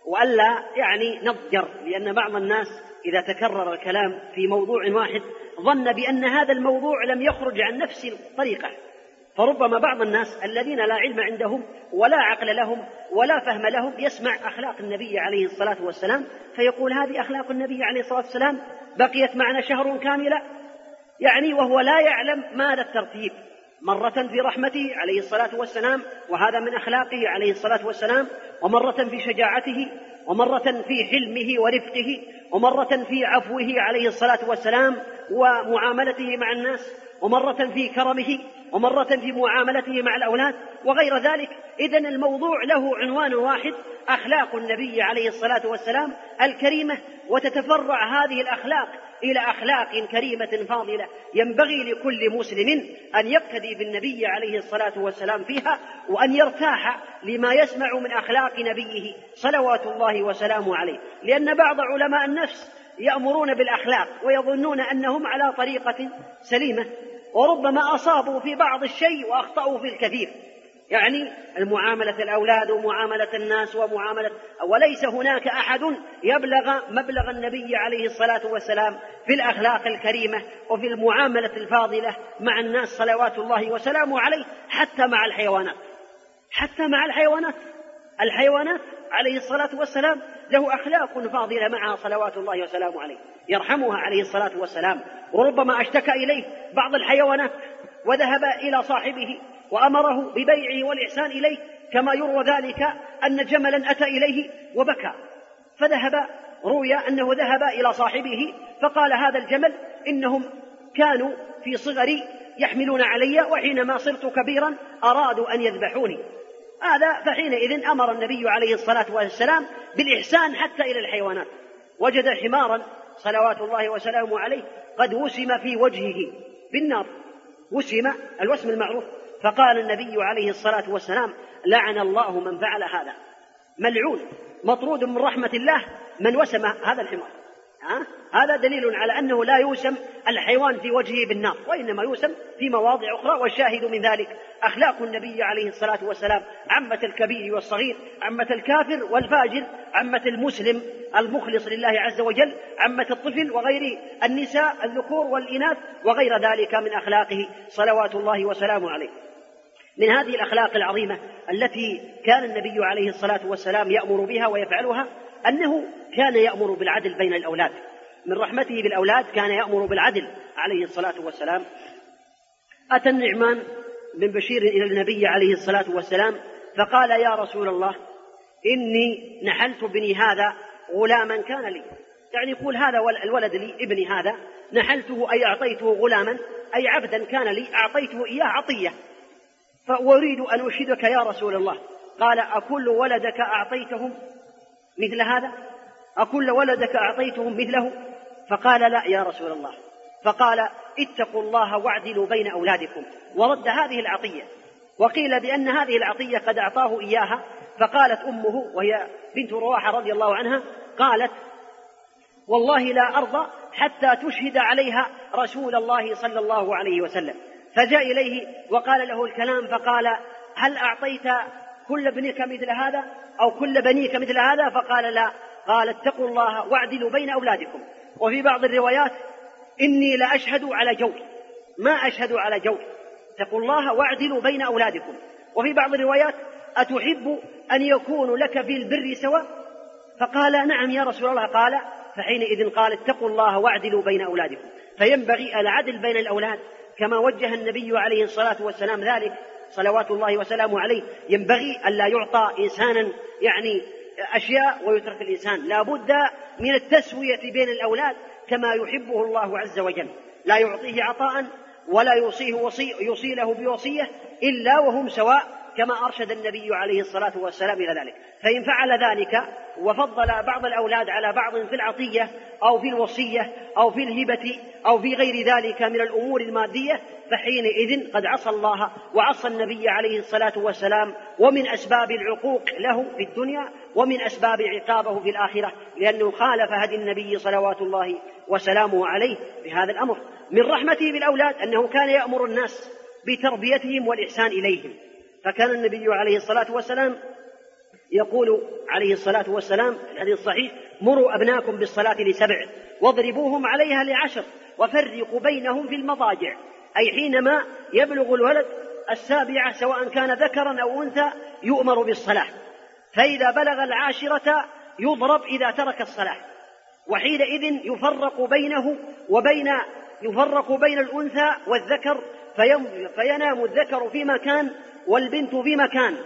وألا يعني نضجر لأن بعض الناس إذا تكرر الكلام في موضوع واحد ظن بأن هذا الموضوع لم يخرج عن نفس الطريقة فربما بعض الناس الذين لا علم عندهم ولا عقل لهم ولا فهم لهم يسمع أخلاق النبي عليه الصلاة والسلام فيقول هذه أخلاق النبي عليه الصلاة والسلام بقيت معنا شهر كاملا يعني وهو لا يعلم ماذا الترتيب. مرة في رحمته عليه الصلاة والسلام وهذا من أخلاقه عليه الصلاة والسلام ومرة في شجاعته ومرة في حلمه ورفقه ومرة في عفوه عليه الصلاة والسلام ومعاملته مع الناس ومرة في كرمه ومرة في معاملته مع الأولاد وغير ذلك. إذا الموضوع له عنوان واحد أخلاق النبي عليه الصلاة والسلام الكريمة وتتفرع هذه الأخلاق إلى أخلاق كريمة فاضلة. ينبغي لكل مسلم أن يقتدي بالنبي عليه الصلاة والسلام فيها وأن يرتاح لما يسمع من أخلاق نبيه صلوات الله وسلامه عليه. لأن بعض علماء النفس يأمرون بالأخلاق ويظنون أنهم على طريقة سليمة وربما أصابوا في بعض الشيء وأخطأوا في الكثير. يعني المعاملة الأولاد ومعاملة الناس ومعاملة وليس هناك أحد يبلغ مبلغ النبي عليه الصلاة والسلام في الأخلاق الكريمة وفي المعاملة الفاضلة مع الناس صلوات الله وسلامه عليه حتى مع الحيوانات. حتى مع الحيوانات. الحيوانات عليه الصلاة والسلام له أخلاق فاضلة معها صلوات الله وسلامه عليه. يرحمها عليه الصلاة والسلام. وربما أشتكى إليه بعض الحيوانات وذهب إلى صاحبه وأمره ببيعه والإحسان إليه كما يروى ذلك أن جملا أتى إليه وبكى. فذهب روي أنه ذهب إلى صاحبه فقال هذا الجمل إنهم كانوا في صغري يحملون علي وحينما صرت كبيرا أرادوا أن يذبحوني. هذا فحينئذ أمر النبي عليه الصلاة والسلام بالإحسان حتى إلى الحيوانات. وجد حمارا صلوات الله وسلامه عليه قد وسم في وجهه بالنار. وسم الوسم المعروف. فقال النبي عليه الصلاة والسلام لعن الله من فعل هذا. ملعون. مطرود من رحمة الله من وسم هذا الحمار. ها؟ هذا دليل على أنه لا يوسم الحيوان في وجهه بالنار وإنما يوسم في مواضع أخرى والشاهد من ذلك أخلاق النبي عليه الصلاة والسلام عمة الكبير والصغير عمة الكافر والفاجر عمة المسلم المخلص لله عز وجل عمة الطفل وغير النساء الذكور والإناث وغير ذلك من أخلاقه صلوات الله وسلامه عليه من هذه الأخلاق العظيمة التي كان النبي عليه الصلاة والسلام يأمر بها ويفعلها أنه كان يأمر بالعدل بين الأولاد. من رحمته بالأولاد كان يأمر بالعدل عليه الصلاة والسلام. أتى النعمان بن بشير إلى النبي عليه الصلاة والسلام فقال يا رسول الله إني نحلت بني هذا غلاما كان لي. يعني يقول هذا الولد لي ابني هذا نحلته أي أعطيته غلاما أي عبدا كان لي أعطيته إياه عطية. فأريد أن أشهدك يا رسول الله. قال أكل ولدك أعطيتهم مثل هذا؟ أكل ولدك أعطيتهم مثله؟ فقال لا يا رسول الله. فقال اتقوا الله واعدلوا بين أولادكم. ورد هذه العطية. وقيل بأن هذه العطية قد أعطاه إياها. فقالت أمه وهي بنت رواحة رضي الله عنها قالت والله لا أرضى حتى تشهد عليها رسول الله صلى الله عليه وسلم. فجاء إليه وقال له الكلام فقال هل أعطيت كل ابنك مثل هذا أو كل بنيك مثل هذا؟ فقال لا. قال اتقوا الله واعدلوا بين أولادكم. وفي بعض الروايات إني لأشهد على جور. ما أشهد على جور. اتقوا الله واعدلوا بين أولادكم. وفي بعض الروايات أتحب أن يكون لك في البر سواء فقال نعم يا رسول الله. قال فحينئذ قال اتقوا الله واعدلوا بين أولادكم. فينبغي العدل بين الأولاد كما وجه النبي عليه الصلاة والسلام ذلك. صلوات الله وسلامه عليه. ينبغي ألا يعطى إنسانا يعني أشياء ويترك الإنسان. لا بد من التسوية بين الأولاد كما يحبه الله عز وجل. لا يعطيه عطاء ولا يوصيه وصي يوصي له بوصية إلا وهم سواء كما أرشد النبي عليه الصلاة والسلام إلى ذلك. فإن فعل ذلك وفضل بعض الأولاد على بعض في العطية أو في الوصية أو في الهبة أو في غير ذلك من الأمور المادية فحينئذ قد عصى الله وعصى النبي عليه الصلاة والسلام ومن أسباب العقوق له في الدنيا ومن أسباب عقابه في الآخرة لأنه خالف هدي النبي صلوات الله وسلامه عليه بهذا الأمر. من رحمته بالأولاد أنه كان يأمر الناس بتربيتهم والإحسان إليهم. فكان النبي عليه الصلاة والسلام يقول عليه الصلاة والسلام في الحديث الصحيح مروا أبناكم بالصلاة لسبع واضربوهم عليها لعشر وفرقوا بينهم في المضاجع. أي حينما يبلغ الولد السابعة سواء كان ذكرا أو أنثى يؤمر بالصلاة فإذا بلغ العاشرة يضرب إذا ترك الصلاة وحينئذ يفرق بينه وبين يفرق بين الأنثى والذكر فينام الذكر في مكان والبنت في مكان.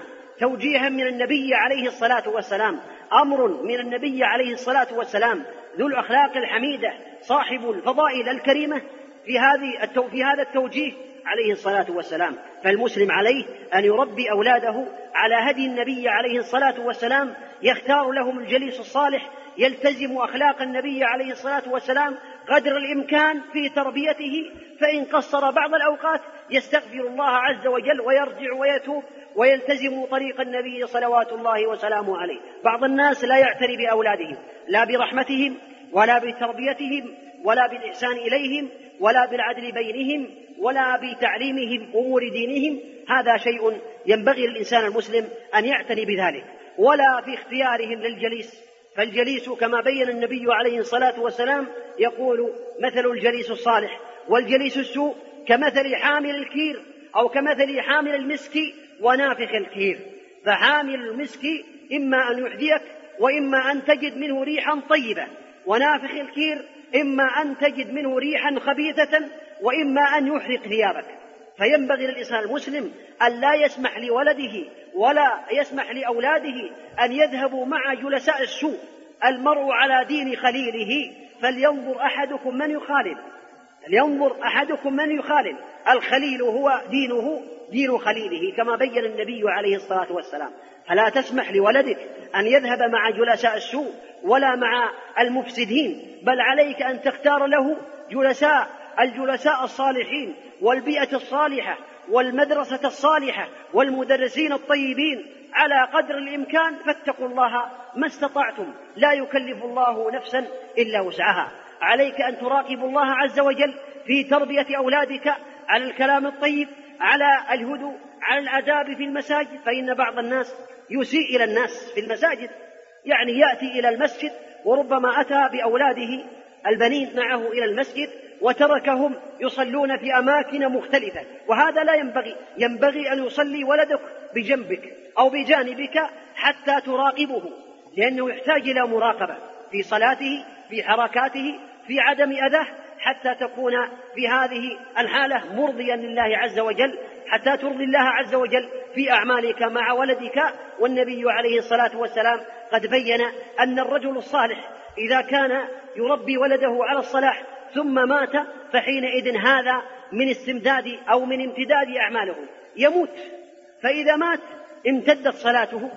توجيها من النبي عليه الصلاة والسلام. أمر من النبي عليه الصلاة والسلام. ذو الأخلاق الحميدة. صاحب الفضائل الكريمة. في هذه في هذا التوجيه عليه الصلاة والسلام. فالمسلم عليه أن يربي أولاده على هدي النبي عليه الصلاة والسلام. يختار لهم الجليس الصالح. يلتزم أخلاق النبي عليه الصلاة والسلام. قدر الإمكان في تربيته. فإن قصر بعض الأوقات يستغفر الله عز وجل ويرجع ويتوب ويلتزم طريق النبي صلوات الله وسلامه عليه. بعض الناس لا يعتني بأولادهم لا برحمتهم ولا بتربيتهم ولا بالإحسان إليهم ولا بالعدل بينهم ولا بتعليمهم أمور دينهم. هذا شيء ينبغي للإنسان المسلم أن يعتني بذلك ولا في اختيارهم للجليس. فالجليس كما بين النبي عليه الصلاة والسلام يقول مثل الجليس الصالح والجليس السوء كمثل حامل الكير أو كمثل حامل المسك ونافخ الكير. فحامل المسك إما أن يحذيك وإما أن تجد منه ريحا طيبة. ونافخ الكير إما أن تجد منه ريحا خبيثة وإما أن يحرق ثيابك. فينبغي للإنسان المسلم أن لا يسمح لولده ولا يسمح لأولاده أن يذهبوا مع جلساء السوء. المرء على دين خليله فلينظر أحدكم من يخالل لينظر أحدكم من يخالل؟ الخليل هو دينه دين خليله كما بين النبي عليه الصلاة والسلام. فلا تسمح لولدك أن يذهب مع جلساء السوء ولا مع المفسدين؟ بل عليك أن تختار له جلساء الجلساء الصالحين والبيئة الصالحة والمدرسة الصالحة والمدرسين الطيبين. على قدر الإمكان فاتقوا الله ما استطعتم. لا يكلف الله نفسا إلا وسعها. عليك أن تراقب الله عز وجل في تربية أولادك على الكلام الطيب على الهدوء على الآداب في المساجد. فإن بعض الناس يسيء إلى الناس في المساجد. يعني يأتي إلى المسجد وربما أتى بأولاده البنين معه إلى المسجد وتركهم يصلون في أماكن مختلفة. وهذا لا ينبغي. ينبغي أن يصلي ولدك بجنبك أو بجانبك حتى تراقبه لأنه يحتاج إلى مراقبة في صلاته في حركاته في عدم أذاه حتى تكون في هذه الحالة مرضيا لله عز وجل حتى ترضي الله عز وجل في أعمالك مع ولدك. والنبي عليه الصلاة والسلام قد بين أن الرجل الصالح إذا كان يربي ولده على الصلاح ثم مات فحينئذ هذا من استمداد أو من امتداد أعماله. يموت فإذا مات امتدت صلاته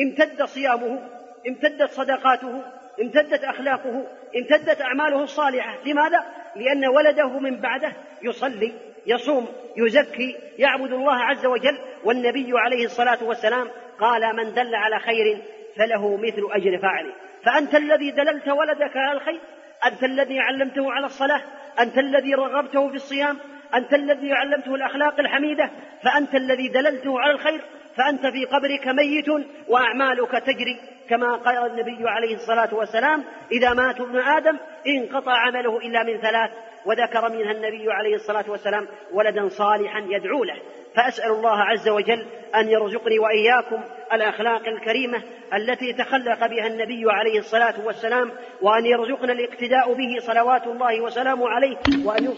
امتد صيامه امتدت صدقاته امتدت أخلاقه امتدت أعماله الصالحة. لماذا؟ لأن ولده من بعده يصلي يصوم يزكي يعبد الله عز وجل. والنبي عليه الصلاة والسلام قال من دل على خير فله مثل أجر فاعله. فأنت الذي دللت ولدك على الخير؟ أنت الذي علمته على الصلاة؟ أنت الذي رغبته في الصيام؟ أنت الذي علمته الأخلاق الحميدة؟ فأنت الذي دللته على الخير؟ فأنت في قبرك ميت وأعمالك تجري كما قال النبي عليه الصلاة والسلام إذا مات ابن آدم انقطع عمله إلا من ثلاث وذكر منها النبي عليه الصلاة والسلام ولدا صالحا يدعو له. فأسأل الله عز وجل أن يرزقني وإياكم الأخلاق الكريمة التي تخلق بها النبي عليه الصلاة والسلام وأن يرزقنا الاقتداء به صلوات الله وسلامه عليه وأن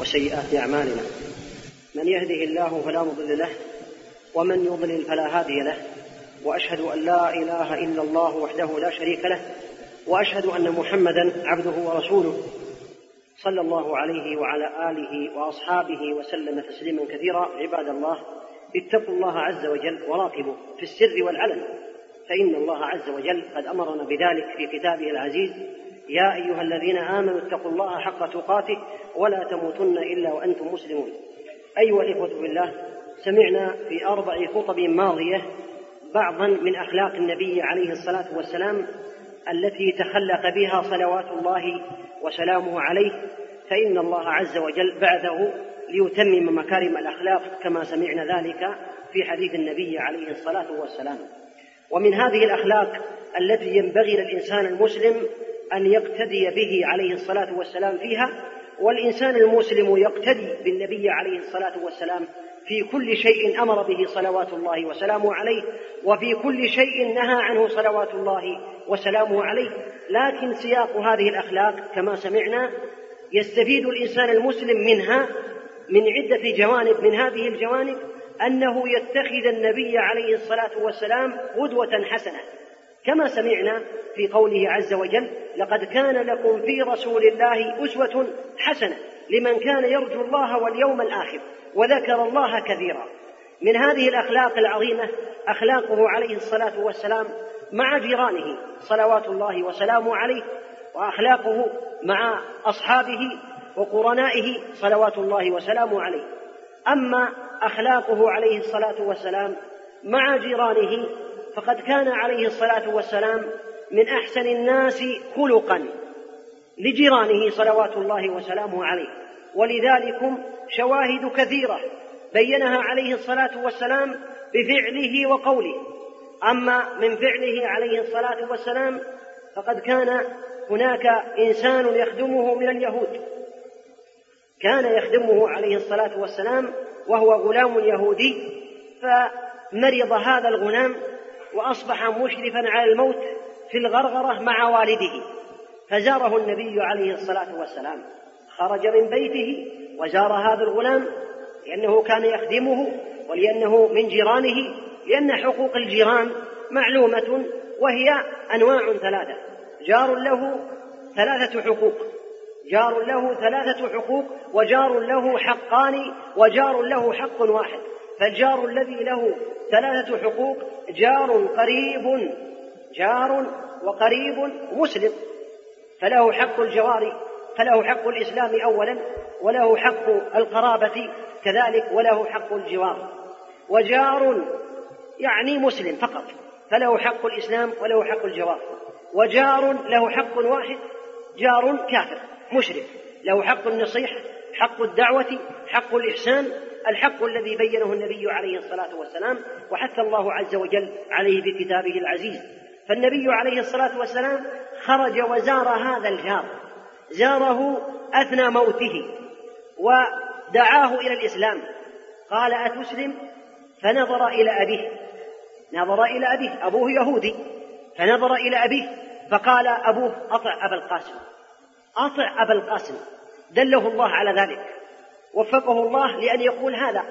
وسيئات أعمالنا. من يهده الله فلا مضل له ومن يضلل فلا هادي له وأشهد أن لا إله إلا الله وحده لا شريك له وأشهد أن محمدا عبده ورسوله. صلى الله عليه وعلى آله وأصحابه وسلم تسليما كثيرا. عباد الله اتقوا الله عز وجل وراقبوا في السر والعلن فإن الله عز وجل قد أمرنا بذلك في كتابه العزيز. يا أيها الذين آمنوا اتقوا الله حق تقاته ولا تموتن إلا وأنتم مسلمون. أيها الإخوة بالله سمعنا في أربع خطب ماضية بعضا من أخلاق النبي عليه الصلاة والسلام التي تخلق بها صلوات الله وسلامه عليه فإن الله عز وجل بعثه ليتمم مكارم الأخلاق كما سمعنا ذلك في حديث النبي عليه الصلاة والسلام. ومن هذه الأخلاق التي ينبغي للإنسان المسلم أن يقتدي به عليه الصلاة والسلام فيها والإنسان المسلم يقتدي بالنبي عليه الصلاة والسلام في كل شيء أمر به صلوات الله وسلامه عليه وفي كل شيء نهى عنه صلوات الله وسلامه عليه. لكن سياق هذه الأخلاق كما سمعنا يستفيد الإنسان المسلم منها من عدة جوانب. من هذه الجوانب أنه يتخذ النبي عليه الصلاة والسلام قدوة حسنة. كما سمعنا في قوله عز وجل لقد كان لكم في رسول الله أسوة حسنة لمن كان يرجو الله واليوم الآخر وذكر الله كثيرا. من هذه الأخلاق العظيمة أخلاقه عليه الصلاة والسلام مع جيرانه صلوات الله وسلامه عليه وأخلاقه مع أصحابه وقرنائه صلوات الله وسلامه عليه. أما أخلاقه عليه الصلاة والسلام مع جيرانه فقد كان عليه الصلاة والسلام من أحسن الناس خلقا لجيرانه صلوات الله وسلامه عليه. ولذلكم شواهد كثيرة بينها عليه الصلاة والسلام بفعله وقوله. أما من فعله عليه الصلاة والسلام فقد كان هناك إنسان يخدمه من اليهود. كان يخدمه عليه الصلاة والسلام وهو غلام يهودي فمرض هذا الغلام وأصبح مشرفا على الموت في الغرغرة مع والده. فزاره النبي عليه الصلاة والسلام. خرج من بيته وزار هذا الغلام لأنه كان يخدمه ولأنه من جيرانه لأن حقوق الجيران معلومة وهي أنواع ثلاثة. جار له ثلاثة حقوق. جار له ثلاثة حقوق وجار له حقان وجار له حق واحد. فالجار الذي له ثلاثة حقوق جار قريب جار وقريب مسلم. فله حق الجوار فله حق الإسلام أولا وله حق القرابة كذلك وله حق الجوار. وجار يعني مسلم فقط فله حق الإسلام وله حق الجوار. وجار له حق واحد جار كافر مشرك. له حق النصيحة حق الدعوة حق الإحسان الحق الذي بينه النبي عليه الصلاة والسلام وحث الله عز وجل عليه في كتابه العزيز. فالنبي عليه الصلاة والسلام خرج وزار هذا الجار. زاره أثنى موته ودعاه إلى الإسلام. قال أتسلم؟ فنظر إلى أبيه. نظر إلى أبيه. أبوه يهودي. فنظر إلى أبيه. فقال أبوه أطع أبا القاسم. أطع أبا القاسم. دله الله على ذلك. وفقه الله لأن يقول هذا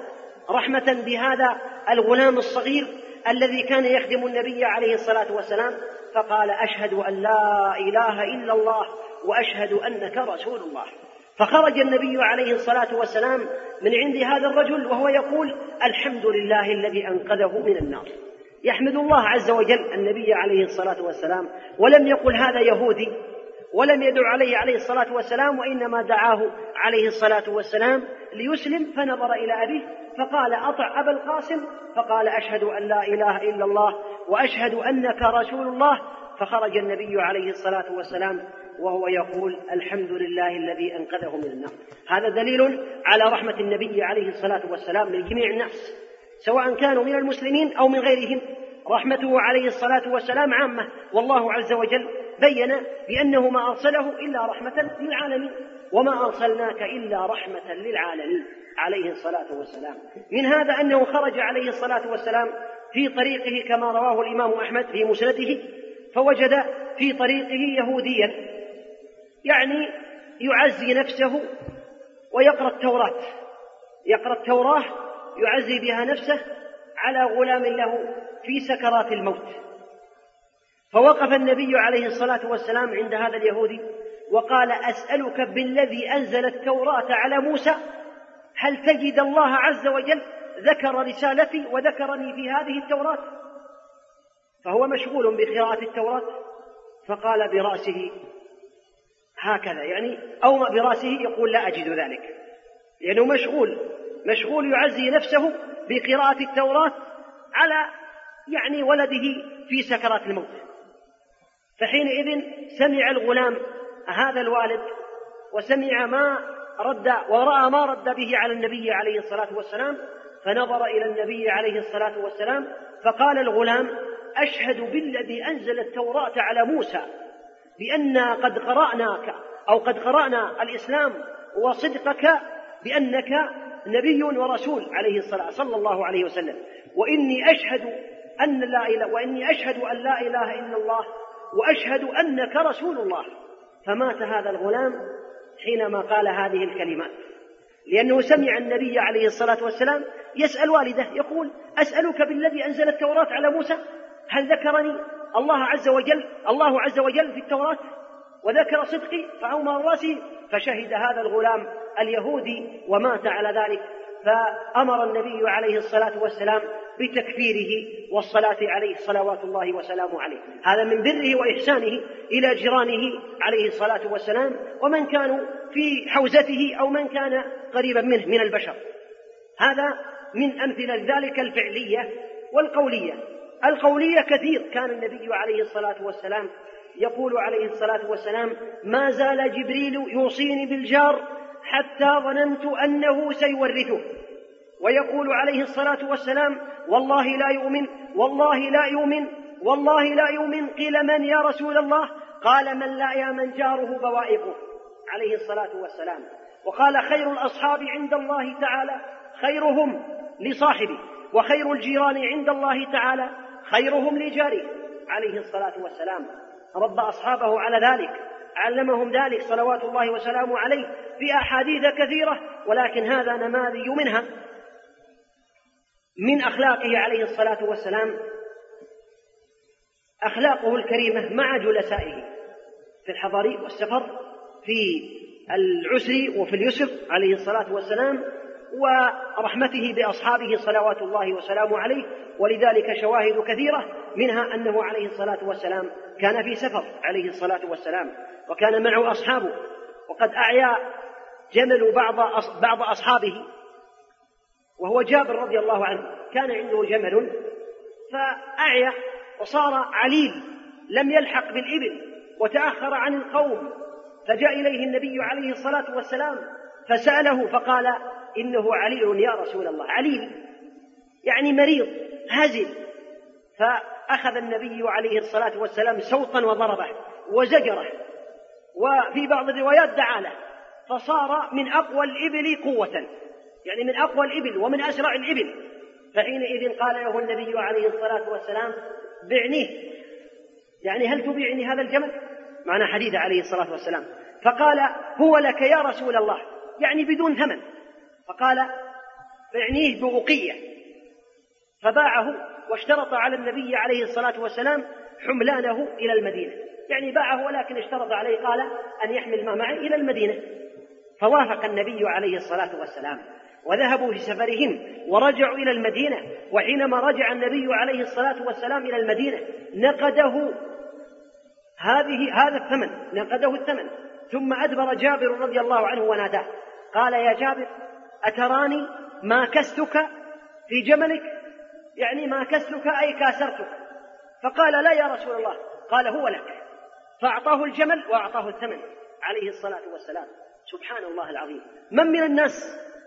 رحمة بهذا الغلام الصغير الذي كان يخدم النبي عليه الصلاة والسلام فقال أشهد أن لا إله إلا الله وأشهد أنك رسول الله. فخرج النبي عليه الصلاة والسلام من عند هذا الرجل وهو يقول الحمد لله الذي أنقذه من النار. يحمد الله عز وجل النبي عليه الصلاة والسلام ولم يقل هذا يهودي ولم يدع عليه عليه الصلاة والسلام وإنما دعاه عليه الصلاة والسلام ليسلم فنظر إلى أبيه فقال أطع أبا القاسم؟ فقال أشهد أن لا إله إلا الله وأشهد أنك رسول الله. فخرج النبي عليه الصلاة والسلام وهو يقول الحمد لله الذي أنقذه من النار. هذا دليل على رحمة النبي عليه الصلاة والسلام لجميع الناس سواء كانوا من المسلمين أو من غيرهم. رحمته عليه الصلاة والسلام عامة. والله عز وجل بين بأنه ما أرسله إلا رحمة للعالمين وما أرسلناك إلا رحمة للعالمين عليه الصلاة والسلام. من هذا أنه خرج عليه الصلاة والسلام في طريقه كما رواه الإمام أحمد في مسنده فوجد في طريقه يهوديا يعني يعزي نفسه ويقرأ التوراة. يقرأ التوراة يعزي بها نفسه على غلام له في سكرات الموت. فوقف النبي عليه الصلاة والسلام عند هذا اليهودي وقال أسألك بالذي أنزل التوراة على موسى هل تجد الله عز وجل ذكر رسالتي وذكرني في هذه التوراة؟ فهو مشغول بقراءة التوراة فقال برأسه هكذا يعني أو برأسه يقول لا أجد ذلك. لأنه مشغول مشغول يعزي نفسه بقراءة التوراة على يعني ولده في سكرات الموت. فحينئذ سمع الغلام هذا الوالد وسمع ما رد ورأى ما رد به على النبي عليه الصلاة والسلام فنظر إلى النبي عليه الصلاة والسلام فقال الغلام أشهد بالذي أنزل التوراة على موسى بأننا قد قرأناك أو قد قرأنا الإسلام وصدقك بأنك نبي ورسول عليه الصلاة صلى الله عليه وسلم. وإني أشهد أن لا إله وإني أشهد أن لا إله إلا الله وأشهد أنك رسول الله. فمات هذا الغلام حينما قال هذه الكلمات. لأنه سمع النبي عليه الصلاة والسلام يسأل والده يقول أسألك بالذي أنزل التوراة على موسى؟ هل ذكرني الله عز وجل الله عز وجل في التوراة؟ وذكر صدقي فأومر رأسي فشهد هذا الغلام اليهودي ومات على ذلك فأمر النبي عليه الصلاة والسلام بتكفيره والصلاة عليه صلوات الله وسلامه عليه. هذا من بره وإحسانه إلى جيرانه عليه الصلاة والسلام ومن كانوا في حوزته أو من كان قريبا منه من البشر. هذا من أمثلة ذلك الفعلية والقولية. القولية كثير كان النبي عليه الصلاة والسلام يقول عليه الصلاة والسلام ما زال جبريل يوصيني بالجار حتى ظننت أنه سيورثه. ويقول عليه الصلاة والسلام والله لا يؤمن والله لا يؤمن والله لا يؤمن. قيل من يا رسول الله؟ قال من لا يامن جاره بوائقه. عليه الصلاة والسلام. وقال خير الأصحاب عند الله تعالى خيرهم لصاحبه وخير الجيران عند الله تعالى خيرهم لجاره. عليه الصلاة والسلام. رب أصحابه على ذلك. علمهم ذلك صلوات الله وسلامه عليه في أحاديث كثيرة ولكن هذا نماذج منها. من أخلاقه عليه الصلاة والسلام أخلاقه الكريمة مع جلسائه في الحضر والسفر في العسر وفي اليسر عليه الصلاة والسلام ورحمته بأصحابه صلوات الله وسلامه عليه ولذلك شواهد كثيرة منها أنه عليه الصلاة والسلام كان في سفر عليه الصلاة والسلام. وكان معه أصحابه. وقد أعيا جمل بعض بعض أصحابه. وهو جابر رضي الله عنه. كان عنده جمل. فأعيا وصار عليل. لم يلحق بالإبل. وتأخر عن القوم. فجاء إليه النبي عليه الصلاة والسلام. فسأله فقال إنه عليل يا رسول الله. عليل. يعني مريض. هزل. فأخذ النبي عليه الصلاة والسلام سوطا وضربه. وزجره. وفي بعض الروايات دعا له فصار من أقوى الإبل قوة. يعني من أقوى الإبل ومن أسرع الإبل. فحينئذ قال له النبي عليه الصلاة والسلام بعنيه يعني هل تبيعني هذا الجمل؟ معنى حديث عليه الصلاة والسلام. فقال هو لك يا رسول الله. يعني بدون ثمن. فقال بعنيه بأقية فباعه واشترط على النبي عليه الصلاة والسلام حملانه إلى المدينة. يعني باعه ولكن اشترط عليه قال أن يحمل ما معه إلى المدينة. فوافق النبي عليه الصلاة والسلام. وذهبوا في سفرهم ورجعوا إلى المدينة. وحينما رجع النبي عليه الصلاة والسلام إلى المدينة نقده هذه هذا الثمن نقده الثمن. ثم أدبر جابر رضي الله عنه وناداه. قال يا جابر أتراني ما كستك في جملك؟ يعني ما كستك أي كاسرتك؟ فقال لا يا رسول الله. قال هو لك. فأعطاه الجمل وأعطاه الثمن عليه الصلاة والسلام. سبحان الله العظيم. من من الناس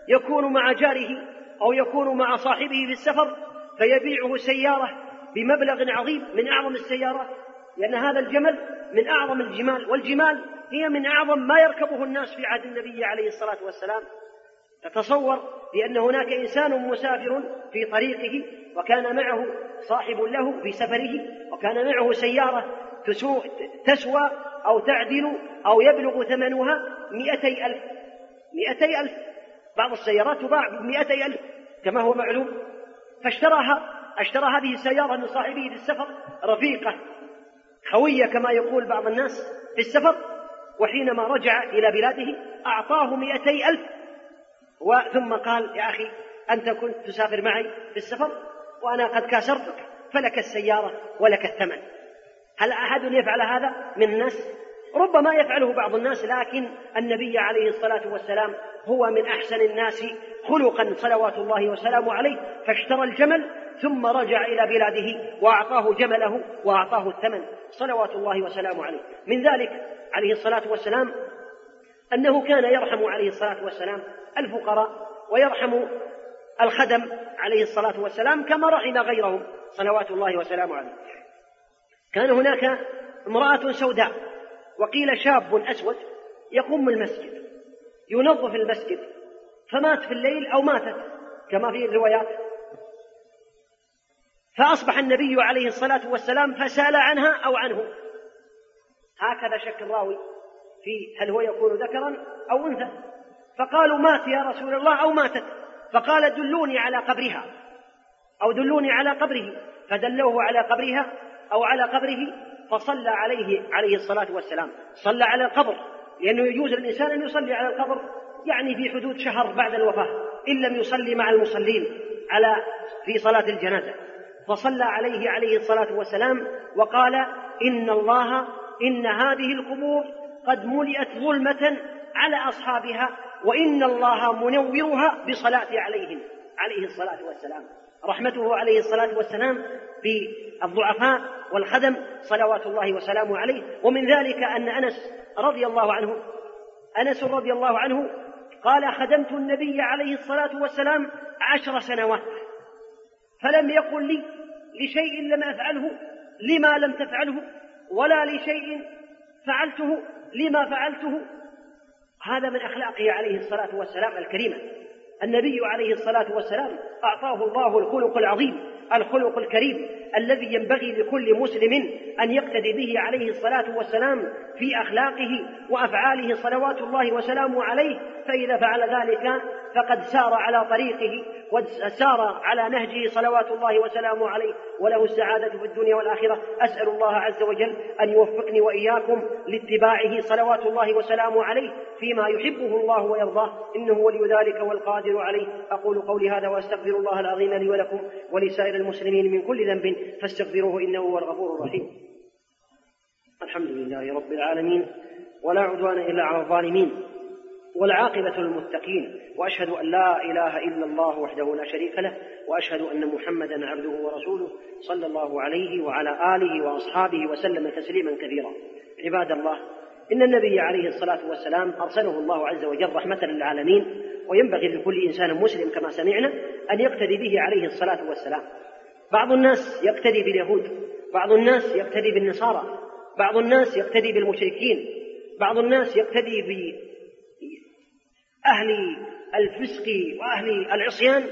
يكون مع جاره أو يكون مع صاحبه في السفر فيبيعه سيارة بمبلغ عظيم من أعظم السيارات؟ لأن هذا الجمل من أعظم الجمال والجمال هي من أعظم ما يركبه الناس في عهد النبي عليه الصلاة والسلام. تتصور بأن هناك إنسان مسافر في طريقه وكان معه صاحب له في سفره وكان معه سيارة تسوى أو تعدل أو يبلغ ثمنها مئتي ألف. مئتي ألف. بعض السيارات تباع بمئتي ألف. كما هو معلوم. فاشتراها. اشترى هذه السيارة من صاحبه في السفر. رفيقة. خوية كما يقول بعض الناس في السفر. وحينما رجع إلى بلاده أعطاه مئتي ألف. وثم قال يا أخي أنت كنت تسافر معي في السفر وأنا قد كاسرتك فلك السيارة ولك الثمن. هل أحد يفعل هذا من الناس؟ ربما يفعله بعض الناس لكن النبي عليه الصلاة والسلام هو من أحسن الناس خلقا صلوات الله وسلامه عليه. فاشترى الجمل ثم رجع إلى بلاده وأعطاه جمله وأعطاه الثمن صلوات الله وسلامه عليه. من ذلك عليه الصلاة والسلام أنه كان يرحم عليه الصلاة والسلام الفقراء ويرحم الخدم عليه الصلاة والسلام كما رحم غيرهم صلوات الله وسلامه عليه. كان هناك امرأة سوداء وقيل شاب أسود يقوم المسجد ينظف المسجد فمات في الليل أو ماتت كما في الروايات. فأصبح النبي عليه الصلاة والسلام فسأل عنها أو عنه. هكذا شك الراوي في هل هو يكون ذكرا أو أنثى. فقالوا مات يا رسول الله أو ماتت. فقال دلوني على قبرها. أو دلوني على قبره. فدلوه على قبرها أو على قبره فصلى عليه عليه الصلاة والسلام. صلى على القبر. لأنه يجوز للإنسان أن يصلي على القبر يعني في حدود شهر بعد الوفاة إن لم يصلي مع المصلين على في صلاة الجنازة. فصلى عليه عليه الصلاة والسلام وقال إن الله إن هذه القبور قد ملئت ظلمة على أصحابها وإن الله منورها بصلاة عليهم عليه الصلاة والسلام. رحمته عليه الصلاة والسلام بالضعفاء والخدم صلوات الله وسلامه عليه. ومن ذلك أن أنس رضي الله عنه أنس رضي الله عنه قال خدمت النبي عليه الصلاة والسلام عشر سنوات فلم يقل لي لشيء لم أفعله لما لم تفعله ولا لشيء فعلته لما فعلته هذا من أخلاقه عليه الصلاة والسلام الكريمة. النبي عليه الصلاة والسلام أعطاه الله الخلق العظيم الخلق الكريم الذي ينبغي لكل مسلم أن يقتدي به عليه الصلاة والسلام في أخلاقه وأفعاله صلوات الله وسلامه عليه فإذا فعل ذلك فقد سار على طريقه وسار على نهجه صلوات الله وسلامه عليه. وله السعادة في الدنيا والآخرة. أسأل الله عز وجل أن يوفقني وإياكم لاتباعه صلوات الله وسلامه عليه فيما يحبه الله ويرضاه. إنه ولي ذلك والقادر عليه. أقول قولي هذا وأستغفر الله العظيم لي ولكم ولسائر المسلمين من كل ذنب فاستغفروه إنه هو الغفور الرحيم. الحمد لله رب العالمين ولا عدوان إلا على الظالمين والعاقبة للمتقين وأشهد أن لا إله إلا الله وحده لا شريك له وأشهد أن محمدا عبده ورسوله صلى الله عليه وعلى آله وأصحابه وسلم تسليما كثيرا. عباد الله إن النبي عليه الصلاة والسلام أرسله الله عز وجل رحمة للعالمين وينبغي لكل إنسان مسلم كما سمعنا أن يقتدي به عليه الصلاة والسلام. بعض الناس يقتدي باليهود بعض الناس يقتدي بالنصارى بعض الناس يقتدي بالمشركين بعض الناس يقتدي أهل الفسق وأهل العصيان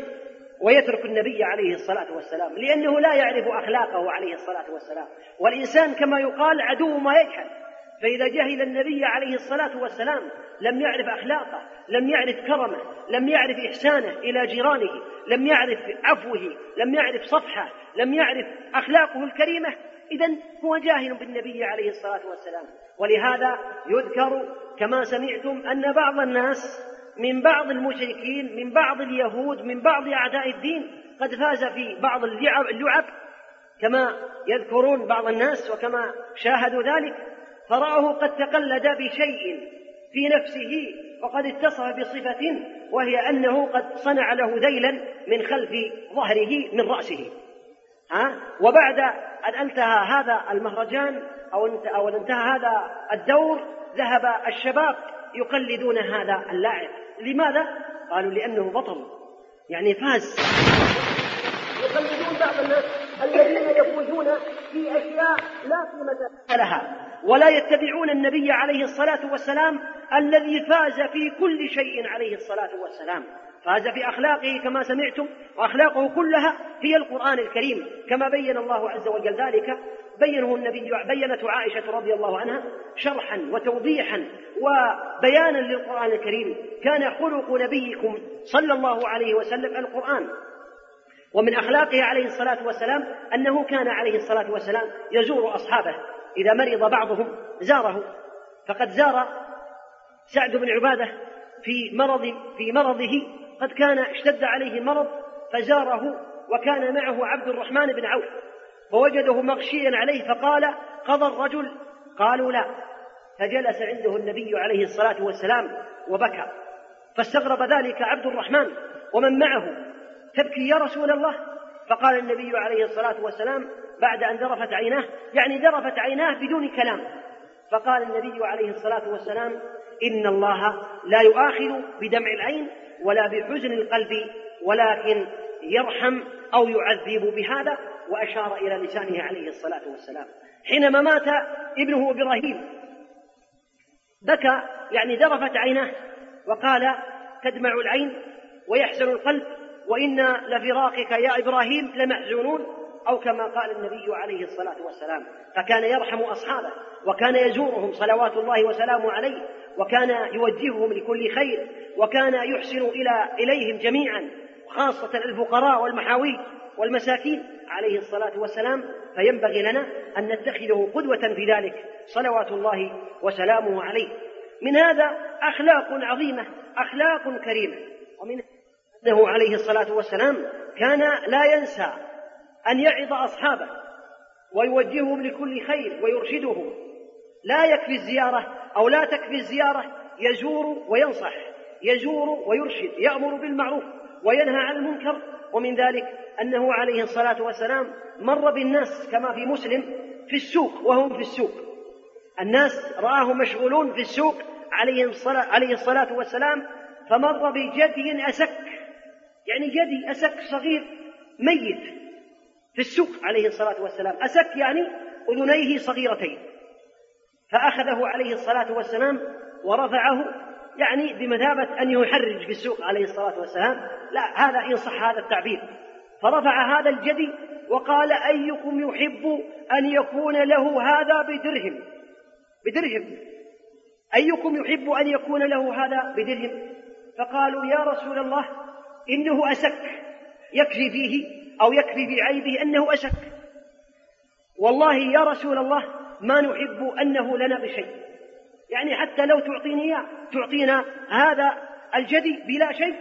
ويترك النبي عليه الصلاة والسلام لأنه لا يعرف أخلاقه عليه الصلاة والسلام. والإنسان كما يقال عدو ما يجهل. فإذا جهل النبي عليه الصلاة والسلام لم يعرف أخلاقه لم يعرف كرمه لم يعرف إحسانه إلى جيرانه لم يعرف عفوه لم يعرف صفحه لم يعرف أخلاقه الكريمة إذا هو جاهل بالنبي عليه الصلاة والسلام. ولهذا يذكر كما سمعتم أن بعض الناس من بعض المشركين من بعض اليهود من بعض أعداء الدين قد فاز في بعض اللعب, كما يذكرون بعض الناس وكما شاهدوا ذلك. فرآه قد تقلد بشيء في نفسه وقد اتصف بصفة وهي أنه قد صنع له ذيلا من خلف ظهره من رأسه. ها؟ وبعد أن أنتهى هذا المهرجان أو أو انتهى هذا الدور ذهب الشباب يقلدون هذا اللاعب. لماذا؟ قالوا لأنه بطل. يعني فاز. يقلدون بعض الناس الذين يفوزون في أشياء لا قيمة لها. ولا يتبعون النبي عليه الصلاة والسلام الذي فاز في كل شيء عليه الصلاة والسلام. فاز في أخلاقه كما سمعتم وأخلاقه كلها هي القرآن الكريم كما بين الله عز وجل ذلك. بينه النبي بينته عائشة رضي الله عنها شرحا وتوضيحا وبيانا للقرآن الكريم. كان خلق نبيكم صلى الله عليه وسلم القرآن. ومن أخلاقه عليه الصلاة والسلام أنه كان عليه الصلاة والسلام يزور أصحابه. إذا مرض بعضهم زاره. فقد زار سعد بن عبادة في مرض في مرضه. قد كان اشتد عليه مرض فزاره وكان معه عبد الرحمن بن عوف. فوجده مغشيا عليه فقال قضى الرجل؟ قالوا لا. فجلس عنده النبي عليه الصلاة والسلام وبكى. فاستغرب ذلك عبد الرحمن ومن معه. تبكي يا رسول الله؟ فقال النبي عليه الصلاة والسلام بعد أن ذرفت عيناه يعني ذرفت عيناه بدون كلام. فقال النبي عليه الصلاة والسلام إن الله لا يؤاخذ بدمع العين ولا بحزن القلب ولكن يرحم أو يعذب بهذا. وأشار إلى لسانه عليه الصلاة والسلام. حينما مات ابنه إبراهيم بكى يعني ذرفت عيناه وقال تدمع العين ويحزن القلب وإنا لفراقك يا إبراهيم لمحزونون. أو كما قال النبي عليه الصلاة والسلام فكان يرحم أصحابه وكان يزورهم صلوات الله وسلامه عليه وكان يوجههم لكل خير وكان يحسن إلى إليهم جميعا خاصة الفقراء والمحاويج والمساكين. عليه الصلاة والسلام فينبغي لنا أن نتخذه قدوة في ذلك صلوات الله وسلامه عليه. من هذا أخلاق عظيمة أخلاق كريمة. ومن أنه عليه الصلاة والسلام كان لا ينسى أن يعظ أصحابه ويوجههم لكل خير ويرشدهم. لا يكفي الزيارة أو لا تكفي الزيارة يزور وينصح يزور ويرشد يأمر بالمعروف وينهى عن المنكر. ومن ذلك أنه عليه الصلاة والسلام مر بالناس كما في مسلم في السوق وهم في السوق. الناس رآهم مشغولون في السوق عليه الصلاة, عليه الصلاة والسلام فمر بجدي أسك يعني جدي أسك صغير ميت. في السوق عليه الصلاة والسلام. أسك يعني أذنيه صغيرتين. فأخذه عليه الصلاة والسلام ورفعه يعني بمثابة أن يحرج في السوق عليه الصلاة والسلام. لا هذا إن صح هذا التعبير. فرفع هذا الجدي وقال أيكم يحب أن يكون له هذا بدرهم؟ بدرهم. أيكم يحب أن يكون له هذا بدرهم؟ فقالوا يا رسول الله إنه أسك. يكفي فيه أو يكفي في عيبه أنه أسك والله يا رسول الله ما نحب أنه لنا بشيء. يعني حتى لو تعطيني تعطينا هذا الجدي بلا شيء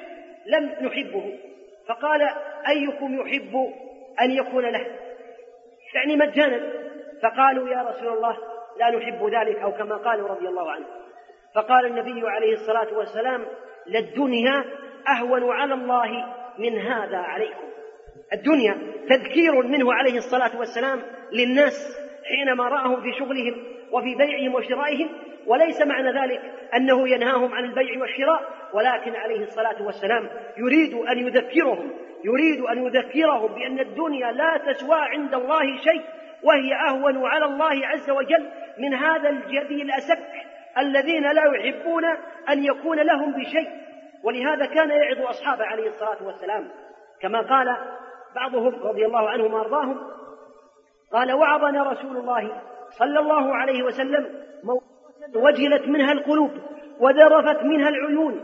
لم نحبه. فقال أيكم يحب أن يكون له؟ يعني مجانا. فقالوا يا رسول الله لا نحب ذلك أو كما قالوا رضي الله عنه. فقال النبي عليه الصلاة والسلام للدنيا أهون على الله من هذا عليكم. الدنيا تذكير منه عليه الصلاة والسلام للناس حينما رآهم في شغلهم وفي بيعهم وشرائهم وليس معنى ذلك أنه ينهاهم عن البيع والشراء ولكن عليه الصلاة والسلام يريد أن يذكرهم يريد أن يذكرهم بأن الدنيا لا تسوى عند الله شيء وهي أهون على الله عز وجل من هذا الجدي الأسك الذين لا يحبون أن يكون لهم بشيء. ولهذا كان يعظ أصحابه عليه الصلاة والسلام كما قال بعضهم رضي الله عنهم وأرضاهم. قال وعظنا رسول الله صلى الله عليه وسلم وجلت منها القلوب وذرفت منها العيون.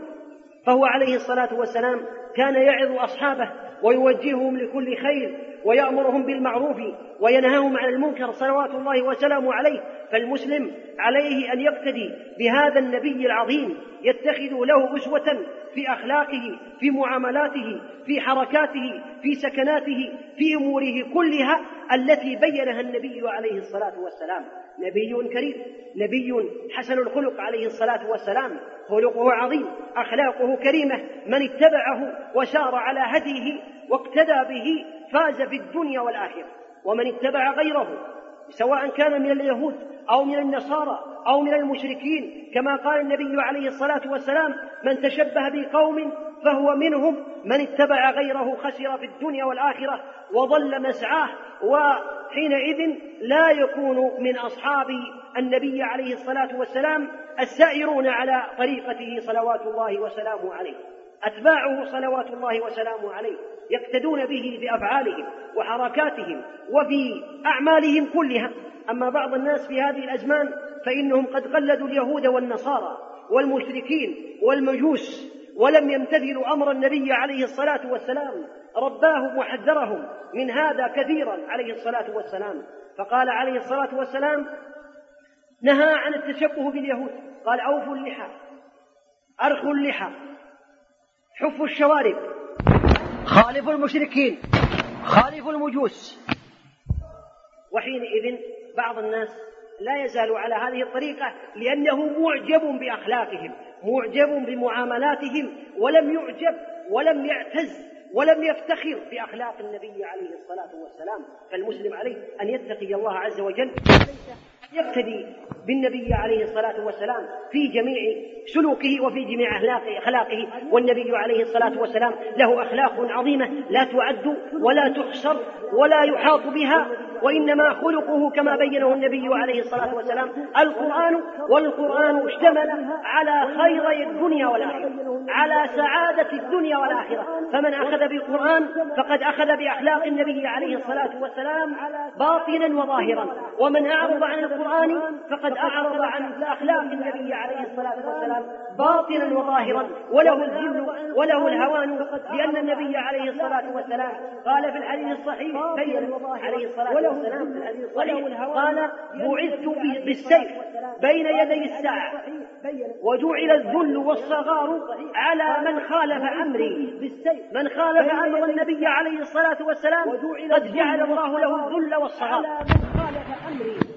فهو عليه الصلاة والسلام كان يعظ أصحابه ويوجههم لكل خير ويأمرهم بالمعروف وينهاهم عن المنكر صلوات الله وسلامه عليه. فالمسلم عليه أن يقتدي بهذا النبي العظيم يتخذ له أسوة في أخلاقه في معاملاته في حركاته في سكناته في أموره كلها التي بينها النبي عليه الصلاة والسلام. نبي كريم نبي حسن الخلق عليه الصلاة والسلام. خلقه عظيم أخلاقه كريمة من اتبعه وسار على هديه واقتدى به فاز في الدنيا والآخرة. ومن اتبع غيره سواء كان من اليهود أو من النصارى أو من المشركين كما قال النبي عليه الصلاة والسلام من تشبه بقوم فهو منهم من اتبع غيره خسر في الدنيا والآخرة وضل مسعاه وحينئذ لا يكون من أصحاب النبي عليه الصلاة والسلام السائرون على طريقته صلوات الله وسلامه عليه. أتباعه صلوات الله وسلامه عليه. يقتدون به في أفعالهم وحركاتهم وفي أعمالهم كلها. أما بعض الناس في هذه الأزمان فإنهم قد قلدوا اليهود والنصارى والمشركين والمجوس ولم يمتثلوا أمر النبي عليه الصلاة والسلام. رباهم وحذرهم من هذا كثيرا عليه الصلاة والسلام. فقال عليه الصلاة والسلام نهى عن التشبه باليهود. قال أوفوا اللحى أرخوا اللحى حفوا الشوارب خالفوا المشركين خالفوا المجوس. وحينئذ بعض الناس لا يزال على هذه الطريقة لأنه معجب بأخلاقهم. معجب بمعاملاتهم ولم يعجب ولم يعتز ولم يفتخر بأخلاق النبي عليه الصلاة والسلام. فالمسلم عليه أن يتقي الله عز وجل. يقتدي بالنبي عليه الصلاة والسلام في جميع سلوكه وفي جميع أخلاقه والنبي عليه الصلاة والسلام له أخلاق عظيمة لا تعد ولا تحصر ولا يحاط بها وإنما خلقه كما بينه النبي عليه الصلاة والسلام القرآن والقرآن اشتمل على خيري الدنيا والآخرة على سعادة الدنيا والآخرة. فمن أخذ بالقرآن فقد أخذ بأخلاق النبي عليه الصلاة والسلام باطنا وظاهرا. ومن أعرض عن القرآن فقد أعرض عن أخلاق النبي عليه الصلاة والسلام باطنا وظاهرا وله الذل وله الهوان لأن النبي عليه الصلاة والسلام قال في الحديث الصحيح بين عليه الصلاة والسلام في الحديث الصحيح قال بعثت بالسيف بين يدي الساعة وجعل الذل والصغار على من خالف أمري. من خالف أمر النبي عليه الصلاة والسلام قد جعل الله له الذل والصغار. خالف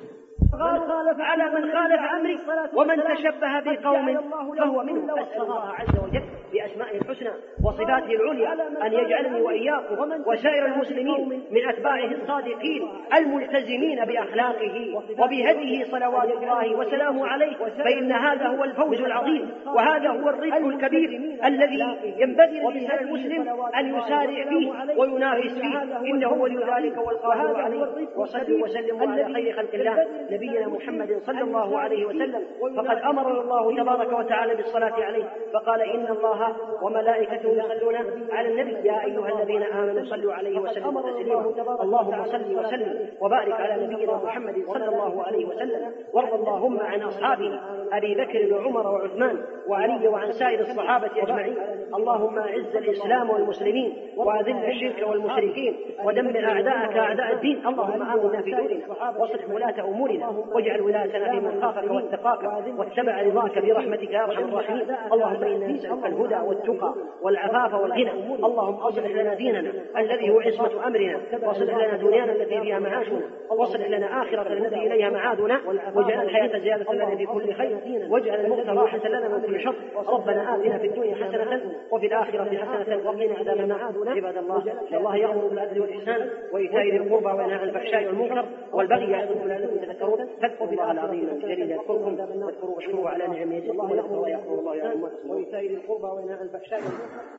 على من خالف امري ومن تشبه بقوم فهو اسال الله عز وجل. بأسمائه الحسنى وصفاته العليا أن يجعلني وإياكم وسائر المسلمين من أتباعه الصادقين الملتزمين بأخلاقه وبهديه صلوات الله وسلامه عليه فإن هذا هو الفوز العظيم وهذا هو الرزق الكبير الذي ينبغي للانسان المسلم أن يسارع فيه وينافس فيه. إنه ولي ذلك والقادر عليه. وصلوا وسلموا على خير خلق الله. نبينا محمد صلى الله عليه وسلم. فقد أمر الله تبارك وتعالى بالصلاة عليه. فقال إن الله وملائكته يصلون على النبي يا أيها الذين آمنوا صلوا عليه وسلموا تسليما. اللهم صل وسلم وبارك على نبينا محمد صلى الله عليه وسلم. وارض اللهم عن اصحابه أبي بكر وعمر وعثمان وعلي وعن سائر الصحابة أجمعين. اللهم أعز الإسلام والمسلمين وأذل الشرك والمشركين ودمر أعداءك أعداء الدين. اللهم آمنا في دورنا واصلح ولاة أمورنا واجعل ولايتنا في من خافك واتقاك واتبع رضاك برحمتك يا أرحم الراحمين. اللهم إنا نسألك الهدى والتقى والعفاف والغنى اللهم اصلح لنا ديننا الذي هو عصمه امرنا واصلح لنا دنيانا التي فيها معاشنا واصلح لنا اخرتنا التي اليها معادنا واجعل الحياة زياده لنا في كل خير واجعل الموت راحه لنا من كل شر ربنا اتنا في الدنيا حسنه وفي الاخره حسنه وقنا عذاب النار عباد الله ان الله يامر بالعدل والاحسان وايتاء ذي القربى وينهى عن الفحشاء والمنكر والبغي يعظكم لعلكم تذكرون فاذكروا الله العظيم الجليل يذكركم واذكروا واشكروا على نعمه يزدكم ويغفر ويغفر الله لكم وإيتاء ذي القربى عن الفحشاء والمنكر